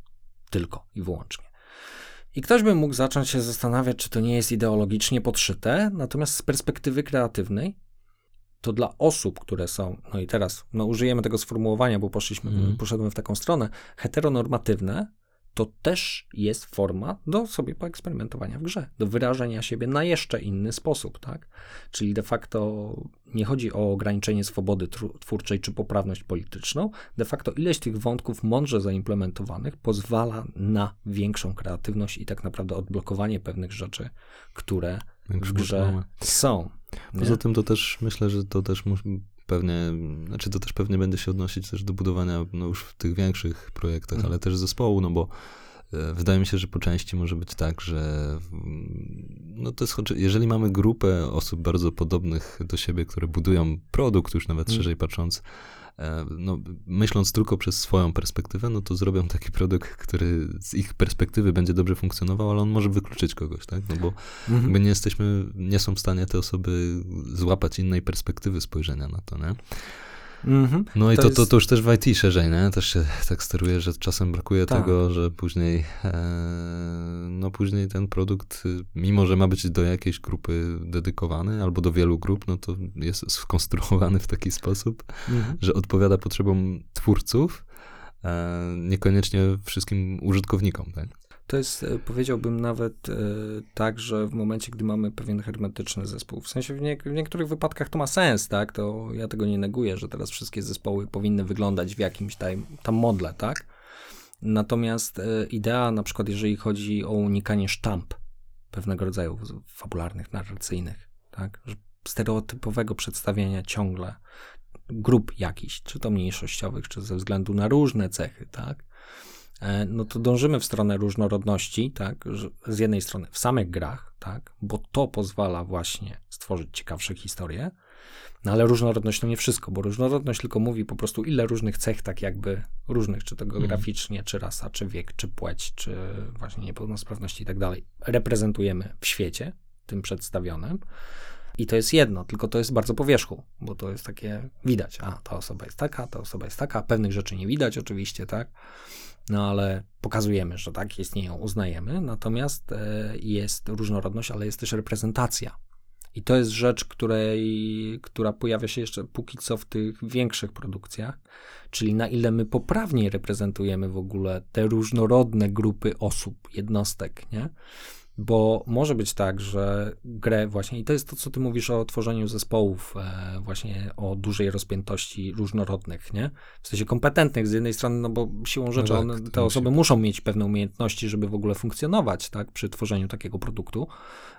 Tylko i wyłącznie. I ktoś by mógł zacząć się zastanawiać, czy to nie jest ideologicznie podszyte, natomiast z perspektywy kreatywnej to dla osób, które są, no i teraz no użyjemy tego sformułowania, bo poszliśmy, mm. poszedłem w taką stronę, heteronormatywne, to też jest forma do sobie poeksperymentowania w grze, do wyrażenia siebie na jeszcze inny sposób, tak? Czyli de facto nie chodzi o ograniczenie swobody twórczej czy poprawność polityczną, de facto ileś tych wątków mądrze zaimplementowanych pozwala na większą kreatywność i tak naprawdę odblokowanie pewnych rzeczy, które w grze są. Poza tym to też myślę, że to też pewnie, znaczy to też pewnie będzie się odnosić też do budowania no już w tych większych projektach, mhm. ale też zespołu, no bo e, Wydaje mi się, że po części może być tak, że no to jest, jeżeli mamy grupę osób bardzo podobnych do siebie, które budują produkt, już nawet mhm. szerzej patrząc, no, myśląc tylko przez swoją perspektywę, no to zrobią taki produkt, który z ich perspektywy będzie dobrze funkcjonował, ale on może wykluczyć kogoś, tak? No bo mhm. nie jesteśmy, nie są w stanie te osoby złapać innej perspektywy spojrzenia na to, nie? Mm-hmm. No i to, to, to, to, już też w IT szerzej, nie? Też się tak steruje, że czasem brakuje tak. tego, że później e, no później ten produkt, mimo że ma być do jakiejś grupy dedykowany albo do wielu grup, no to jest skonstruowany w taki sposób, mm-hmm. że odpowiada potrzebom twórców, e, niekoniecznie wszystkim użytkownikom, tak? To jest, e, powiedziałbym nawet e, tak, że w momencie, gdy mamy pewien hermetyczny zespół, w sensie w, nie, w niektórych wypadkach to ma sens, tak, to ja tego nie neguję, że teraz wszystkie zespoły powinny wyglądać w jakimś tam, tam modle, tak, natomiast e, idea, na przykład jeżeli chodzi o unikanie sztamp pewnego rodzaju fabularnych, narracyjnych, tak, stereotypowego przedstawienia ciągle grup jakichś, czy to mniejszościowych, czy ze względu na różne cechy, tak, no to dążymy w stronę różnorodności, tak, z jednej strony w samych grach, tak, bo to pozwala właśnie stworzyć ciekawsze historie, no ale różnorodność to nie wszystko, bo różnorodność tylko mówi po prostu ile różnych cech, tak jakby różnych, czy to mhm. geograficznie, czy rasa, czy wiek, czy płeć, czy właśnie niepełnosprawności i tak dalej, reprezentujemy w świecie, tym przedstawionym. I to jest jedno, tylko to jest bardzo po wierzchu, bo to jest takie widać, a ta osoba jest taka, ta osoba jest taka, pewnych rzeczy nie widać oczywiście, tak? no ale pokazujemy, że tak, istnieją, uznajemy, natomiast e, jest różnorodność, ale jest też reprezentacja. I to jest rzecz, której, która pojawia się jeszcze póki co w tych większych produkcjach, czyli na ile my poprawnie reprezentujemy w ogóle te różnorodne grupy osób, jednostek, nie? Bo może być tak, że grę właśnie, i to jest to, co ty mówisz o tworzeniu zespołów, e, właśnie o dużej rozpiętości różnorodnych, nie? W sensie kompetentnych z jednej strony, no bo siłą no rzeczy no tak, one, te osoby musi. muszą mieć pewne umiejętności, żeby w ogóle funkcjonować, tak, przy tworzeniu takiego produktu.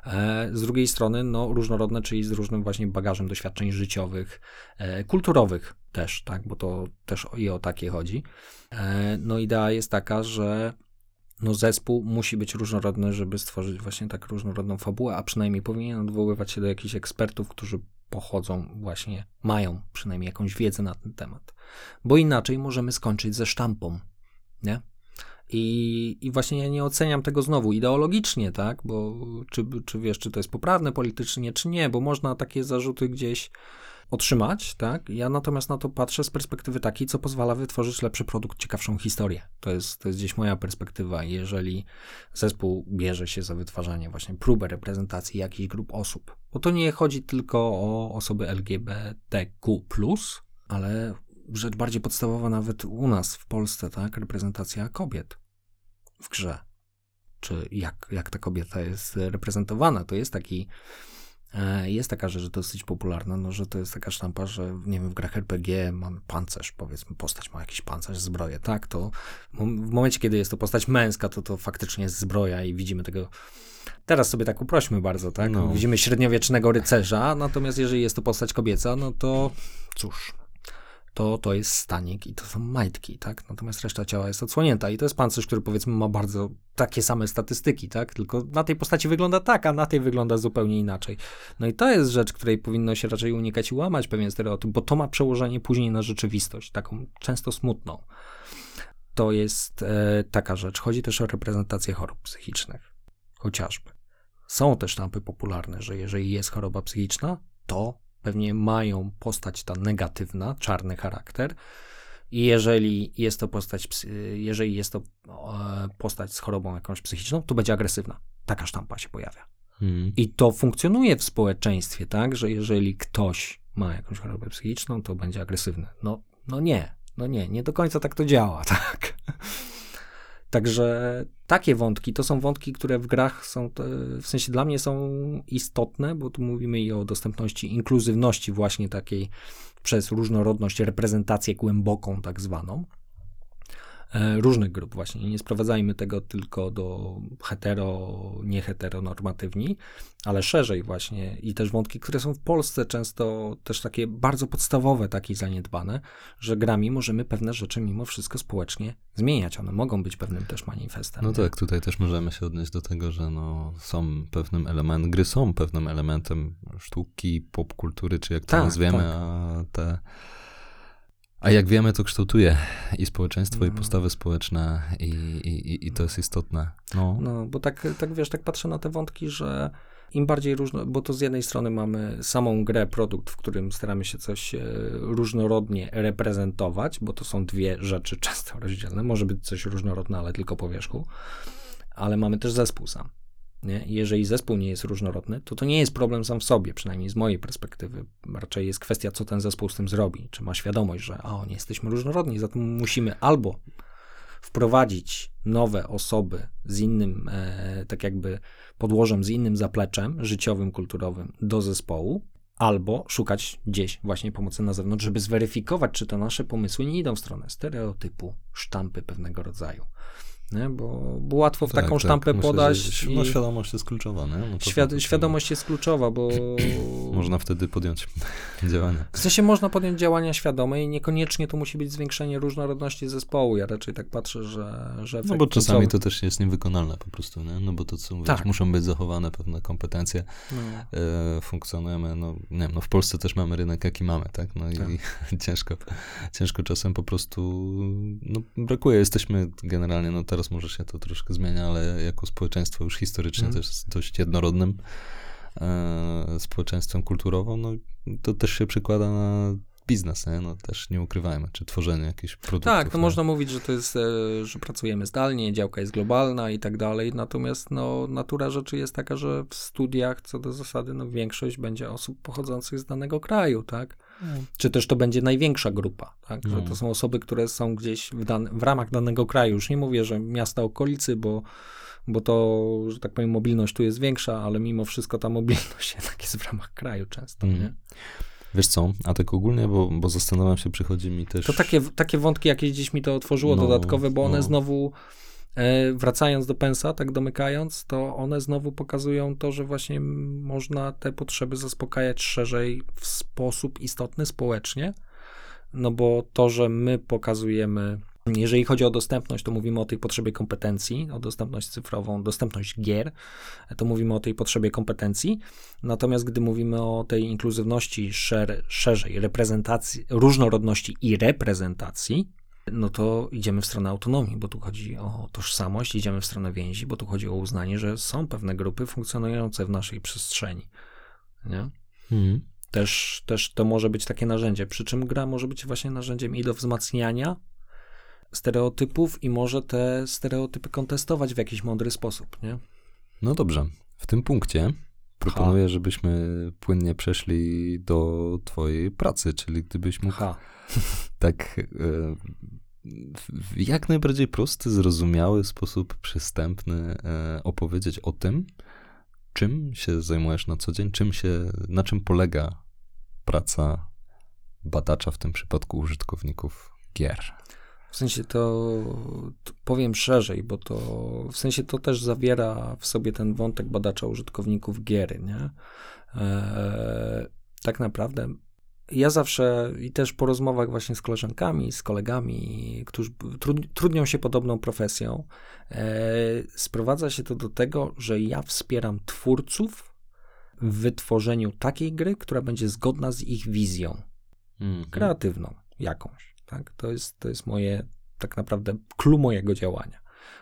E, z drugiej strony, no różnorodne, czyli z różnym właśnie bagażem doświadczeń życiowych, e, kulturowych też, tak, bo to też i o takie chodzi. E, no idea jest taka, że no zespół musi być różnorodny, żeby stworzyć właśnie tak różnorodną fabułę, a przynajmniej powinien odwoływać się do jakichś ekspertów, którzy pochodzą właśnie, mają przynajmniej jakąś wiedzę na ten temat. Bo inaczej możemy skończyć ze sztampą, nie? I, I właśnie ja nie oceniam tego znowu ideologicznie, tak? Bo czy, czy wiesz, czy to jest poprawne politycznie, czy nie, bo można takie zarzuty gdzieś otrzymać, tak? Ja natomiast na to patrzę z perspektywy takiej, co pozwala wytworzyć lepszy produkt, ciekawszą historię. To jest, to jest gdzieś moja perspektywa. Jeżeli zespół bierze się za wytwarzanie właśnie próbę reprezentacji jakichś grup osób, bo to nie chodzi tylko o osoby LGBTQ+, ale rzecz bardziej podstawowa nawet u nas w Polsce, tak? Reprezentacja kobiet w grze. Czy jak, jak ta kobieta jest reprezentowana. To jest taki jest taka rzecz dosyć popularna, no, że to jest taka sztampa, że nie wiem, w grach RPG mamy pancerz, powiedzmy, postać ma jakiś pancerz, zbroję, tak, to w momencie, kiedy jest to postać męska, to to faktycznie jest zbroja i widzimy tego Teraz sobie tak uprośmy bardzo, tak? No. Widzimy średniowiecznego rycerza, natomiast jeżeli jest to postać kobieca, no to cóż, to to jest stanik i to są majtki, tak? Natomiast reszta ciała jest odsłonięta i to jest pancerz, który powiedzmy ma bardzo takie same statystyki, tak? Tylko na tej postaci wygląda tak, a na tej wygląda zupełnie inaczej. No i to jest rzecz, której powinno się raczej unikać i łamać pewien stereotyp, bo to ma przełożenie później na rzeczywistość, taką często smutną. To jest e, taka rzecz. Chodzi też o reprezentację chorób psychicznych, chociażby. Są też sztampy popularne, że jeżeli jest choroba psychiczna, to pewnie mają postać ta negatywna, czarny charakter. I jeżeli jest to postać, jeżeli jest to e, postać z chorobą jakąś psychiczną, to będzie agresywna. Taka sztampa się pojawia. Hmm. I to funkcjonuje w społeczeństwie, tak, że jeżeli ktoś ma jakąś chorobę psychiczną, to będzie agresywny. No, no nie, no nie, nie do końca tak to działa, tak. Także takie wątki to są wątki, które w grach są, w sensie dla mnie są istotne, bo tu mówimy i o dostępności, inkluzywności właśnie takiej przez różnorodność, reprezentację głęboką tak zwaną. E, różnych grup właśnie. Nie sprowadzajmy tego tylko do hetero, nieheteronormatywni, ale szerzej właśnie i też wątki, które są w Polsce często też takie bardzo podstawowe, takie zaniedbane, że grami możemy pewne rzeczy mimo wszystko społecznie zmieniać. One mogą być pewnym też manifestem. No nie? tak, tutaj też możemy się odnieść do tego, że no, są pewnym elementem, gry są pewnym elementem sztuki, popkultury, czy jak to tak, nazwiemy, tak. a te a jak wiemy, to kształtuje i społeczeństwo, i mm. postawy społeczne, i, i, i to jest istotne. No. no, bo tak, tak wiesz, tak patrzę na te wątki, że im bardziej różno, bo to z jednej strony mamy samą grę, produkt, w którym staramy się coś e, różnorodnie reprezentować, bo to są dwie rzeczy często rozdzielne. Może być coś różnorodne, ale tylko po wierzchu, ale mamy też zespół sam. Nie? Jeżeli zespół nie jest różnorodny, to to nie jest problem sam w sobie, przynajmniej z mojej perspektywy. Raczej jest kwestia, co ten zespół z tym zrobi. Czy ma świadomość, że o, nie jesteśmy różnorodni, zatem musimy albo wprowadzić nowe osoby z innym, e, tak jakby podłożem, z innym zapleczem życiowym, kulturowym do zespołu, albo szukać gdzieś właśnie pomocy na zewnątrz, żeby zweryfikować, czy te nasze pomysły nie idą w stronę stereotypu, sztampy pewnego rodzaju nie? Bo, bo łatwo w Tak, taką tak. sztampę podać. i No, świadomość jest kluczowa, nie? No świad- to- to- świadomość jest kluczowa, bo Można wtedy podjąć działania. w sensie można podjąć działania świadome i niekoniecznie to musi być zwiększenie różnorodności zespołu. Ja raczej tak patrzę, że, że No bo czasami końcowy- to też jest niewykonalne po prostu, nie? No bo to co mówisz, Tak. muszą być zachowane pewne kompetencje, No. e, funkcjonujemy, no nie wiem, no w Polsce też mamy rynek jaki mamy, tak? No i Tak. ciężko, ciężko czasem po prostu, no brakuje, jesteśmy generalnie, no teraz może się to troszkę zmienia, ale jako społeczeństwo już historycznie Mhm. też dość jednorodnym e, społeczeństwem kulturową, no to też się przekłada na biznes, nie? No też nie ukrywajmy, czy tworzenie jakichś produktów. Tak, to nie? można mówić, że to jest, e, że pracujemy zdalnie, działka jest globalna i tak dalej, natomiast no, natura rzeczy jest taka, że w studiach co do zasady no, większość będzie osób pochodzących z danego kraju, tak? Czy też to będzie największa grupa, tak? No. to są osoby, które są gdzieś w, dan- w ramach danego kraju. Już nie mówię, że miasta okolicy, bo, bo to, że tak powiem, mobilność tu jest większa, ale mimo wszystko ta mobilność jednak jest w ramach kraju często, Mm. nie? Wiesz co, a tak ogólnie, bo, bo zastanawiam się, przychodzi mi też... To takie, takie wątki jakieś gdzieś mi to otworzyło No, dodatkowe, bo one no. znowu, wracając do pensa, tak domykając, to one znowu pokazują to, że właśnie można te potrzeby zaspokajać szerzej w sposób istotny społecznie, no bo to, że my pokazujemy, jeżeli chodzi o dostępność, to mówimy o tej potrzebie kompetencji, o dostępność cyfrową, dostępność gier, to mówimy o tej potrzebie kompetencji. Natomiast gdy mówimy o tej inkluzywności szer, szerzej, reprezentacji, różnorodności i reprezentacji, no to idziemy w stronę autonomii, bo tu chodzi o tożsamość, idziemy w stronę więzi, bo tu chodzi o uznanie, że są pewne grupy funkcjonujące w naszej przestrzeni. Nie? Mhm. Też, też to może być takie narzędzie. Przy czym gra może być właśnie narzędziem i do wzmacniania stereotypów, i może te stereotypy kontestować w jakiś mądry sposób. Nie? No dobrze, w tym punkcie proponuję, żebyśmy płynnie przeszli do twojej pracy, czyli gdybyś mógł Ha. tak e, w- w jak najbardziej prosty, zrozumiały sposób, przystępny e, opowiedzieć o tym, czym się zajmujesz na co dzień, czym się, na czym polega praca badacza, w tym przypadku użytkowników gier. W sensie to, to powiem szerzej, bo to w sensie to też zawiera w sobie ten wątek badacza użytkowników giery, nie? Eee, tak naprawdę ja zawsze i też po rozmowach właśnie z koleżankami, z kolegami, którzy trud, trudnią się podobną profesją, e, sprowadza się to do tego, że ja wspieram twórców w wytworzeniu takiej gry, która będzie zgodna z ich wizją Mhm. kreatywną jakąś. Tak? To, jest, to jest moje, tak naprawdę, clue mojego działania,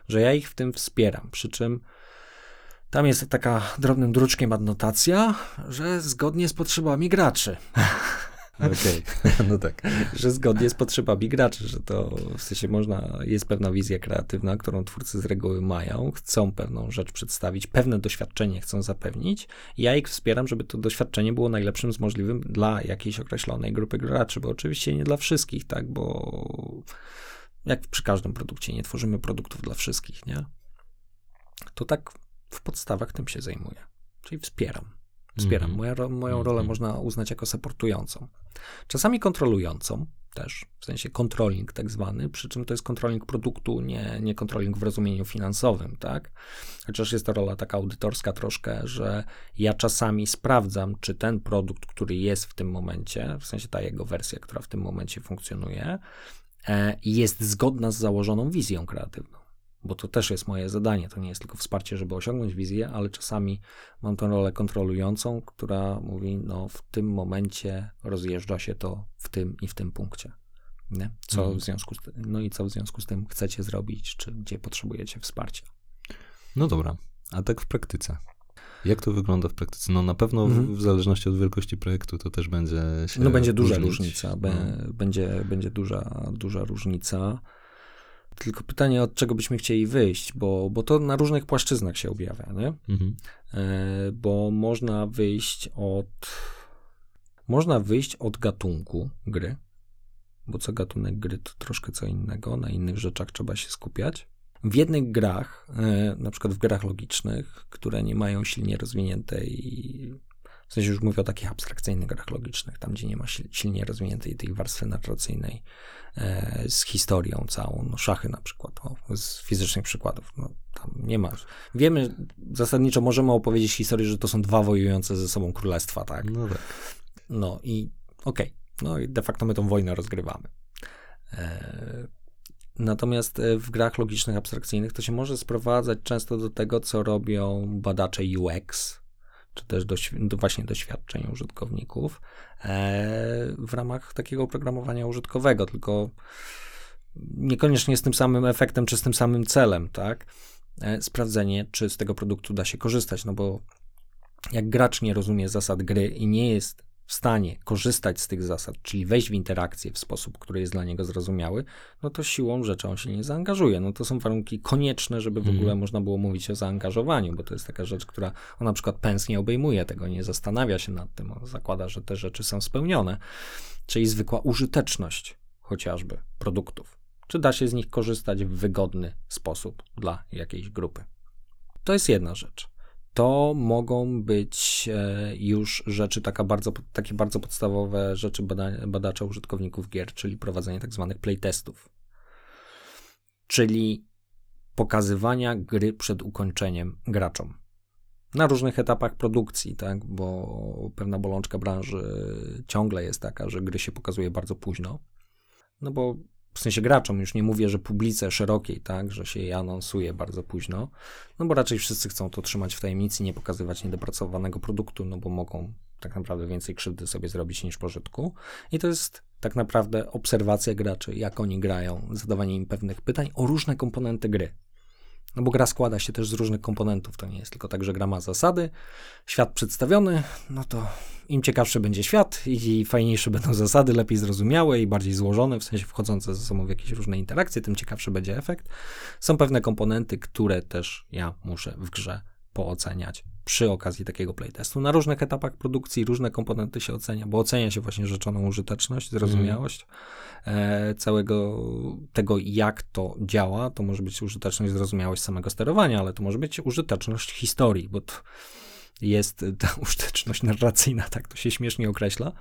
że ja ich w tym wspieram. Przy czym tam jest taka drobnym druczkiem adnotacja, że zgodnie z potrzebami graczy. Okej, no tak. że zgodnie z potrzebami graczy, że to w sensie można, jest pewna wizja kreatywna, którą twórcy z reguły mają, chcą pewną rzecz przedstawić, pewne doświadczenie chcą zapewnić. Ja ich wspieram, żeby to doświadczenie było najlepszym z możliwym dla jakiejś określonej grupy graczy, bo oczywiście nie dla wszystkich, tak, bo jak przy każdym produkcie, nie tworzymy produktów dla wszystkich, nie? To tak w podstawach tym się zajmuję, czyli wspieram. Wspieram. Mhm. Moja, moją rolę Mhm. można uznać jako supportującą. Czasami kontrolującą też, w sensie controlling tak zwany, przy czym to jest controlling produktu, nie, nie controlling w rozumieniu finansowym, tak? Chociaż jest to rola taka audytorska troszkę, że ja czasami sprawdzam, czy ten produkt, który jest w tym momencie, w sensie ta jego wersja, która w tym momencie funkcjonuje, e, jest zgodna z założoną wizją kreatywną. Bo to też jest moje zadanie. To nie jest tylko wsparcie, żeby osiągnąć wizję, ale czasami mam tę rolę kontrolującą, która mówi, no w tym momencie rozjeżdża się to w tym i w tym punkcie. Nie? Co Mhm. w związku z tym, no i co w związku z tym chcecie zrobić, czy gdzie potrzebujecie wsparcia. No dobra, a tak w praktyce. Jak to wygląda w praktyce? No na pewno w, Mhm. w zależności od wielkości projektu to też będzie się No będzie duża różnica, No. będzie, będzie duża, duża różnica. Tylko pytanie, od czego byśmy chcieli wyjść, bo, bo to na różnych płaszczyznach się objawia, nie? Mhm. E, bo można wyjść od można wyjść od gatunku gry, bo co gatunek gry to troszkę co innego, na innych rzeczach trzeba się skupiać. W jednych grach, e, na przykład w grach logicznych, które nie mają silnie rozwiniętej, w sensie już mówię o takich abstrakcyjnych grach logicznych, tam gdzie nie ma silnie rozwiniętej tej warstwy narracyjnej e, z historią całą, no szachy na przykład, o, z fizycznych przykładów, no tam nie ma. Wiemy, zasadniczo możemy opowiedzieć historię, że to są dwa wojujące ze sobą królestwa, tak? No tak. No i okej, okay. no i de facto my tą wojnę rozgrywamy. E, Natomiast e, w grach logicznych, abstrakcyjnych to się może sprowadzać często do tego, co robią badacze UX, czy też do, właśnie doświadczeń użytkowników e, w ramach takiego oprogramowania użytkowego, tylko niekoniecznie z tym samym efektem, czy z tym samym celem, tak? E, sprawdzenie, czy z tego produktu da się korzystać, no bo jak gracz nie rozumie zasad gry i nie jest w stanie korzystać z tych zasad, czyli wejść w interakcję w sposób, który jest dla niego zrozumiały, no to siłą rzeczy on się nie zaangażuje. No to są warunki konieczne, żeby w mm. ogóle można było mówić o zaangażowaniu, bo to jest taka rzecz, która on na przykład pens nie obejmuje tego, nie zastanawia się nad tym, on zakłada, że te rzeczy są spełnione, czyli zwykła użyteczność chociażby produktów. Czy da się z nich korzystać w wygodny sposób dla jakiejś grupy? To jest jedna rzecz to mogą być e, już rzeczy, taka bardzo, takie bardzo podstawowe rzeczy bada, badacza użytkowników gier, czyli prowadzenie tak zwanych playtestów. Czyli pokazywania gry przed ukończeniem graczom. Na różnych etapach produkcji, tak, bo pewna bolączka branży ciągle jest taka, że gry się pokazuje bardzo późno. No bo w sensie graczom, już nie mówię, że publice szerokiej, tak, że się je anonsuje bardzo późno, no bo raczej wszyscy chcą to trzymać w tajemnicy, nie pokazywać niedopracowanego produktu, no bo mogą tak naprawdę więcej krzywdy sobie zrobić niż pożytku. I to jest tak naprawdę obserwacja graczy, jak oni grają, zadawanie im pewnych pytań o różne komponenty gry. No bo gra składa się też z różnych komponentów. To nie jest tylko tak, że gra ma zasady, świat przedstawiony, no to im ciekawszy będzie świat i fajniejsze będą zasady, lepiej zrozumiałe i bardziej złożone, w sensie wchodzące ze sobą w jakieś różne interakcje, tym ciekawszy będzie efekt. Są pewne komponenty, które też ja muszę w grze pooceniać przy okazji takiego playtestu. Na różnych etapach produkcji różne komponenty się ocenia, bo ocenia się właśnie rzeczoną użyteczność, zrozumiałość mm. całego tego, jak to działa. To może być użyteczność, zrozumiałość samego sterowania, ale to może być użyteczność historii, bo jest ta użyteczność narracyjna, tak to się śmiesznie określa,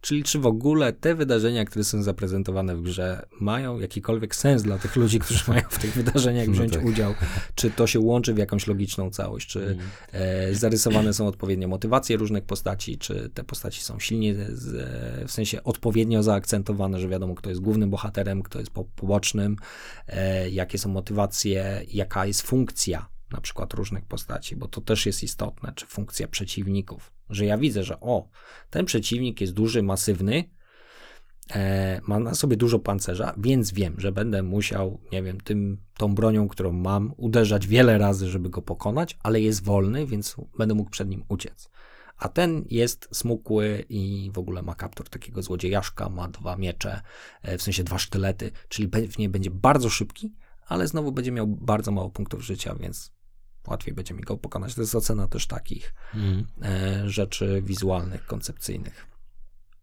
czyli czy w ogóle te wydarzenia, które są zaprezentowane w grze, mają jakikolwiek sens dla tych ludzi, którzy mają w tych wydarzeniach no wziąć no tak. udział, czy to się łączy w jakąś logiczną całość, czy mm. e, zarysowane są odpowiednie motywacje różnych postaci, czy te postaci są silnie, z, w sensie odpowiednio zaakcentowane, że wiadomo, kto jest głównym bohaterem, kto jest pobocznym, e, jakie są motywacje, jaka jest funkcja na przykład różnych postaci, bo to też jest istotne, czy funkcja przeciwników, że ja widzę, że o, ten przeciwnik jest duży, masywny, e, ma na sobie dużo pancerza, więc wiem, że będę musiał, nie wiem, tym, tą bronią, którą mam, uderzać wiele razy, żeby go pokonać, ale jest wolny, więc będę mógł przed nim uciec. A ten jest smukły i w ogóle ma kaptur takiego złodziejaszka, ma dwa miecze, e, w sensie dwa sztylety, czyli pewnie będzie bardzo szybki, ale znowu będzie miał bardzo mało punktów życia, więc łatwiej będzie mi go pokonać. To jest ocena też takich mm. rzeczy wizualnych, koncepcyjnych.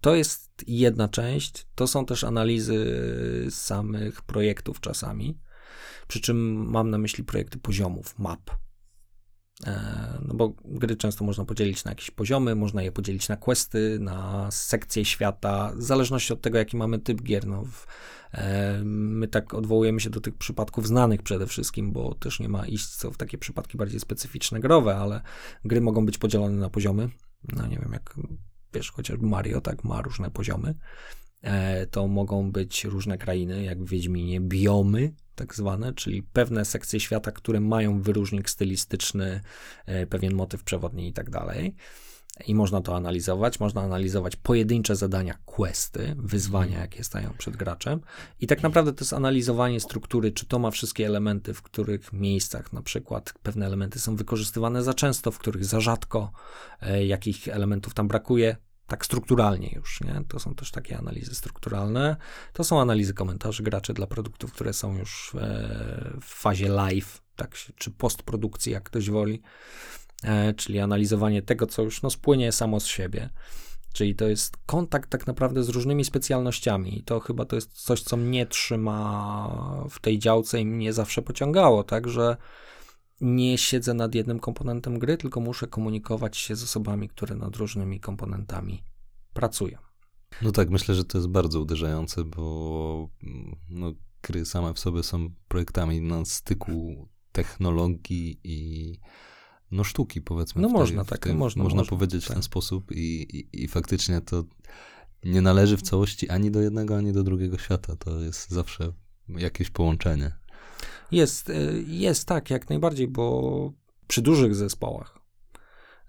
To jest jedna część. To są też analizy samych projektów czasami. Przy czym mam na myśli projekty poziomów, map. E, no bo gry często można podzielić na jakieś poziomy, można je podzielić na questy, na sekcje świata, w zależności od tego, jaki mamy typ gier. No, w, my tak odwołujemy się do tych przypadków znanych przede wszystkim, bo też nie ma iść co w takie przypadki bardziej specyficzne growe, ale gry mogą być podzielone na poziomy. No nie wiem, jak wiesz, chociażby Mario tak ma różne poziomy. E, to mogą być różne krainy, jak w Wiedźminie, biomy, tak zwane, czyli pewne sekcje świata, które mają wyróżnik stylistyczny, e, pewien motyw przewodni i tak dalej. I można to analizować. Można analizować pojedyncze zadania, questy, wyzwania, mhm. jakie stają przed graczem. I tak naprawdę to jest analizowanie struktury, czy to ma wszystkie elementy, w których miejscach na przykład pewne elementy są wykorzystywane za często, w których za rzadko, e, jakich elementów tam brakuje tak strukturalnie już, nie? To są też takie analizy strukturalne. To są analizy komentarzy graczy dla produktów, które są już w fazie live, tak, czy postprodukcji, jak ktoś woli, e, czyli analizowanie tego, co już no, spłynie samo z siebie. Czyli to jest kontakt tak naprawdę z różnymi specjalnościami. I to chyba to jest coś, co mnie trzyma w tej działce i mnie zawsze pociągało, tak, że nie siedzę nad jednym komponentem gry, tylko muszę komunikować się z osobami, które nad różnymi komponentami pracują. No tak, myślę, że to jest bardzo uderzające, bo mm, no, gry same w sobie są projektami na styku technologii i no sztuki, powiedzmy. No w można w tak, można, można można, powiedzieć w tak. ten sposób i, i, i faktycznie to nie należy w całości ani do jednego, ani do drugiego świata. To jest zawsze jakieś połączenie. Jest, y, jest tak, jak najbardziej, bo przy dużych zespołach,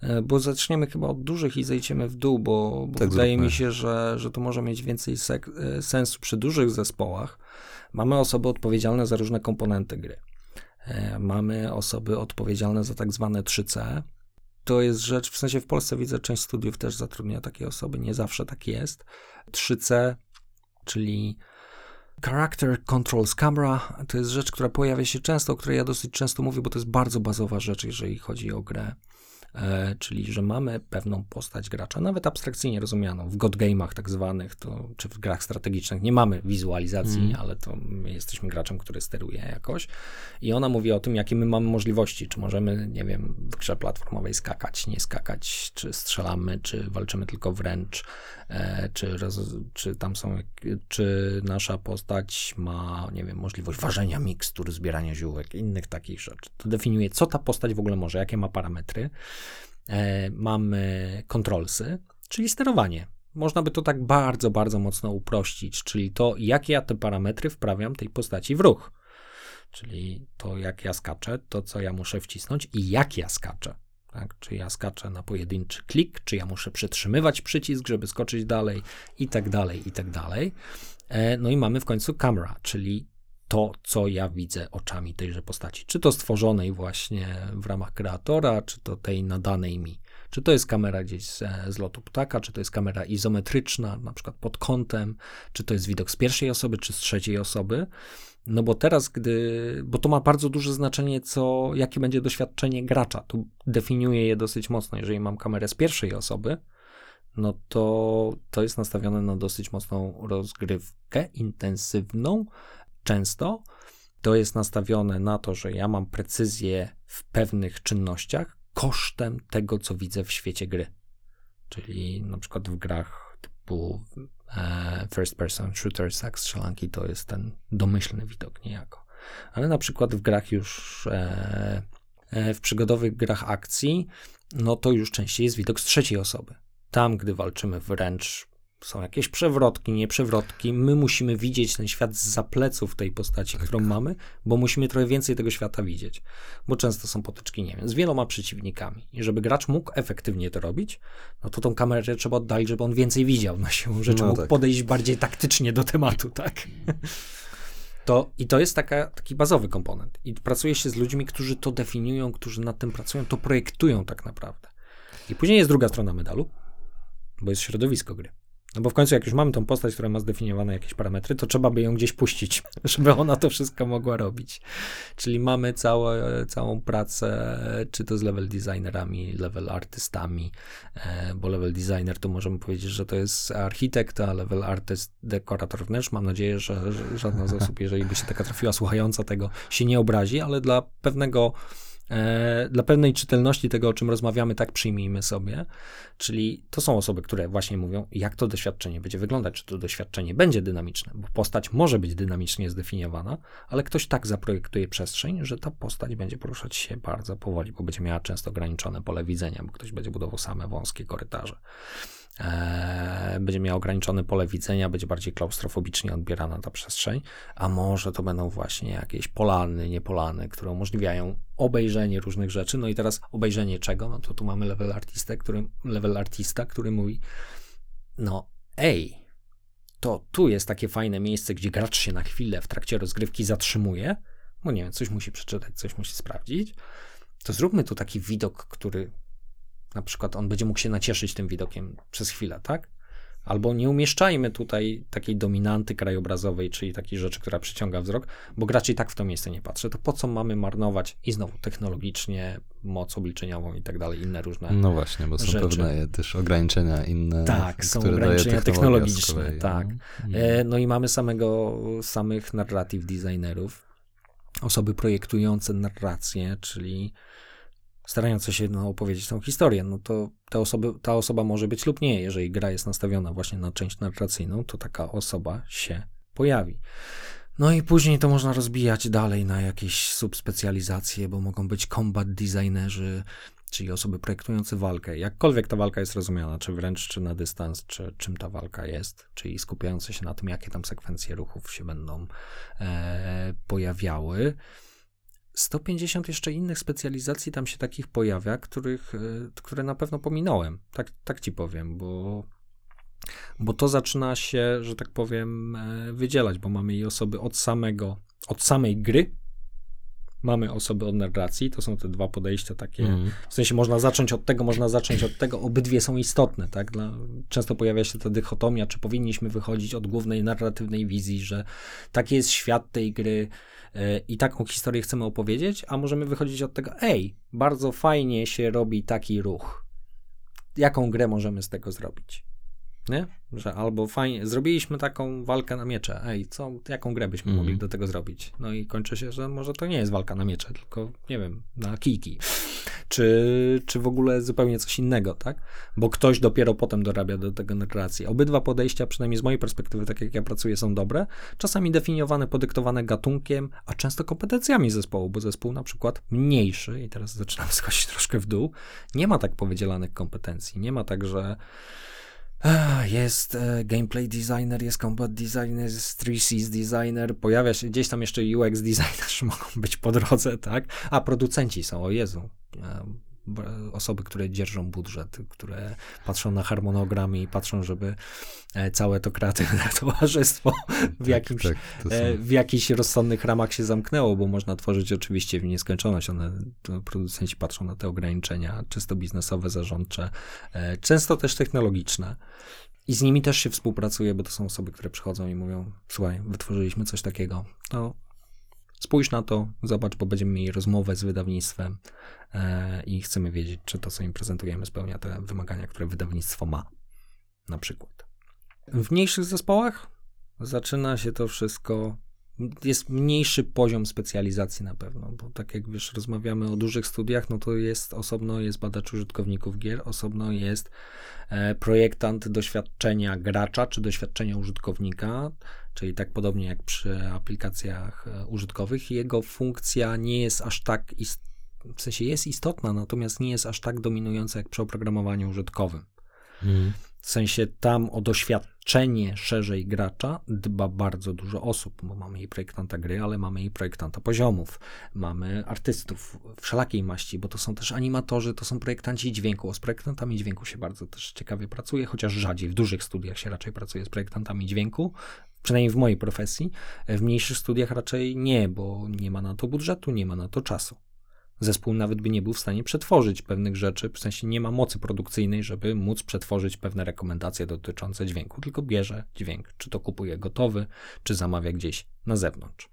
y, bo zaczniemy chyba od dużych i zejdziemy w dół, bo, bo Tak wydaje zróbmy. mi się, że, że to może mieć więcej y, sensu przy dużych zespołach. Mamy osoby odpowiedzialne za różne komponenty gry. E, Mamy osoby odpowiedzialne za tak zwane 3C. To jest rzecz, w sensie w Polsce widzę, część studiów też zatrudnia takie osoby, nie zawsze tak jest. 3C, czyli Character Controls Camera, to jest rzecz, która pojawia się często, o której ja dosyć często mówię, bo to jest bardzo bazowa rzecz, jeżeli chodzi o grę. E, czyli, że mamy pewną postać gracza, nawet abstrakcyjnie rozumianą, w god game'ach tak zwanych, to, czy w grach strategicznych nie mamy wizualizacji, Mhm. ale to my jesteśmy graczem, który steruje jakoś. I ona mówi o tym, jakie my mamy możliwości, czy możemy, nie wiem, w grze platformowej skakać, nie skakać, czy strzelamy, czy walczymy tylko wręcz, czy, roz, czy tam są, czy nasza postać ma, nie wiem, możliwość ważenia mikstur, zbierania ziółek, innych takich rzeczy. To definiuje, co ta postać w ogóle może, jakie ma parametry. E, mamy kontrolsy, czyli sterowanie. Można by to tak bardzo, bardzo mocno uprościć, czyli to, jakie ja te parametry wprawiam tej postaci w ruch. Czyli to, jak ja skaczę, to, co ja muszę wcisnąć i jak ja skaczę. Tak? Czy ja skaczę na pojedynczy klik, czy ja muszę przytrzymywać przycisk, żeby skoczyć dalej, i tak dalej, i tak dalej. E, No i mamy w końcu camera, czyli to, co ja widzę oczami tejże postaci. Czy to stworzonej właśnie w ramach kreatora, czy to tej nadanej mi. Czy to jest kamera gdzieś z, z lotu ptaka, czy to jest kamera izometryczna, na przykład pod kątem, czy to jest widok z pierwszej osoby, czy z trzeciej osoby. No bo teraz, gdy, bo to ma bardzo duże znaczenie, co, jakie będzie doświadczenie gracza. To definiuje je dosyć mocno. Jeżeli mam kamerę z pierwszej osoby, no to to jest nastawione na dosyć mocną rozgrywkę, intensywną. Często to jest nastawione na to, że ja mam precyzję w pewnych czynnościach kosztem tego, co widzę w świecie gry. Czyli na przykład w grach typu e, first person shooters, jak strzelanki, to jest ten domyślny widok niejako. Ale na przykład w grach już e, e, w przygodowych grach akcji, no to już częściej jest widok z trzeciej osoby. Tam, gdy walczymy wręcz, są jakieś przewrotki, nieprzewrotki, my musimy widzieć ten świat z pleców tej postaci, którą mamy, bo musimy trochę więcej tego świata widzieć. Bo często są potyczki, nie wiem, z wieloma przeciwnikami. I żeby gracz mógł efektywnie to robić, no to tą kamerę trzeba oddalić, żeby on więcej widział na siłą rzeczy, No mógł tak. podejść bardziej taktycznie do tematu, tak? To, I to jest taka, taki bazowy komponent. I pracuje się z ludźmi, którzy to definiują, którzy nad tym pracują, to projektują tak naprawdę. I później jest druga strona medalu, bo jest środowisko gry. No bo w końcu, jak już mamy tą postać, która ma zdefiniowane jakieś parametry, to trzeba by ją gdzieś puścić, żeby ona to wszystko mogła robić. Czyli mamy całe, całą pracę, czy to z level designerami, level artystami, e, bo level designer to możemy powiedzieć, że to jest architekt, a level artyst dekorator wnętrz. Mam nadzieję, że, żadna z osób, jeżeli by się taka trafiła słuchająca tego, się nie obrazi, ale dla pewnego dla pewnej czytelności tego, o czym rozmawiamy, tak przyjmijmy sobie. Czyli to są osoby, które właśnie mówią, jak to doświadczenie będzie wyglądać, czy to doświadczenie będzie dynamiczne, bo postać może być dynamicznie zdefiniowana, ale ktoś tak zaprojektuje przestrzeń, że ta postać będzie poruszać się bardzo powoli, bo będzie miała często ograniczone pole widzenia, bo ktoś będzie budował same wąskie korytarze. Eee, będzie miał ograniczone pole widzenia, będzie bardziej klaustrofobicznie odbierana ta przestrzeń, a może to będą właśnie jakieś polany, niepolany, które umożliwiają obejrzenie różnych rzeczy. No i teraz obejrzenie czego? No to tu mamy level artistę, który, level artista, który mówi, no ej, to tu jest takie fajne miejsce, gdzie gracz się na chwilę w trakcie rozgrywki zatrzymuje, bo nie wiem, coś musi przeczytać, coś musi sprawdzić, to zróbmy tu taki widok, który na przykład on będzie mógł się nacieszyć tym widokiem przez chwilę, tak? Albo nie umieszczajmy tutaj takiej dominanty krajobrazowej, czyli takiej rzeczy, która przyciąga wzrok, bo gracz i tak w to miejsce nie patrzy. To po co mamy marnować i znowu technologicznie, moc obliczeniową i tak dalej, inne różne. No właśnie, bo są rzeczy. pewne też ograniczenia inne. Tak, są ograniczenia technologiczne, tak. no. E, No i mamy samego, samych narrative designerów, osoby projektujące narrację, czyli starające się no, opowiedzieć tą historię. No to te osoby, ta osoba może być lub nie. Jeżeli gra jest nastawiona właśnie na część narracyjną, to taka osoba się pojawi. No i później to można rozbijać dalej na jakieś subspecjalizacje, bo mogą być combat designerzy, czyli osoby projektujące walkę. Jakkolwiek ta walka jest rozumiana, czy wręcz, czy na dystans, czy czym ta walka jest, czyli skupiające się na tym, jakie tam sekwencje ruchów się będą e, pojawiały. 150 jeszcze innych specjalizacji tam się takich pojawia, których, e, które na pewno pominąłem. Tak, tak ci powiem, bo, bo to zaczyna się, że tak powiem, e, wydzielać, bo mamy i osoby od samego, od samej gry, mamy osoby od narracji, to są te dwa podejścia takie, Mhm. w sensie można zacząć od tego, można zacząć od tego, obydwie są istotne, tak? Dla, często pojawia się ta dychotomia, czy powinniśmy wychodzić od głównej narratywnej wizji, że taki jest świat tej gry i taką historię chcemy opowiedzieć, a możemy wychodzić od tego, ej, bardzo fajnie się robi taki ruch. Jaką grę możemy z tego zrobić? Nie? Że albo fajnie, zrobiliśmy taką walkę na miecze, ej, co, jaką grę byśmy Mhm. mogli do tego zrobić? No i kończy się, że może to nie jest walka na miecze, tylko, nie wiem, na kijki czy, czy w ogóle zupełnie coś innego, tak? Bo ktoś dopiero potem dorabia do tego narracji. Obydwa podejścia, przynajmniej z mojej perspektywy, tak jak ja pracuję, są dobre. Czasami definiowane, podyktowane gatunkiem, a często kompetencjami zespołu, bo zespół na przykład mniejszy, i teraz zaczynam schodzić troszkę w dół, nie ma tak powydzielanych kompetencji. Nie ma tak, że jest e, gameplay designer, jest combat designer, jest 3Cs designer, pojawia się gdzieś tam jeszcze UX designerzy mogą być po drodze, tak? A producenci są, o Jezu. Osoby, które dzierżą budżet, które patrzą na harmonogramy i patrzą, żeby e, całe to kreatywne towarzystwo w jakimś tak, to są, e, w jakichś rozsądnych ramach się zamknęło, bo można tworzyć oczywiście w nieskończoność. One, producenci patrzą na te ograniczenia czysto biznesowe, zarządcze, e, często też technologiczne. I z nimi też się współpracuje, bo to są osoby, które przychodzą i mówią: Słuchaj, wytworzyliśmy coś takiego. To spójrz na to, zobacz, bo będziemy mieli rozmowę z wydawnictwem e, i chcemy wiedzieć, czy to, co im prezentujemy, spełnia te wymagania, które wydawnictwo ma. Na przykład. W mniejszych zespołach zaczyna się to wszystko. Jest mniejszy poziom specjalizacji na pewno, bo tak jak wiesz, rozmawiamy o dużych studiach, no to jest osobno jest badacz użytkowników gier, osobno jest e, projektant doświadczenia gracza czy doświadczenia użytkownika, czyli tak podobnie jak przy aplikacjach e, użytkowych. Jego funkcja nie jest aż tak w sensie jest istotna, natomiast nie jest aż tak dominująca jak przy oprogramowaniu użytkowym. Mhm. W sensie tam o doświadczenie szerzej gracza dba bardzo dużo osób, bo mamy i projektanta gry, ale mamy i projektanta poziomów, mamy artystów wszelakiej maści, bo to są też animatorzy, to są projektanci dźwięku. Z projektantami dźwięku się bardzo też ciekawie pracuje, chociaż rzadziej, w dużych studiach się raczej pracuje z projektantami dźwięku, przynajmniej w mojej profesji. W mniejszych studiach raczej nie, bo nie ma na to budżetu, nie ma na to czasu zespół nawet by nie był w stanie przetworzyć pewnych rzeczy, w sensie nie ma mocy produkcyjnej, żeby móc przetworzyć pewne rekomendacje dotyczące dźwięku, tylko bierze dźwięk, czy to kupuje gotowy, czy zamawia gdzieś na zewnątrz.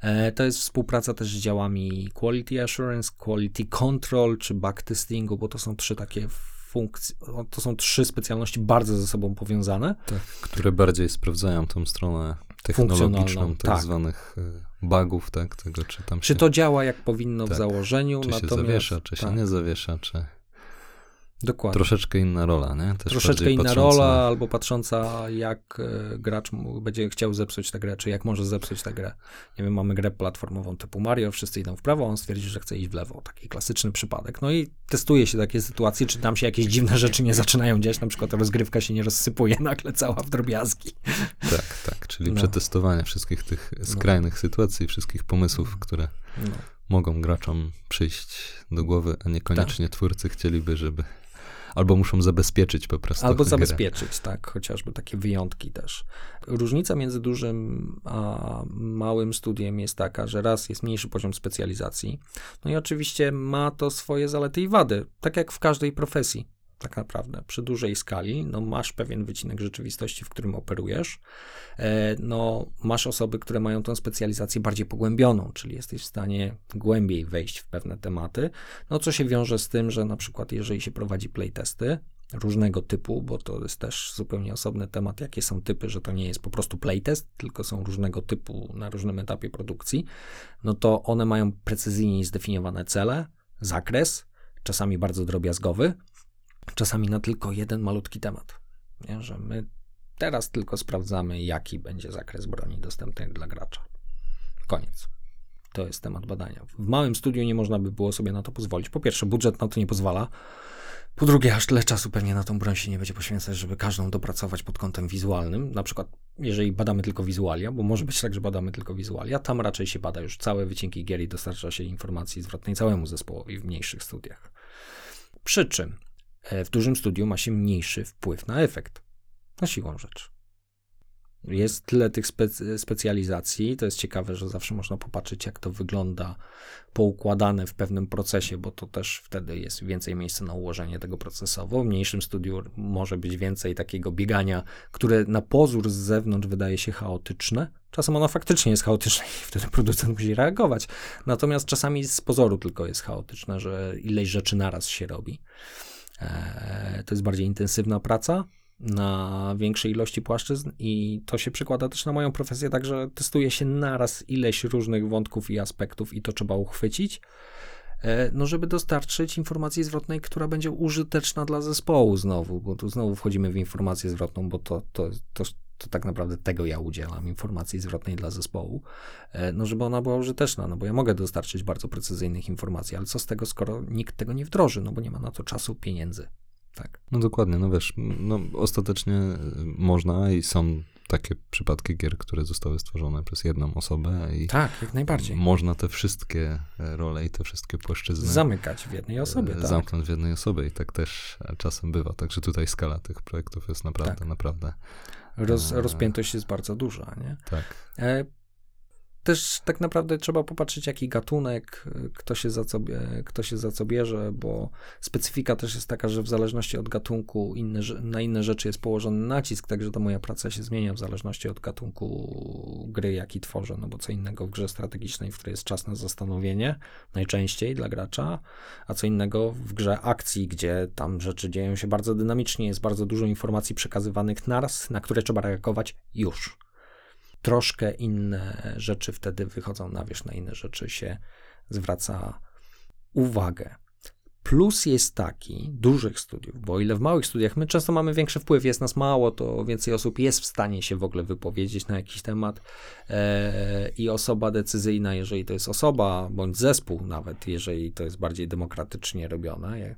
E, To jest współpraca też z działami Quality Assurance, Quality Control czy Backtestingu, bo to są trzy takie funkcje, to są trzy specjalności bardzo ze sobą powiązane. tak, które bardziej sprawdzają tą stronę technologiczną, tak, tak. zwanych e, bugów, tak, tego czy tam Czy się, to działa jak powinno w Tak. założeniu, czy się natomiast... zawiesza, czy się tak, nie zawiesza, czy Dokładnie. troszeczkę inna rola, nie? Też Troszeczkę inna patrząca- rola, albo patrząca, jak e, gracz będzie chciał zepsuć tę grę, czy jak może zepsuć tę grę. Nie wiem, mamy grę platformową typu Mario, wszyscy idą w prawo, on stwierdzi, że chce iść w lewo. Taki klasyczny przypadek. No i testuje się takie sytuacje, czy tam się jakieś dziwne rzeczy nie zaczynają dziać, na przykład rozgrywka się nie rozsypuje nagle cała w drobiazgi. Tak, tak, czyli No. przetestowanie wszystkich tych skrajnych sytuacji, wszystkich pomysłów, które No. mogą graczom przyjść do głowy, a niekoniecznie Tak. twórcy chcieliby, żeby. Albo muszą zabezpieczyć po prostu. Albo zabezpieczyć, tak, chociażby takie wyjątki też. Różnica między dużym a małym studiem jest taka, że raz jest mniejszy poziom specjalizacji, no i oczywiście ma to swoje zalety i wady, tak jak w każdej profesji. Tak naprawdę, przy dużej skali, no masz pewien wycinek rzeczywistości, w którym operujesz, e, no masz osoby, które mają tą specjalizację bardziej pogłębioną, czyli jesteś w stanie głębiej wejść w pewne tematy, no co się wiąże z tym, że na przykład jeżeli się prowadzi playtesty, różnego typu, bo to jest też zupełnie osobny temat, jakie są typy, że to nie jest po prostu playtest, tylko są różnego typu na różnym etapie produkcji, no to one mają precyzyjnie zdefiniowane cele, zakres, czasami bardzo drobiazgowy, czasami na tylko jeden malutki temat. Nie? Że my teraz tylko sprawdzamy, jaki będzie zakres broni dostępnej dla gracza. Koniec. To jest temat badania. W małym studiu nie można by było sobie na to pozwolić. Po pierwsze, budżet na to nie pozwala. Po drugie, aż tyle czasu pewnie na tą broń się nie będzie poświęcać, żeby każdą dopracować pod kątem wizualnym. Na przykład, jeżeli badamy tylko wizualia, bo może być tak, że badamy tylko wizualia, tam raczej się bada już całe wycinki gier i dostarcza się informacji zwrotnej całemu zespołowi w mniejszych studiach. Przy czym w dużym studiu ma się mniejszy wpływ na efekt. Na siłą rzecz. Jest tyle tych spe- specjalizacji, to jest ciekawe, że zawsze można popatrzeć, jak to wygląda poukładane w pewnym procesie, bo to też wtedy jest więcej miejsca na ułożenie tego procesowo. W mniejszym studiu może być więcej takiego biegania, które na pozór z zewnątrz wydaje się chaotyczne. Czasem ono faktycznie jest chaotyczne i wtedy producent musi reagować. Natomiast czasami z pozoru tylko jest chaotyczne, że ileś rzeczy naraz się robi. Eee, to jest bardziej intensywna praca na większej ilości płaszczyzn i to się przekłada też na moją profesję, także testuje się naraz ileś różnych wątków i aspektów i to trzeba uchwycić, e, no żeby dostarczyć informacji zwrotnej, która będzie użyteczna dla zespołu znowu, bo tu znowu wchodzimy w informację zwrotną, bo to, to, to, to tak naprawdę tego ja udzielam, informacji zwrotnej dla zespołu, e, no żeby ona była użyteczna, no bo ja mogę dostarczyć bardzo precyzyjnych informacji, ale co z tego, skoro nikt tego nie wdroży, no bo nie ma na to czasu, pieniędzy. Tak. No dokładnie, no wiesz, no ostatecznie y, można i są takie przypadki gier, które zostały stworzone przez jedną osobę i tak, jak najbardziej. Można te wszystkie e, role i te wszystkie płaszczyzny zamykać w jednej osobie, tak. Zamknąć w jednej osobie i tak też czasem bywa. Także tutaj skala tych projektów jest naprawdę, tak. naprawdę. Roz, rozpiętość jest bardzo duża, nie? Tak. Też tak naprawdę trzeba popatrzeć, jaki gatunek, kto się, za co, kto się za co bierze, bo specyfika też jest taka, że w zależności od gatunku inne, na inne rzeczy jest położony nacisk, także ta moja praca się zmienia w zależności od gatunku gry, jaki tworzę, no bo co innego w grze strategicznej, w której jest czas na zastanowienie, najczęściej dla gracza, a co innego w grze akcji, gdzie tam rzeczy dzieją się bardzo dynamicznie, jest bardzo dużo informacji przekazywanych naraz, na które trzeba reagować już troszkę inne rzeczy wtedy wychodzą na wierzch, na inne rzeczy się zwraca uwagę. Plus jest taki dużych studiów, bo o ile w małych studiach my często mamy większy wpływ, jest nas mało, to więcej osób jest w stanie się w ogóle wypowiedzieć na jakiś temat e, i osoba decyzyjna, jeżeli to jest osoba, bądź zespół nawet, jeżeli to jest bardziej demokratycznie robione, E,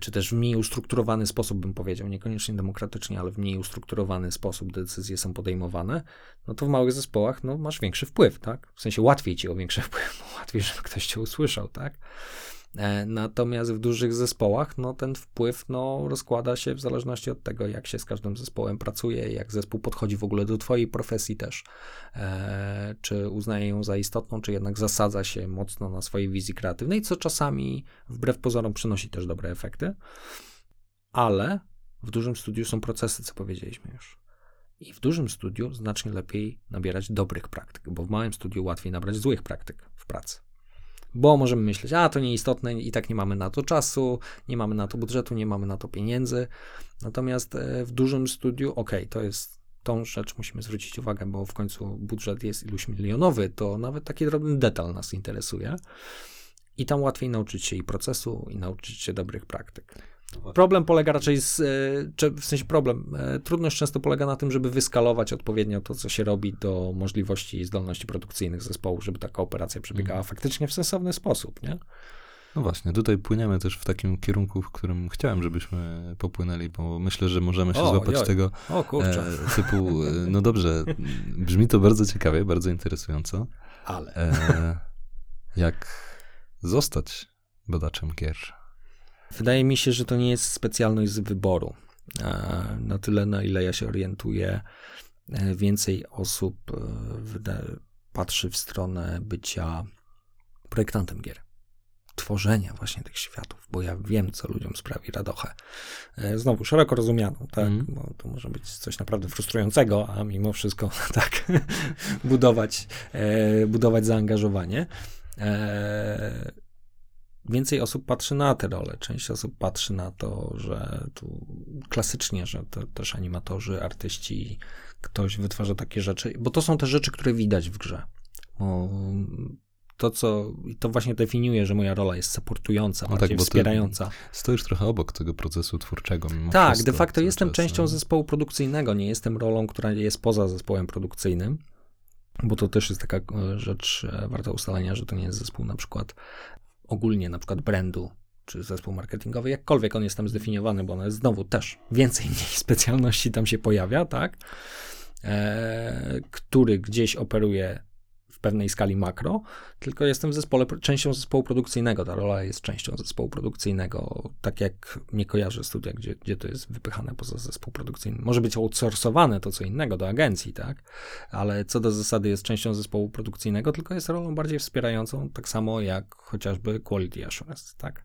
czy też w mniej ustrukturowany sposób, bym powiedział, niekoniecznie demokratycznie, ale w mniej ustrukturowany sposób decyzje są podejmowane, no to w małych zespołach no, masz większy wpływ, tak? W sensie łatwiej ci o większy wpływ, łatwiej, żeby ktoś cię usłyszał, tak? E, natomiast w dużych zespołach, no ten wpływ, no rozkłada się w zależności od tego, jak się z każdym zespołem pracuje, jak zespół podchodzi w ogóle do twojej profesji też, e, czy uznaje ją za istotną, czy jednak zasadza się mocno na swojej wizji kreatywnej, co czasami wbrew pozorom przynosi też dobre efekty, ale w dużym studiu są procesy, co powiedzieliśmy już. I w dużym studiu znacznie lepiej nabierać dobrych praktyk, bo w małym studiu łatwiej nabrać złych praktyk w pracy bo możemy myśleć, a to nieistotne i tak nie mamy na to czasu, nie mamy na to budżetu, nie mamy na to pieniędzy. Natomiast e, w dużym studiu, ok, to jest tą rzecz musimy zwrócić uwagę, bo w końcu budżet jest iluś milionowy, to nawet taki drobny detal nas interesuje. I tam łatwiej nauczyć się i procesu, i nauczyć się dobrych praktyk. Problem polega raczej z, e, w sensie problem, e, trudność często polega na tym, żeby wyskalować odpowiednio to, co się robi do możliwości i zdolności produkcyjnych zespołu, żeby taka operacja przebiegała mm. faktycznie w sensowny sposób, nie? No właśnie, tutaj płyniemy też w takim kierunku, w którym chciałem, żebyśmy popłynęli, bo myślę, że możemy się o, złapać joj. tego o, kurczę. E, typu, e, no dobrze, brzmi to bardzo ciekawie, bardzo interesująco. Ale. E, jak zostać badaczem gier? Wydaje mi się, że to nie jest specjalność z wyboru. E, na tyle, na ile ja się orientuję, e, więcej osób e, patrzy w stronę bycia projektantem gier. tworzenia właśnie tych światów, bo ja wiem, co ludziom sprawi radochę. Znowu, szeroko rozumianą, tak, Mhm. bo to może być coś naprawdę frustrującego, a mimo wszystko tak budować, budować zaangażowanie. E, Więcej osób patrzy na te role. Część osób patrzy na to, że tu klasycznie, że to też animatorzy, artyści, ktoś wytwarza takie rzeczy, bo to są te rzeczy, które widać w grze. Bo to, co i to właśnie definiuje, że moja rola jest supportująca, No bardziej tak, bo ty- wspierająca. Stoisz trochę obok tego procesu twórczego. Mimo Tak, wszystko, de facto jestem czas, częścią no. zespołu produkcyjnego, nie jestem rolą, która jest poza zespołem produkcyjnym, bo to też jest taka e, rzecz e, warta ustalenia, że to nie jest zespół na przykład ogólnie na przykład brandu, czy zespół marketingowy, jakkolwiek on jest tam zdefiniowany, bo on jest znowu też więcej mniej specjalności tam się pojawia, tak, e, który gdzieś operuje pewnej skali makro, tylko jestem w zespole, częścią zespołu produkcyjnego. Ta rola jest częścią zespołu produkcyjnego, tak jak nie kojarzę studia, gdzie, gdzie to jest wypychane poza zespół produkcyjny. Może być outsourcowane to co innego do agencji, tak? Ale co do zasady jest częścią zespołu produkcyjnego, tylko jest rolą bardziej wspierającą, tak samo jak chociażby quality assurance, tak?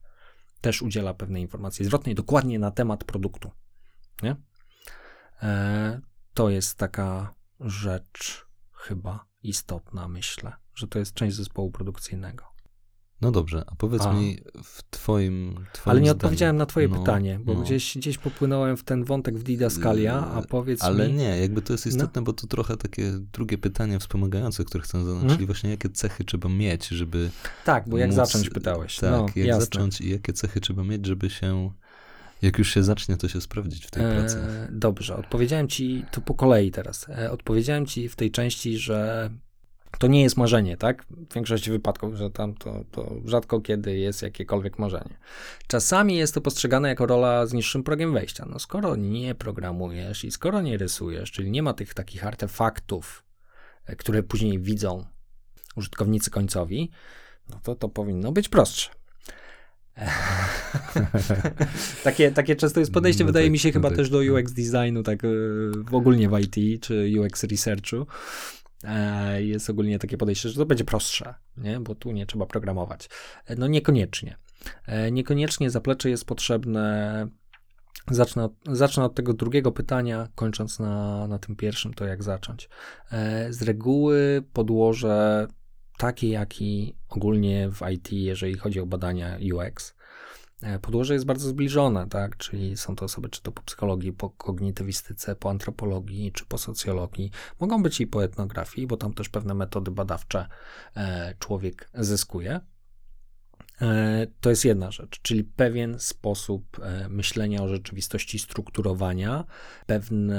Też udziela pewnej informacji zwrotnej dokładnie na temat produktu, nie? E, to jest taka rzecz chyba istotna, myślę, że to jest część zespołu produkcyjnego. No dobrze, a powiedz A. mi w twoim, twoim Ale nie zdaniu- odpowiedziałem na twoje no, pytanie, bo no. gdzieś, gdzieś popłynąłem w ten wątek w Didaskalia, a powiedz Ale mi... nie, jakby to jest No. istotne, bo to trochę takie drugie pytanie wspomagające, które chcę zadać, Mhm. czyli właśnie jakie cechy trzeba mieć, żeby Tak, bo jak móc- zacząć pytałeś. Tak, no, jak jasne. zacząć i jakie cechy trzeba mieć, żeby się, jak już się zacznie, to się sprawdzić w tej pracy. E, dobrze, odpowiedziałem ci to po kolei teraz. E, odpowiedziałem ci w tej części, że to nie jest marzenie, tak? W większości wypadków, że tam to, to rzadko kiedy jest jakiekolwiek marzenie. Czasami jest to postrzegane jako rola z niższym progiem wejścia. No skoro nie programujesz i skoro nie rysujesz, czyli nie ma tych takich artefaktów, e, które później widzą użytkownicy końcowi, no to to powinno być prostsze. takie, takie często jest podejście, No wydaje tak, mi się no chyba tak. też do UX designu, tak e, w ogólnie w IT czy UX researchu. E, Jest ogólnie takie podejście, że to będzie prostsze, nie? bo tu nie trzeba programować. E, No niekoniecznie. Niekoniecznie zaplecze jest potrzebne. Zacznę od, zacznę od tego drugiego pytania, kończąc na, na tym pierwszym, to jak zacząć. Z reguły podłoże takie, jak i ogólnie w IT, jeżeli chodzi o badania UX, e, podłoże jest bardzo zbliżone, tak? Czyli są to osoby czy to po psychologii, po kognitywistyce, po antropologii, czy po socjologii. Mogą być i po etnografii, bo tam też pewne metody badawcze e, człowiek zyskuje. E, To jest jedna rzecz, czyli pewien sposób myślenia o rzeczywistości, strukturowania, pewien,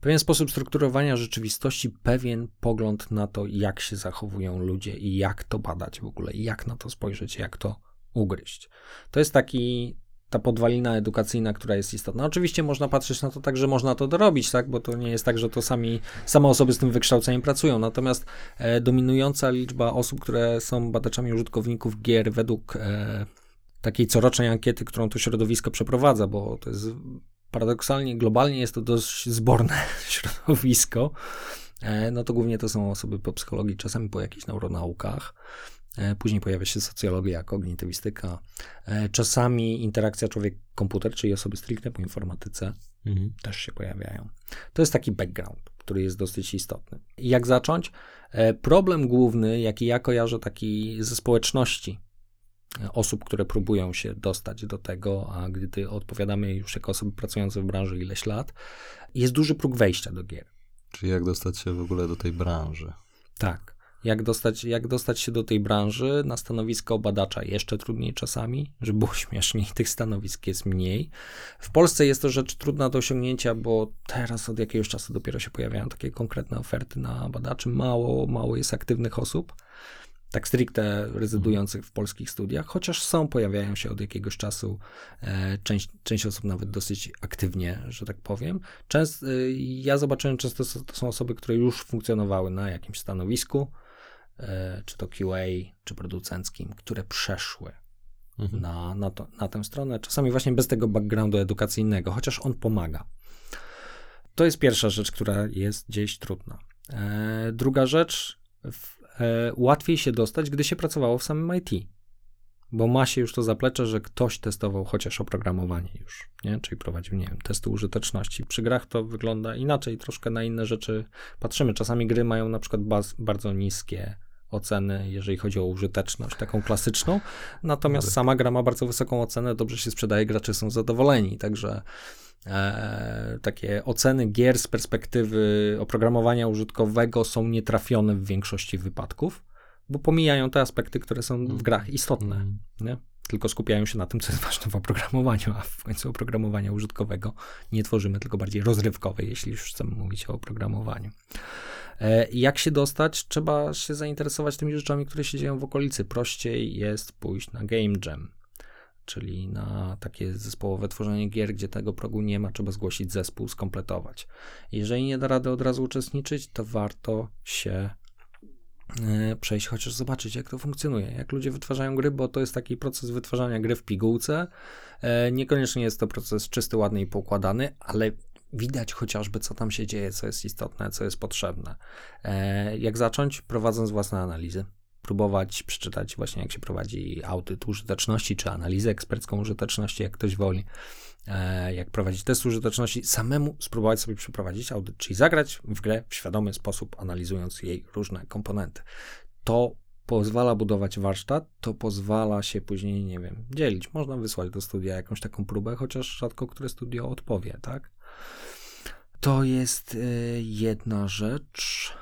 pewien sposób strukturowania rzeczywistości, pewien pogląd na to, jak się zachowują ludzie i jak to badać w ogóle, jak na to spojrzeć, jak to ugryźć. To jest taki ta podwalina edukacyjna, która jest istotna. Oczywiście można patrzeć na to tak, że można to dorobić, tak, bo to nie jest tak, że to sami, same osoby z tym wykształceniem pracują. Natomiast e, dominująca liczba osób, które są badaczami użytkowników gier według e, takiej corocznej ankiety, którą to środowisko przeprowadza, bo to jest paradoksalnie, globalnie jest to dość zborne środowisko, e, no to głównie to są osoby po psychologii, czasami po jakichś neuronaukach. E, Później pojawia się socjologia, kognitywistyka, e, czasami interakcja człowiek-komputer, czyli osoby stricte po informatyce Mhm. też się pojawiają. To jest taki background, który jest dosyć istotny. Jak zacząć? Problem główny, jaki ja kojarzę taki ze społeczności osób, które próbują się dostać do tego, a gdy odpowiadamy już jako osoby pracujące w branży ileś lat, jest duży próg wejścia do gier. Czyli jak dostać się w ogóle do tej branży. Tak. Jak dostać, jak dostać się do tej branży na stanowisko badacza? Jeszcze trudniej czasami, żeby było śmieszniej, tych stanowisk jest mniej. W Polsce jest to rzecz trudna do osiągnięcia, bo teraz od jakiegoś czasu dopiero się pojawiają takie konkretne oferty na badaczy. Mało, mało jest aktywnych osób, tak stricte rezydujących w polskich studiach, chociaż są, pojawiają się od jakiegoś czasu. E, część, część osób nawet dosyć aktywnie, że tak powiem. Częst, y, ja zobaczyłem często, to są osoby, które już funkcjonowały na jakimś stanowisku, e, czy to QA, czy producenckim, które przeszły Mhm. na, na, to, na tę stronę, czasami właśnie bez tego backgroundu edukacyjnego, chociaż on pomaga. To jest pierwsza rzecz, która jest gdzieś trudna. E, druga rzecz, w, e, łatwiej się dostać, gdy się pracowało w samym IT. bo ma się już to zaplecze, że ktoś testował chociaż oprogramowanie już, nie? czyli prowadził, nie wiem, testy użyteczności. Przy grach to wygląda inaczej, troszkę na inne rzeczy patrzymy. Czasami gry mają na przykład baz, bardzo niskie oceny, jeżeli chodzi o użyteczność, taką klasyczną, natomiast sama gra ma bardzo wysoką ocenę, dobrze się sprzedaje, gracze są zadowoleni, także e, takie oceny gier z perspektywy oprogramowania użytkowego są nietrafione w większości wypadków, bo pomijają te aspekty, które są w grach istotne, Mm. nie? tylko skupiają się na tym, co jest ważne w oprogramowaniu, a w końcu oprogramowania użytkowego nie tworzymy, tylko bardziej rozrywkowe, jeśli już chcemy mówić o oprogramowaniu. E, Jak się dostać? Trzeba się zainteresować tymi rzeczami, które się dzieją w okolicy. Prościej jest pójść na Game Jam, czyli na takie zespołowe tworzenie gier, gdzie tego progu nie ma, trzeba zgłosić zespół, skompletować. Jeżeli nie da rady od razu uczestniczyć, to warto się e, przejść, chociaż zobaczyć, jak to funkcjonuje, jak ludzie wytwarzają gry, bo to jest taki proces wytwarzania gry w pigułce. E, Niekoniecznie jest to proces czysty, ładny i poukładany, ale widać chociażby, co tam się dzieje, co jest istotne, co jest potrzebne. E, Jak zacząć? Prowadząc własne analizy. Próbować przeczytać właśnie, jak się prowadzi audyt użyteczności, czy analizę ekspercką użyteczności, jak ktoś woli. E, Jak prowadzić test użyteczności, samemu spróbować sobie przeprowadzić audyt, czyli zagrać w grę w świadomy sposób, analizując jej różne komponenty. To pozwala budować warsztat, to pozwala się później, nie wiem, dzielić. Można wysłać do studia jakąś taką próbę, chociaż rzadko które studio odpowie, tak? To jest y, jedna rzecz.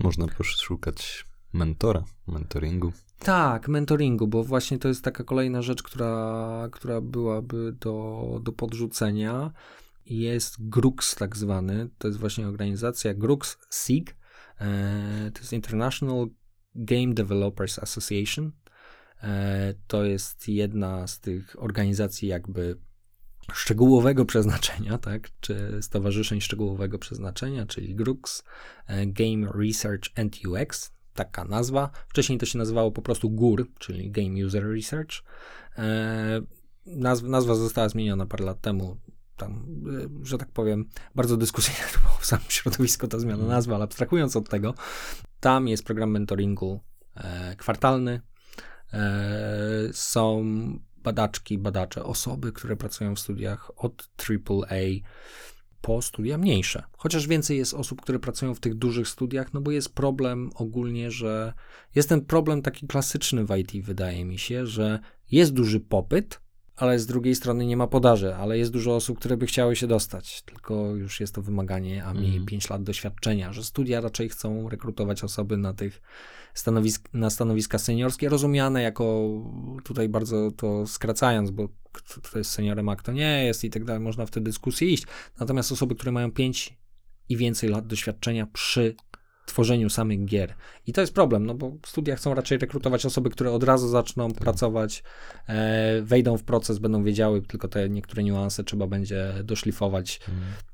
Można poszukać mentora, mentoringu. Tak, mentoringu, bo właśnie to jest taka kolejna rzecz, która, która byłaby do, do podrzucenia. Jest GRUX tak zwany, to jest właśnie organizacja GRUX SIG, e, to jest International Game Developers Association. E, to jest jedna z tych organizacji jakby szczegółowego przeznaczenia, tak, czy stowarzyszeń szczegółowego przeznaczenia, czyli GRUX, e, Game Research and UX, taka nazwa. Wcześniej to się nazywało po prostu GUR, czyli Game User Research. E, nazw, nazwa została zmieniona parę lat temu. Tam, e, że tak powiem, bardzo dyskusyjne to było w samym środowisku ta zmiana nazwy, ale abstrahując od tego, tam jest program mentoringu e, kwartalny. Są badaczki, badacze, osoby, które pracują w studiach od AAA po studia mniejsze. Chociaż więcej jest osób, które pracują w tych dużych studiach, no bo jest problem ogólnie, że jest ten problem taki klasyczny w IT, wydaje mi się, że jest duży popyt, ale z drugiej strony nie ma podaży, ale jest dużo osób, które by chciały się dostać, tylko już jest to wymaganie, a mniej Mhm. 5 lat doświadczenia, że studia raczej chcą rekrutować osoby na tych stanowisk, na stanowiska seniorskie, rozumiane jako, tutaj bardzo to skracając, bo kto kto jest seniorem, a kto nie jest i tak dalej, można w tę dyskusję iść. Natomiast osoby, które mają 5 i więcej lat doświadczenia przy tworzeniu samych gier. I to jest problem, no bo studia chcą raczej rekrutować osoby, które od razu zaczną pracować, e, wejdą w proces, będą wiedziały, tylko te niektóre niuanse trzeba będzie doszlifować.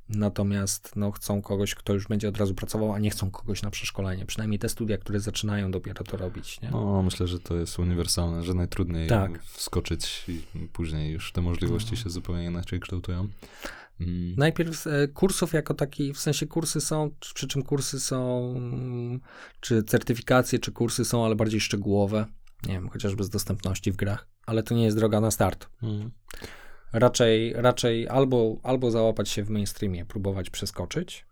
Natomiast no, chcą kogoś, kto już będzie od razu pracował, a nie chcą kogoś na przeszkolenie. Przynajmniej te studia, które zaczynają dopiero to robić. Nie? No, myślę, że to jest uniwersalne, że najtrudniej Tak. wskoczyć i później już te możliwości się zupełnie inaczej kształtują. Mm. Najpierw e, kursów jako taki, w sensie kursy są, przy czym kursy są, czy certyfikacje, czy kursy są, ale bardziej szczegółowe. Nie wiem, chociażby z dostępności w grach, ale to nie jest droga na start. Mm. Raczej, raczej albo, albo załapać się w mainstreamie, próbować przeskoczyć.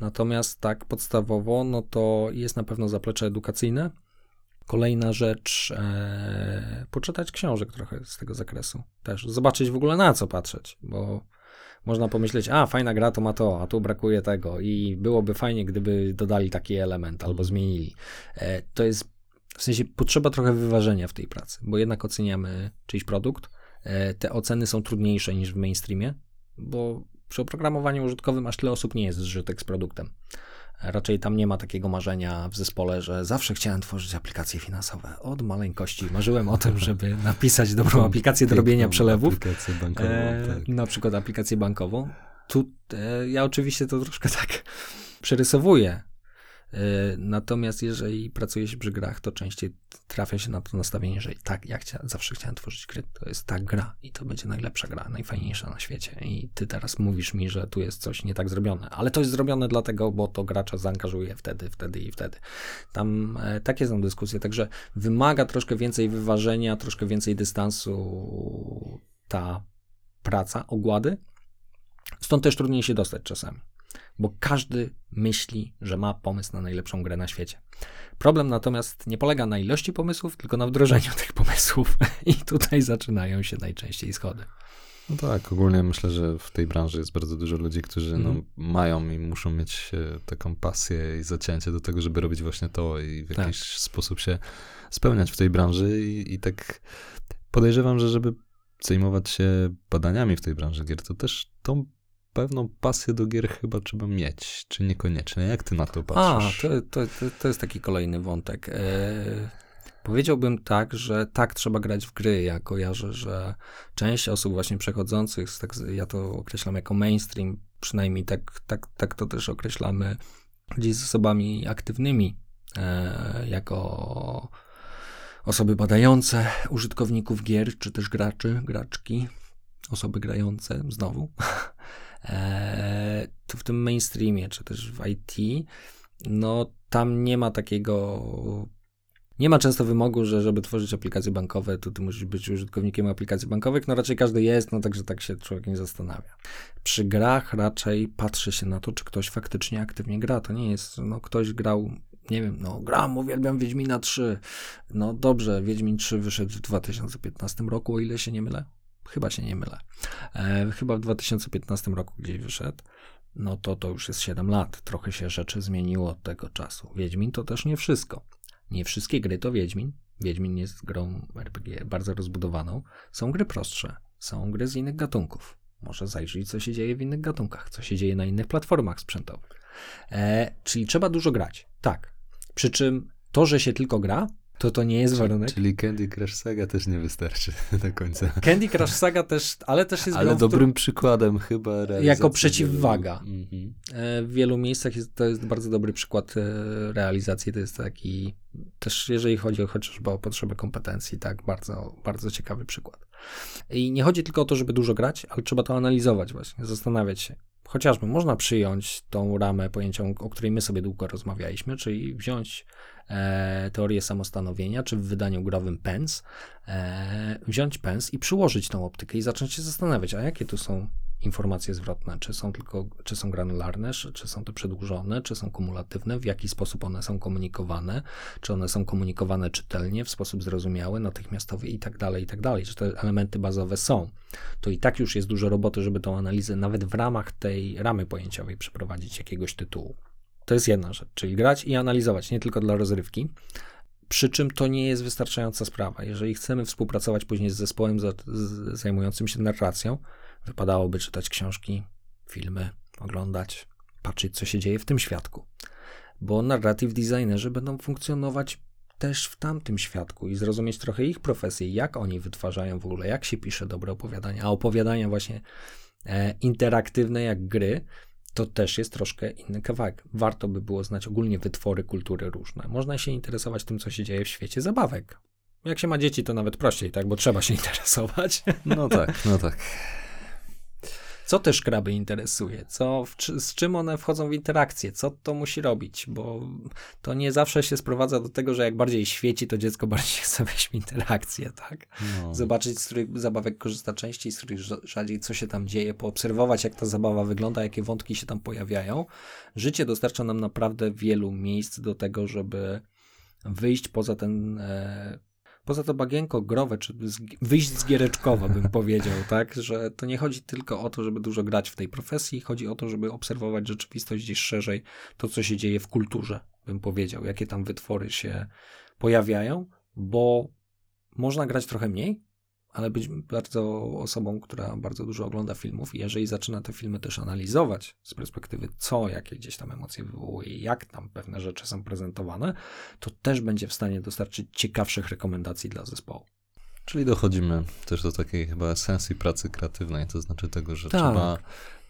Natomiast tak podstawowo, no to jest na pewno zaplecze edukacyjne. Kolejna rzecz, e, poczytać książek trochę z tego zakresu. Też zobaczyć w ogóle na co patrzeć, bo można pomyśleć, a fajna gra to ma to, a tu brakuje tego i byłoby fajnie, gdyby dodali taki element albo zmienili. E, to jest w sensie potrzeba trochę wyważenia w tej pracy, bo jednak oceniamy czyjś produkt. E, te oceny są trudniejsze niż w mainstreamie, bo przy oprogramowaniu użytkowym aż tyle osób nie jest zżytek z produktem. Raczej tam nie ma takiego marzenia w zespole, że zawsze chciałem tworzyć aplikacje finansowe. Od maleńkości marzyłem o tym, żeby napisać dobrą aplikację do robienia przelewów. Aplikację bankową, E, tak. Na przykład aplikację bankową. Tu e, ja oczywiście to troszkę tak przerysowuję. Natomiast jeżeli pracuje się przy grach, to częściej trafia się na to nastawienie, że tak, ja chcia, zawsze chciałem tworzyć gry, to jest ta gra i to będzie najlepsza gra, najfajniejsza na świecie. I ty teraz mówisz mi, że tu jest coś nie tak zrobione, ale to jest zrobione dlatego, bo to gracza zaangażuje wtedy, wtedy i wtedy. Tam e, takie są dyskusje, także wymaga troszkę więcej wyważenia, troszkę więcej dystansu ta praca, ogłady. Stąd też trudniej się dostać czasami bo każdy myśli, że ma pomysł na najlepszą grę na świecie. Problem natomiast nie polega na ilości pomysłów, tylko na wdrożeniu tych pomysłów. I tutaj zaczynają się najczęściej schody. No tak, ogólnie myślę, że w tej branży jest bardzo dużo ludzi, którzy mm. no, mhm. mają i muszą mieć e, taką pasję i zacięcie do tego, żeby robić właśnie to i w jakiś tak. sposób się spełniać w tej branży. I, I tak podejrzewam, że żeby zajmować się badaniami w tej branży gier, to też tą pewną pasję do gier chyba trzeba mieć, czy niekoniecznie? Jak ty na to patrzysz? A, to, to, to jest taki kolejny wątek. E, powiedziałbym tak, że tak trzeba grać w gry. Ja kojarzę, że część osób właśnie przechodzących, tak, ja to określam jako mainstream, przynajmniej tak, tak, tak to też określamy gdzieś z osobami aktywnymi, e, jako osoby badające użytkowników gier, czy też graczy, graczki, osoby grające, znowu. E, to w tym mainstreamie, czy też w IT, no tam nie ma takiego nie ma często wymogu, że żeby tworzyć aplikacje bankowe, to ty musisz być użytkownikiem aplikacji bankowych. No raczej każdy jest, no także tak się człowiek nie zastanawia. Przy grach raczej patrzy się na to, czy ktoś faktycznie aktywnie gra. To nie jest, no ktoś grał, nie wiem, no gram, uwielbiam Wiedźmina 3. No dobrze, Wiedźmin 3 wyszedł w 2015 roku, o ile się nie mylę. Chyba się nie mylę. E, chyba w 2015 roku gdzieś wyszedł. No to to już jest 7 lat. Trochę się rzeczy zmieniło od tego czasu. Wiedźmin to też nie wszystko. Nie wszystkie gry to Wiedźmin. Wiedźmin jest grą RPG bardzo rozbudowaną. Są gry prostsze. Są gry z innych gatunków. Może zajrzeć, co się dzieje w innych gatunkach, co się dzieje na innych platformach sprzętowych. E, czyli trzeba dużo grać. Tak. Przy czym to, że się tylko gra, to to nie jest warunek. Czyli Candy Crush Saga też nie wystarczy do końca. Candy Crush Saga też, ale też jest Ale dobrym przykładem chyba Jako przeciwwaga. Wielu... Mhm. W wielu miejscach jest, to jest bardzo dobry przykład e, realizacji. To jest taki, też jeżeli chodzi chociażby o potrzebę kompetencji, tak, bardzo, bardzo ciekawy przykład. I nie chodzi tylko o to, żeby dużo grać, ale trzeba to analizować właśnie, zastanawiać się. Chociażby można przyjąć tą ramę pojęcią, o której my sobie długo rozmawialiśmy, czyli wziąć e, teorię samostanowienia, czy w wydaniu growym PENS, e, wziąć PENS i przyłożyć tą optykę i zacząć się zastanawiać, a jakie tu są informacje zwrotne, czy są tylko, czy są granularne, czy są to przedłużone, czy są kumulatywne, w jaki sposób one są komunikowane, czy one są komunikowane czytelnie, w sposób zrozumiały, natychmiastowy i tak dalej, i tak dalej, czy te elementy bazowe są. To i tak już jest dużo roboty, żeby tą analizę nawet w ramach tej ramy pojęciowej przeprowadzić jakiegoś tytułu. To jest jedna rzecz, czyli grać i analizować, nie tylko dla rozrywki. Przy czym to nie jest wystarczająca sprawa. Jeżeli chcemy współpracować później z zespołem zajmującym się narracją, wypadałoby czytać książki, filmy, oglądać, patrzeć, co się dzieje w tym świadku. Bo narrative designerzy będą funkcjonować też w tamtym świadku i zrozumieć trochę ich profesję, jak oni wytwarzają w ogóle, jak się pisze dobre opowiadania, a opowiadania właśnie e, interaktywne jak gry, to też jest troszkę inny kawałek. Warto by było znać ogólnie wytwory kultury różne. Można się interesować tym, co się dzieje w świecie zabawek. Jak się ma dzieci, to nawet prościej, tak? Bo trzeba się interesować. No tak, no tak. Co też kraby interesuje? Co, w, z czym one wchodzą w interakcję? Co to musi robić? Bo to nie zawsze się sprowadza do tego, że jak bardziej świeci, to dziecko bardziej chce wejść w interakcję, tak? No. Zobaczyć, z których zabawek korzysta częściej, z których rzadziej, co się tam dzieje, poobserwować, jak ta zabawa wygląda, jakie wątki się tam pojawiają. Życie dostarcza nam naprawdę wielu miejsc do tego, żeby wyjść poza ten e, poza to bagienko growe, czy z, wyjść z giereczkowa, bym powiedział, tak, że to nie chodzi tylko o to, żeby dużo grać w tej profesji, chodzi o to, żeby obserwować rzeczywistość gdzieś szerzej, to co się dzieje w kulturze, bym powiedział, jakie tam wytwory się pojawiają, bo można grać trochę mniej, ale być bardzo osobą, która bardzo dużo ogląda filmów i jeżeli zaczyna te filmy też analizować z perspektywy co, jakie gdzieś tam emocje wywołuje, jak tam pewne rzeczy są prezentowane, to też będzie w stanie dostarczyć ciekawszych rekomendacji dla zespołu. Czyli dochodzimy też do takiej chyba esencji pracy kreatywnej, to znaczy tego, że tak. trzeba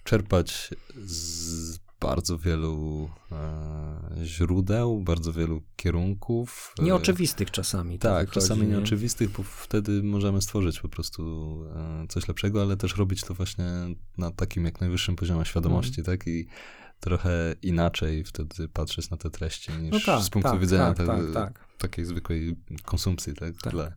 czerpać z bardzo wielu e, źródeł, bardzo wielu kierunków. e, Nieoczywistych czasami. Tak, wychodzi, czasami nie? nieoczywistych, bo wtedy możemy stworzyć po prostu e, coś lepszego, ale też robić to właśnie na takim jak najwyższym poziomie świadomości, Mhm. tak? I trochę inaczej wtedy patrzeć na te treści niż No tak, z punktu tak, widzenia tak, te- tak, tak. takiej zwykłej konsumpcji, tak? Tak. Dla,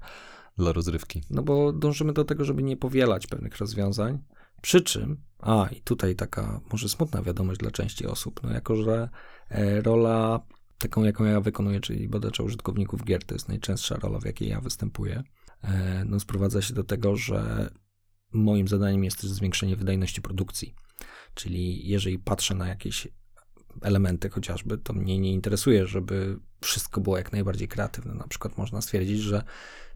dla rozrywki. No bo dążymy do tego, żeby nie powielać pewnych rozwiązań. Przy czym, a i tutaj taka może smutna wiadomość dla części osób, no jako że e, rola taką, jaką ja wykonuję, czyli badacza użytkowników gier, to jest najczęstsza rola, w jakiej ja występuję, e, no sprowadza się do tego, że moim zadaniem jest też zwiększenie wydajności produkcji. Czyli jeżeli patrzę na jakieś elementy chociażby, to mnie nie interesuje, żeby wszystko było jak najbardziej kreatywne. Na przykład można stwierdzić, że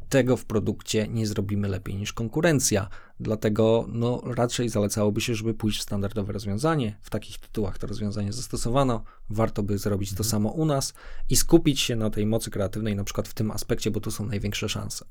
tego w produkcie nie zrobimy lepiej niż konkurencja. Dlatego no, raczej zalecałoby się, żeby pójść w standardowe rozwiązanie. W takich tytułach to rozwiązanie zastosowano. Warto by zrobić to samo u nas i skupić się na tej mocy kreatywnej, na przykład w tym aspekcie, bo tu są największe szanse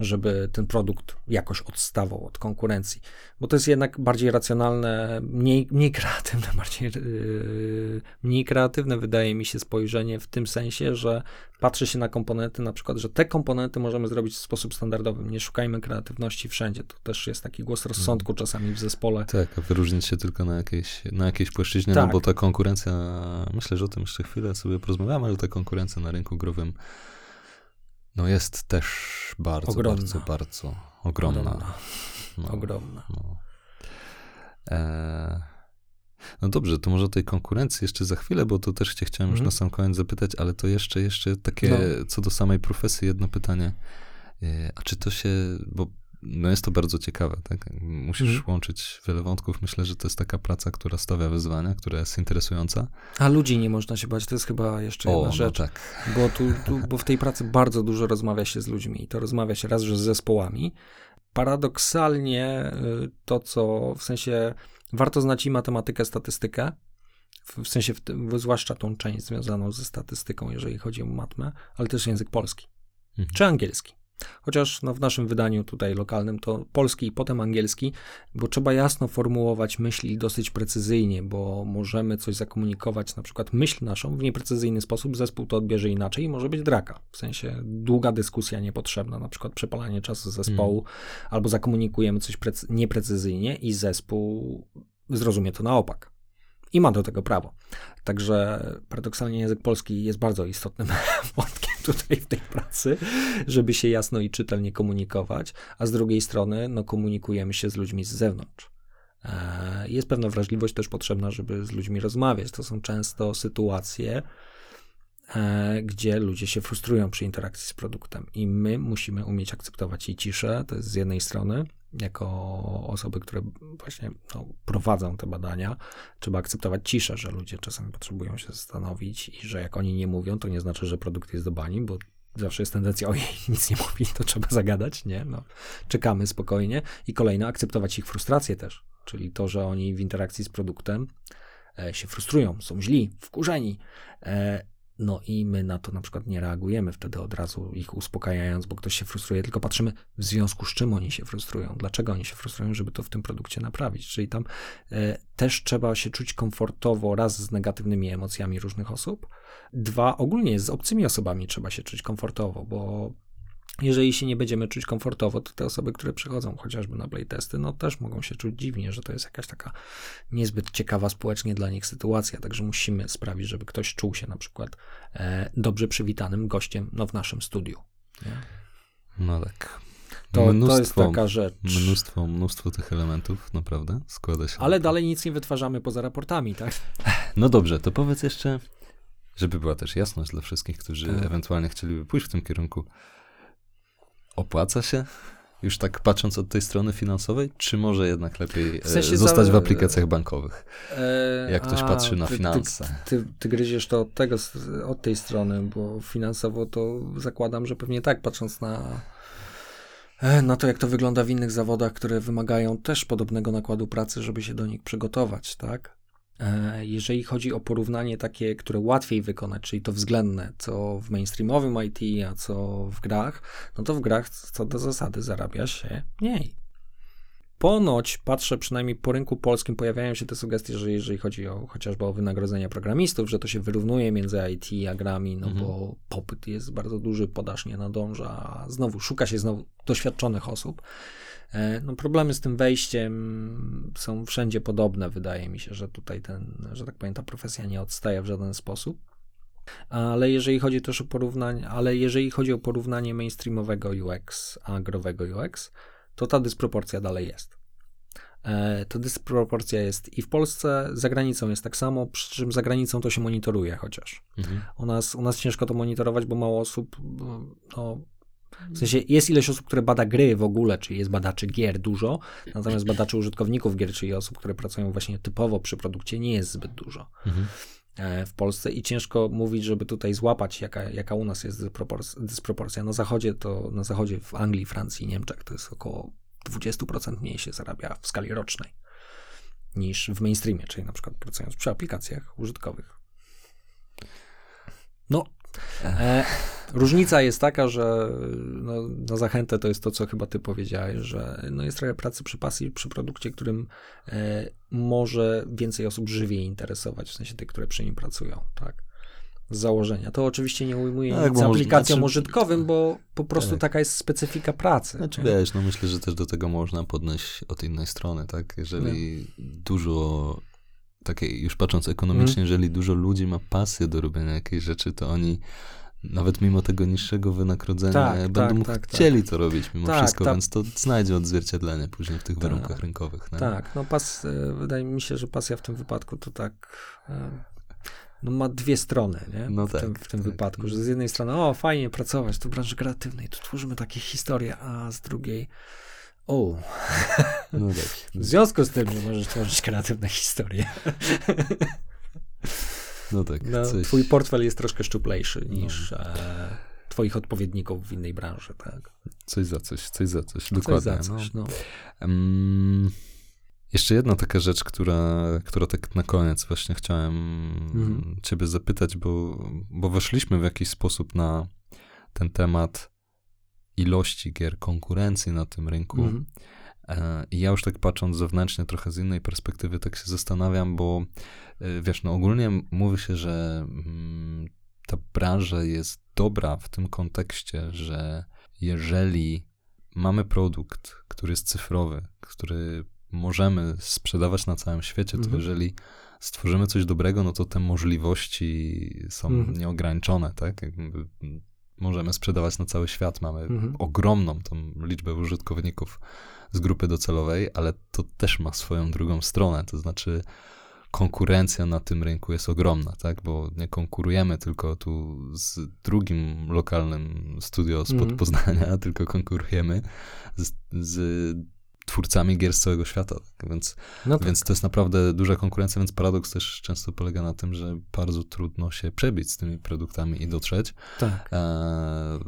żeby ten produkt jakoś odstawał od konkurencji. Bo to jest jednak bardziej racjonalne, mniej, mniej kreatywne, bardziej yy, mniej kreatywne wydaje mi się spojrzenie w tym sensie, że patrzy się na komponenty, na przykład, że te komponenty możemy zrobić w sposób standardowy. Nie szukajmy kreatywności wszędzie. To też jest taki głos rozsądku czasami w zespole. Tak, a wyróżnić się tylko na jakiejś, na jakiejś płaszczyźnie, Tak. no bo ta konkurencja, myślę, że o tym jeszcze chwilę sobie porozmawiamy, ale ta konkurencja na rynku growym no jest też bardzo, Ogromna. bardzo, bardzo ogromna. Ogromna. No, Ogromna. No. E, no dobrze, to może o tej konkurencji jeszcze za chwilę, bo to też cię chciałem już Mhm. na sam koniec zapytać, ale to jeszcze, jeszcze takie No. co do samej profesji jedno pytanie. E, A czy to się, bo no jest to bardzo ciekawe, tak? Musisz Mhm. łączyć wiele wątków. Myślę, że to jest taka praca, która stawia wyzwania, która jest interesująca. A ludzi nie można się bać, to jest chyba jeszcze jedna no rzecz. tak. Bo, tu, tu, bo w tej pracy bardzo dużo rozmawia się z ludźmi i to rozmawia się raz, że z zespołami. Paradoksalnie y, to, co w sensie warto znać i matematykę, statystykę, w, w sensie w tym, zwłaszcza tą część związaną ze statystyką, jeżeli chodzi o matmę, ale też język polski Mhm. czy angielski. Chociaż no, w naszym wydaniu tutaj lokalnym to polski i potem angielski, bo trzeba jasno formułować myśli dosyć precyzyjnie, bo możemy coś zakomunikować, na przykład myśl naszą w nieprecyzyjny sposób, zespół to odbierze inaczej i może być draka. W sensie długa dyskusja niepotrzebna, na przykład przepalanie czasu zespołu, albo zakomunikujemy coś precy- nieprecyzyjnie i zespół zrozumie to na opak. I ma do tego prawo. Także paradoksalnie język polski jest bardzo istotnym wątkiem tutaj w tej pracy, żeby się jasno i czytelnie komunikować, a z drugiej strony no, komunikujemy się z ludźmi z zewnątrz. E, Jest pewna wrażliwość też potrzebna, żeby z ludźmi rozmawiać. To są często sytuacje, e, gdzie ludzie się frustrują przy interakcji z produktem i my musimy umieć akceptować jej ciszę, to jest z jednej strony, jako osoby, które właśnie no, prowadzą te badania, trzeba akceptować ciszę, że ludzie czasami potrzebują się zastanowić i że jak oni nie mówią, to nie znaczy, że produkt jest do bani, bo zawsze jest tendencja, ojej, nic nie mówi, to trzeba zagadać, nie? No, czekamy spokojnie. I kolejne, akceptować ich frustrację też, czyli to, że oni w interakcji z produktem e, się frustrują, są źli, wkurzeni. No i my na to na przykład nie reagujemy wtedy od razu ich uspokajając, bo ktoś się frustruje, tylko patrzymy w związku z czym oni się frustrują, dlaczego oni się frustrują, żeby to w tym produkcie naprawić. Czyli tam e, też trzeba się czuć komfortowo raz z negatywnymi emocjami różnych osób, dwa ogólnie z obcymi osobami trzeba się czuć komfortowo, bo jeżeli się nie będziemy czuć komfortowo, to te osoby, które przychodzą chociażby na playtesty, no też mogą się czuć dziwnie, że to jest jakaś taka niezbyt ciekawa społecznie dla nich sytuacja, także musimy sprawić, żeby ktoś czuł się na przykład e, dobrze przywitanym gościem no, w naszym studiu. Nie? No tak. To, to jest taka rzecz. Mnóstwo, mnóstwo tych elementów, naprawdę, składa się. Ale dalej nic nie wytwarzamy poza raportami, tak? No dobrze, to powiedz jeszcze, żeby była też jasność dla wszystkich, którzy Tak. ewentualnie chcieliby pójść w tym kierunku. Opłaca się? Już tak patrząc od tej strony finansowej, czy może jednak lepiej W sensie e, zostać za- w aplikacjach bankowych? E, Jak ktoś a, patrzy na ty- finanse. Ty, ty, ty gryziesz to od, tego, od tej strony, bo finansowo to zakładam, że pewnie tak, patrząc na, e, na to, jak to wygląda w innych zawodach, które wymagają też podobnego nakładu pracy, żeby się do nich przygotować, tak? E, Jeżeli chodzi o porównanie takie, które łatwiej wykonać, czyli to względne, co w mainstreamowym IT, a co w grach, no to w grach co do zasady zarabia się mniej. ponoć, patrzę przynajmniej po rynku polskim, pojawiają się te sugestie, że jeżeli chodzi o chociażby o wynagrodzenia programistów, że to się wyrównuje między IT a grami, no Mhm. bo popyt jest bardzo duży, podaż nie nadąża, a znowu szuka się znowu doświadczonych osób. E, No problemy z tym wejściem są wszędzie podobne, wydaje mi się, że tutaj ten, że tak powiem, ta profesja nie odstaje w żaden sposób. Ale jeżeli chodzi też o porównanie, ale jeżeli chodzi o porównanie mainstreamowego UX a growego UX, to ta dysproporcja dalej jest. E, To dysproporcja jest i w Polsce, za granicą jest tak samo, przy czym za granicą to się monitoruje chociaż. Mhm. U nas, u nas ciężko to monitorować, bo mało osób, no, w sensie jest ileś osób, które bada gry w ogóle, czyli jest badaczy gier dużo, natomiast badaczy użytkowników gier, czyli osób, które pracują właśnie typowo przy produkcie, nie jest zbyt dużo Mhm. e, w Polsce i ciężko mówić, żeby tutaj złapać, jaka, jaka u nas jest dyspropor- dysproporcja. Na zachodzie to, na zachodzie w Anglii, Francji, Niemczech to jest około 20% mniej się zarabia w skali rocznej niż w mainstreamie, czyli na przykład pracując przy aplikacjach użytkowych. No, e, różnica jest taka, że no, na zachętę to jest to, co chyba ty powiedziałeś, że no, jest trochę pracy przy pasji, przy produkcie, którym e, może więcej osób żywiej interesować, w sensie tych, które przy nim pracują, tak? Z założenia. To oczywiście nie ujmuje Tak, nic aplikacjom znaczy- użytkowym, bo po prostu Tak. taka jest specyfika pracy. Znaczy nie? wiesz, no myślę, że też do tego można podnieść od innej strony, tak? Jeżeli dużo takiej, już patrząc ekonomicznie, Mhm. jeżeli dużo ludzi ma pasję do robienia jakiejś rzeczy, to oni nawet mimo tego niższego wynagrodzenia Tak, będą tak, tak, chcieli to robić mimo Tak, wszystko, tak. więc to znajdzie odzwierciedlenie później w tych Tak. warunkach rynkowych. nie? Tak, no pas, e, wydaje mi się, że pasja w tym wypadku to tak e, no ma dwie strony, nie? No w, tak, tym, w tym tak. wypadku, że z jednej strony o, fajnie pracować tu w branży kreatywnej, tu tworzymy takie historie, a z drugiej o, No tak. w związku z tym, że możesz tworzyć kreatywne historie, No tak. no, coś... twój portfel jest troszkę szczuplejszy No. niż e, twoich odpowiedników w innej branży, tak? Coś za coś, coś za coś. Coś Dokładnie. za coś, no. Em, jeszcze jedna taka rzecz, która, która tak na koniec właśnie chciałem Mhm. ciebie zapytać, bo, bo weszliśmy w jakiś sposób na ten temat ilości gier, konkurencji na tym rynku. Mhm. E, I ja już tak patrząc zewnętrznie, trochę z innej perspektywy, tak się zastanawiam, bo e, wiesz, no ogólnie mówi się, że mm, ta branża jest dobra w tym kontekście, że jeżeli mamy produkt, który jest cyfrowy, który możemy sprzedawać na całym świecie, to Mhm. jeżeli stworzymy coś dobrego, no to te możliwości są Mhm. nieograniczone, tak? Jakby mm, możemy sprzedawać na cały świat, mamy Mhm. ogromną tą liczbę użytkowników z grupy docelowej, ale to też ma swoją drugą stronę, to znaczy konkurencja na tym rynku jest ogromna, tak? Bo nie konkurujemy tylko tu z drugim lokalnym studio spod Mhm. Poznania, tylko konkurujemy z, z twórcami gier z całego świata. Tak? Więc, No tak. więc to jest naprawdę duża konkurencja, więc paradoks też często polega na tym, że bardzo trudno się przebić z tymi produktami i dotrzeć. tak. E,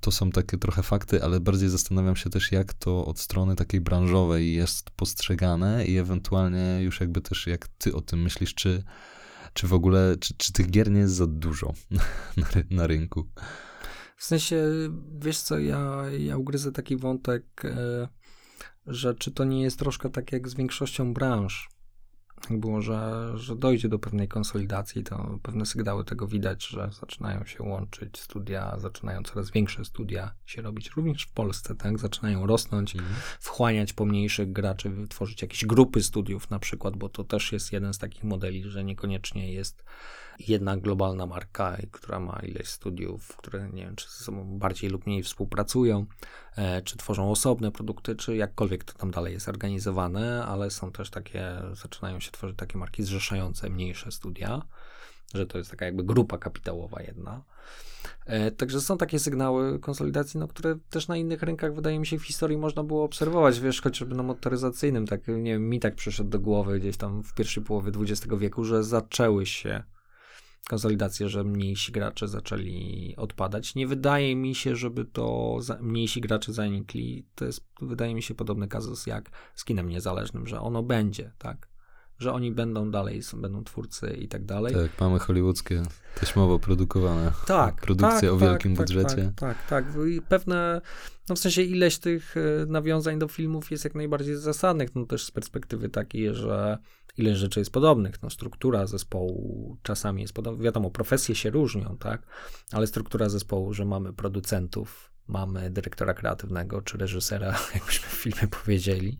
To są takie trochę fakty, ale bardziej zastanawiam się też, jak to od strony takiej branżowej jest postrzegane i ewentualnie już jakby też jak ty o tym myślisz, czy, czy w ogóle, czy, czy tych gier nie jest za dużo na, ry- na rynku? W sensie, wiesz co, ja, ja ugryzę taki wątek, e, że czy to nie jest troszkę tak jak z większością branż, jak było, że, że dojdzie do pewnej konsolidacji, to pewne sygnały tego widać, że zaczynają się łączyć studia, zaczynają coraz większe studia się robić, również w Polsce, tak, zaczynają rosnąć, wchłaniać pomniejszych graczy, tworzyć jakieś grupy studiów na przykład, bo to też jest jeden z takich modeli, że niekoniecznie jest jedna globalna marka, która ma ileś studiów, które nie wiem, czy ze sobą bardziej lub mniej współpracują, e, czy tworzą osobne produkty, czy jakkolwiek to tam dalej jest organizowane, ale są też takie, zaczynają się tworzyć takie marki zrzeszające mniejsze studia, że to jest taka jakby grupa kapitałowa jedna. E, Także są takie sygnały konsolidacji, no, które też na innych rynkach, wydaje mi się, w historii można było obserwować, wiesz, chociażby na motoryzacyjnym, tak, nie wiem, mi tak przyszedł do głowy gdzieś tam w pierwszej połowie XX wieku, że zaczęły się konsolidacje, że mniejsi gracze zaczęli odpadać. Nie wydaje mi się, żeby to za, mniejsi gracze zanikli. To jest, wydaje mi się, podobny kazus jak z kinem niezależnym, że ono będzie, tak? Że oni będą dalej, są, będą twórcy i tak dalej. Tak, mamy hollywoodzkie, taśmowo produkowane Tak, produkcje tak, o tak, wielkim tak, budżecie. Tak, tak, tak. I pewne, no w sensie ileś tych e, nawiązań do filmów jest jak najbardziej zasadnych, no też z perspektywy takiej, że ile rzeczy jest podobnych, no struktura zespołu czasami jest podobna, wiadomo, profesje się różnią, tak, ale struktura zespołu, że mamy producentów, mamy dyrektora kreatywnego czy reżysera, jakbyśmy w filmie powiedzieli,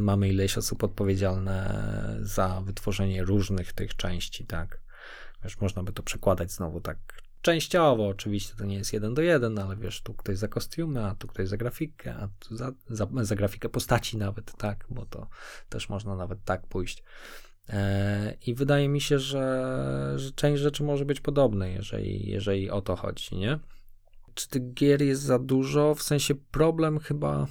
mamy ileś osób odpowiedzialne za wytworzenie różnych tych części, tak, wiesz, można by to przekładać znowu tak częściowo, oczywiście to nie jest jeden do jeden, ale wiesz, tu ktoś za kostiumy, a tu ktoś za grafikę, a tu za, za, za grafikę postaci nawet, tak, bo to też można nawet tak pójść. E, I wydaje mi się, że, że część rzeczy może być podobna, jeżeli, jeżeli o to chodzi, nie? Czy tych gier jest za dużo? W sensie problem chyba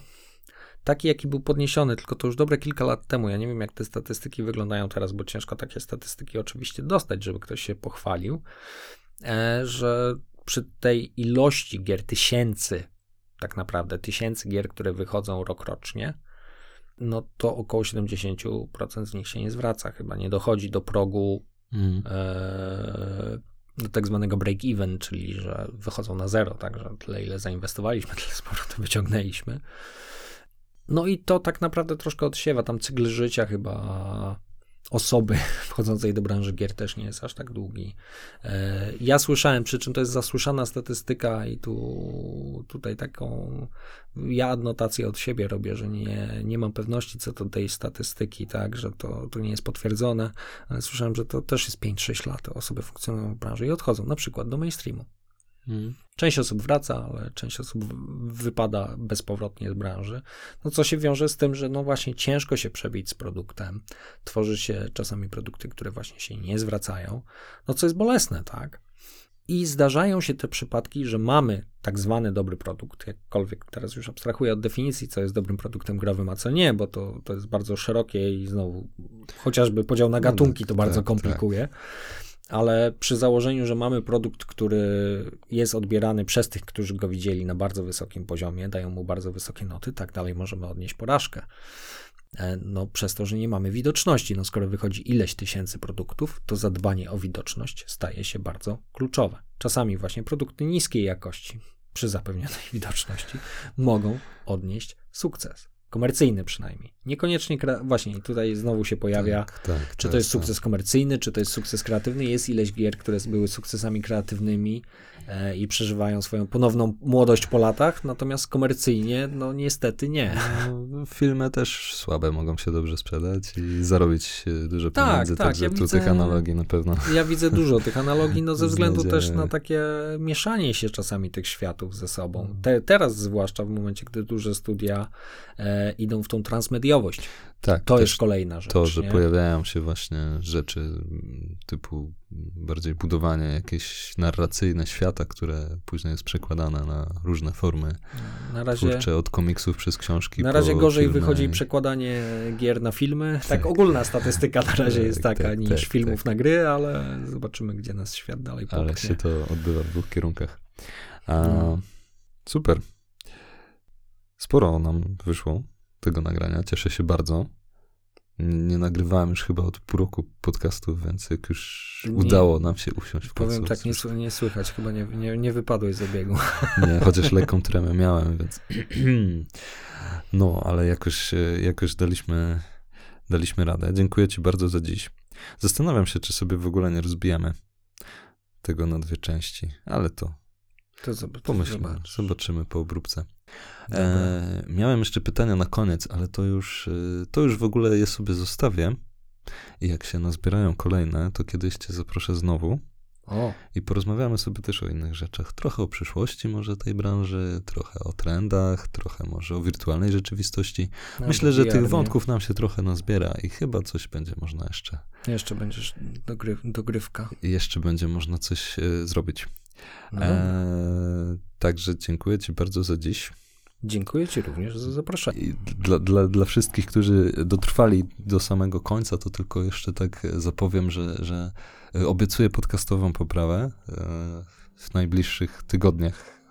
taki, jaki był podniesiony, tylko to już dobre kilka lat temu. Ja nie wiem, jak te statystyki wyglądają teraz, bo ciężko takie statystyki oczywiście dostać, żeby ktoś się pochwalił, e, że przy tej ilości gier, tysięcy, tak naprawdę, tysięcy gier, które wychodzą rokrocznie, no to około 70% z nich się nie zwraca, chyba nie dochodzi do progu Mm. e, do tak zwanego break-even, czyli że wychodzą na zero, tak, że tyle ile zainwestowaliśmy, tyle z powrotem wyciągnęliśmy. No i to tak naprawdę troszkę odsiewa, tam cykl życia chyba osoby wchodzącej do branży gier też nie jest aż tak długi. E, Ja słyszałem, przy czym to jest zasłyszana statystyka i tu tutaj taką ja adnotację od siebie robię, że nie, nie mam pewności co do tej statystyki, tak, że to, to nie jest potwierdzone, ale słyszałem, że to też jest 5-6 lat, osoby funkcjonują w branży i odchodzą na przykład do mainstreamu. Mm. Część osób wraca, ale część osób wypada bezpowrotnie z branży. No co się wiąże z tym, że no właśnie ciężko się przebić z produktem. Tworzy się czasami produkty, które właśnie się nie zwracają. No co jest bolesne, tak? I zdarzają się te przypadki, że mamy tak zwany dobry produkt, jakkolwiek teraz już abstrahuję od definicji, co jest dobrym produktem growym, a co nie, bo to, to jest bardzo szerokie i znowu chociażby podział na No gatunki tak, to bardzo tak, komplikuje. Ale przy założeniu, że mamy produkt, który jest odbierany przez tych, którzy go widzieli na bardzo wysokim poziomie, dają mu bardzo wysokie noty, tak dalej możemy odnieść porażkę. E, No, przez to, że nie mamy widoczności. No, skoro wychodzi ileś tysięcy produktów, to zadbanie o widoczność staje się bardzo kluczowe. Czasami właśnie produkty niskiej jakości, przy zapewnionej widoczności, mogą odnieść sukces. Komercyjny przynajmniej. Niekoniecznie, kre- właśnie tutaj znowu się pojawia, Tak, tak, czy to jest sukces komercyjny, czy to jest sukces kreatywny. Jest ileś gier, które były sukcesami kreatywnymi i przeżywają swoją ponowną młodość po latach, natomiast komercyjnie, no niestety nie. No, filmy też słabe mogą się dobrze sprzedać i zarobić e, dużo Tak, pieniędzy, tak, także ja tu widzę- tych analogii na pewno. Ja widzę dużo tych analogii, no ze względu też na takie mieszanie się czasami tych światów ze sobą. Te, teraz zwłaszcza w momencie, gdy duże studia e, idą w tą transmediowość. Tak, To jest kolejna rzecz. to, że nie? pojawiają się właśnie rzeczy mm, typu bardziej budowanie jakieś narracyjne świata, które później jest przekładane na różne formy Na razie, twórcze, od komiksów przez książki na razie gorzej filmy. wychodzi przekładanie gier na filmy. Tak, Tak. ogólna statystyka na razie Tak, jest taka tak, niż tak, filmów tak. na gry, ale zobaczymy, gdzie nas świat dalej popchnie. Ale się to odbywa w dwóch kierunkach. A, No. Super. Sporo nam wyszło tego nagrania. Cieszę się bardzo. Nie nagrywałem już chyba od pół roku podcastów, więc jak już Nie. udało nam się usiąść w końcu. Powiem tak, nie, sły- nie słychać, chyba nie, nie, nie wypadłeś z obiegu. Nie, chociaż lekką tremę miałem, więc. No, ale jakoś, jakoś daliśmy, daliśmy radę. Dziękuję Ci bardzo za dziś. Zastanawiam się, czy sobie w ogóle nie rozbijamy tego na dwie części, ale to To zobacz. Zobaczymy po obróbce. E, miałem jeszcze pytania na koniec, ale to już, e, to już w ogóle je sobie zostawię. I jak się nazbierają kolejne, to kiedyś Cię zaproszę znowu. O, I porozmawiamy sobie też o innych rzeczach. Trochę o przyszłości może tej branży, trochę o trendach, trochę może o wirtualnej rzeczywistości. no, Myślę, że tych wątków nam się trochę nazbiera i chyba coś będzie można jeszcze. Jeszcze będziesz dogry, dogrywka. Jeszcze będzie można coś e, zrobić. No, E, także dziękuję Ci bardzo za dziś. Dziękuję Ci również za zaproszenie. Dla, dla, dla wszystkich, którzy dotrwali do samego końca, to tylko jeszcze tak zapowiem, że, że obiecuję podcastową poprawę. E, W najbliższych tygodniach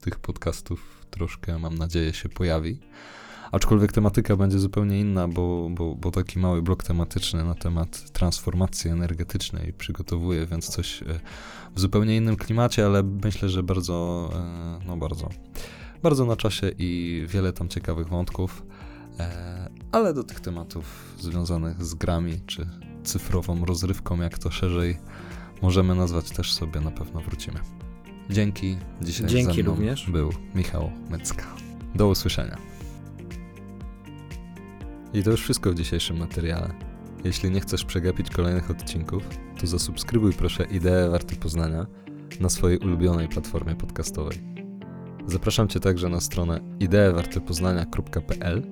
tych podcastów troszkę, mam nadzieję, się pojawi. Aczkolwiek tematyka będzie zupełnie inna, bo, bo, bo taki mały blok tematyczny na temat transformacji energetycznej przygotowuję, więc coś e, w zupełnie innym klimacie, ale myślę, że bardzo, e, no bardzo, bardzo na czasie i wiele tam ciekawych wątków. E, ale do tych tematów związanych z grami czy cyfrową rozrywką, jak to szerzej możemy nazwać, też sobie na pewno wrócimy. Dzięki. Dzisiaj Dzięki również. był Michał Mycka. Do usłyszenia. I to już wszystko w dzisiejszym materiale. Jeśli nie chcesz przegapić kolejnych odcinków, to zasubskrybuj proszę Ideę Warty Poznania na swojej ulubionej platformie podcastowej. Zapraszam Cię także na stronę ideewartepoznania.pl,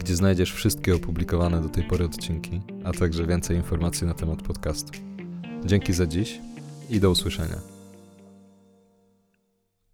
gdzie znajdziesz wszystkie opublikowane do tej pory odcinki, a także więcej informacji na temat podcastu. Dzięki za dziś i do usłyszenia.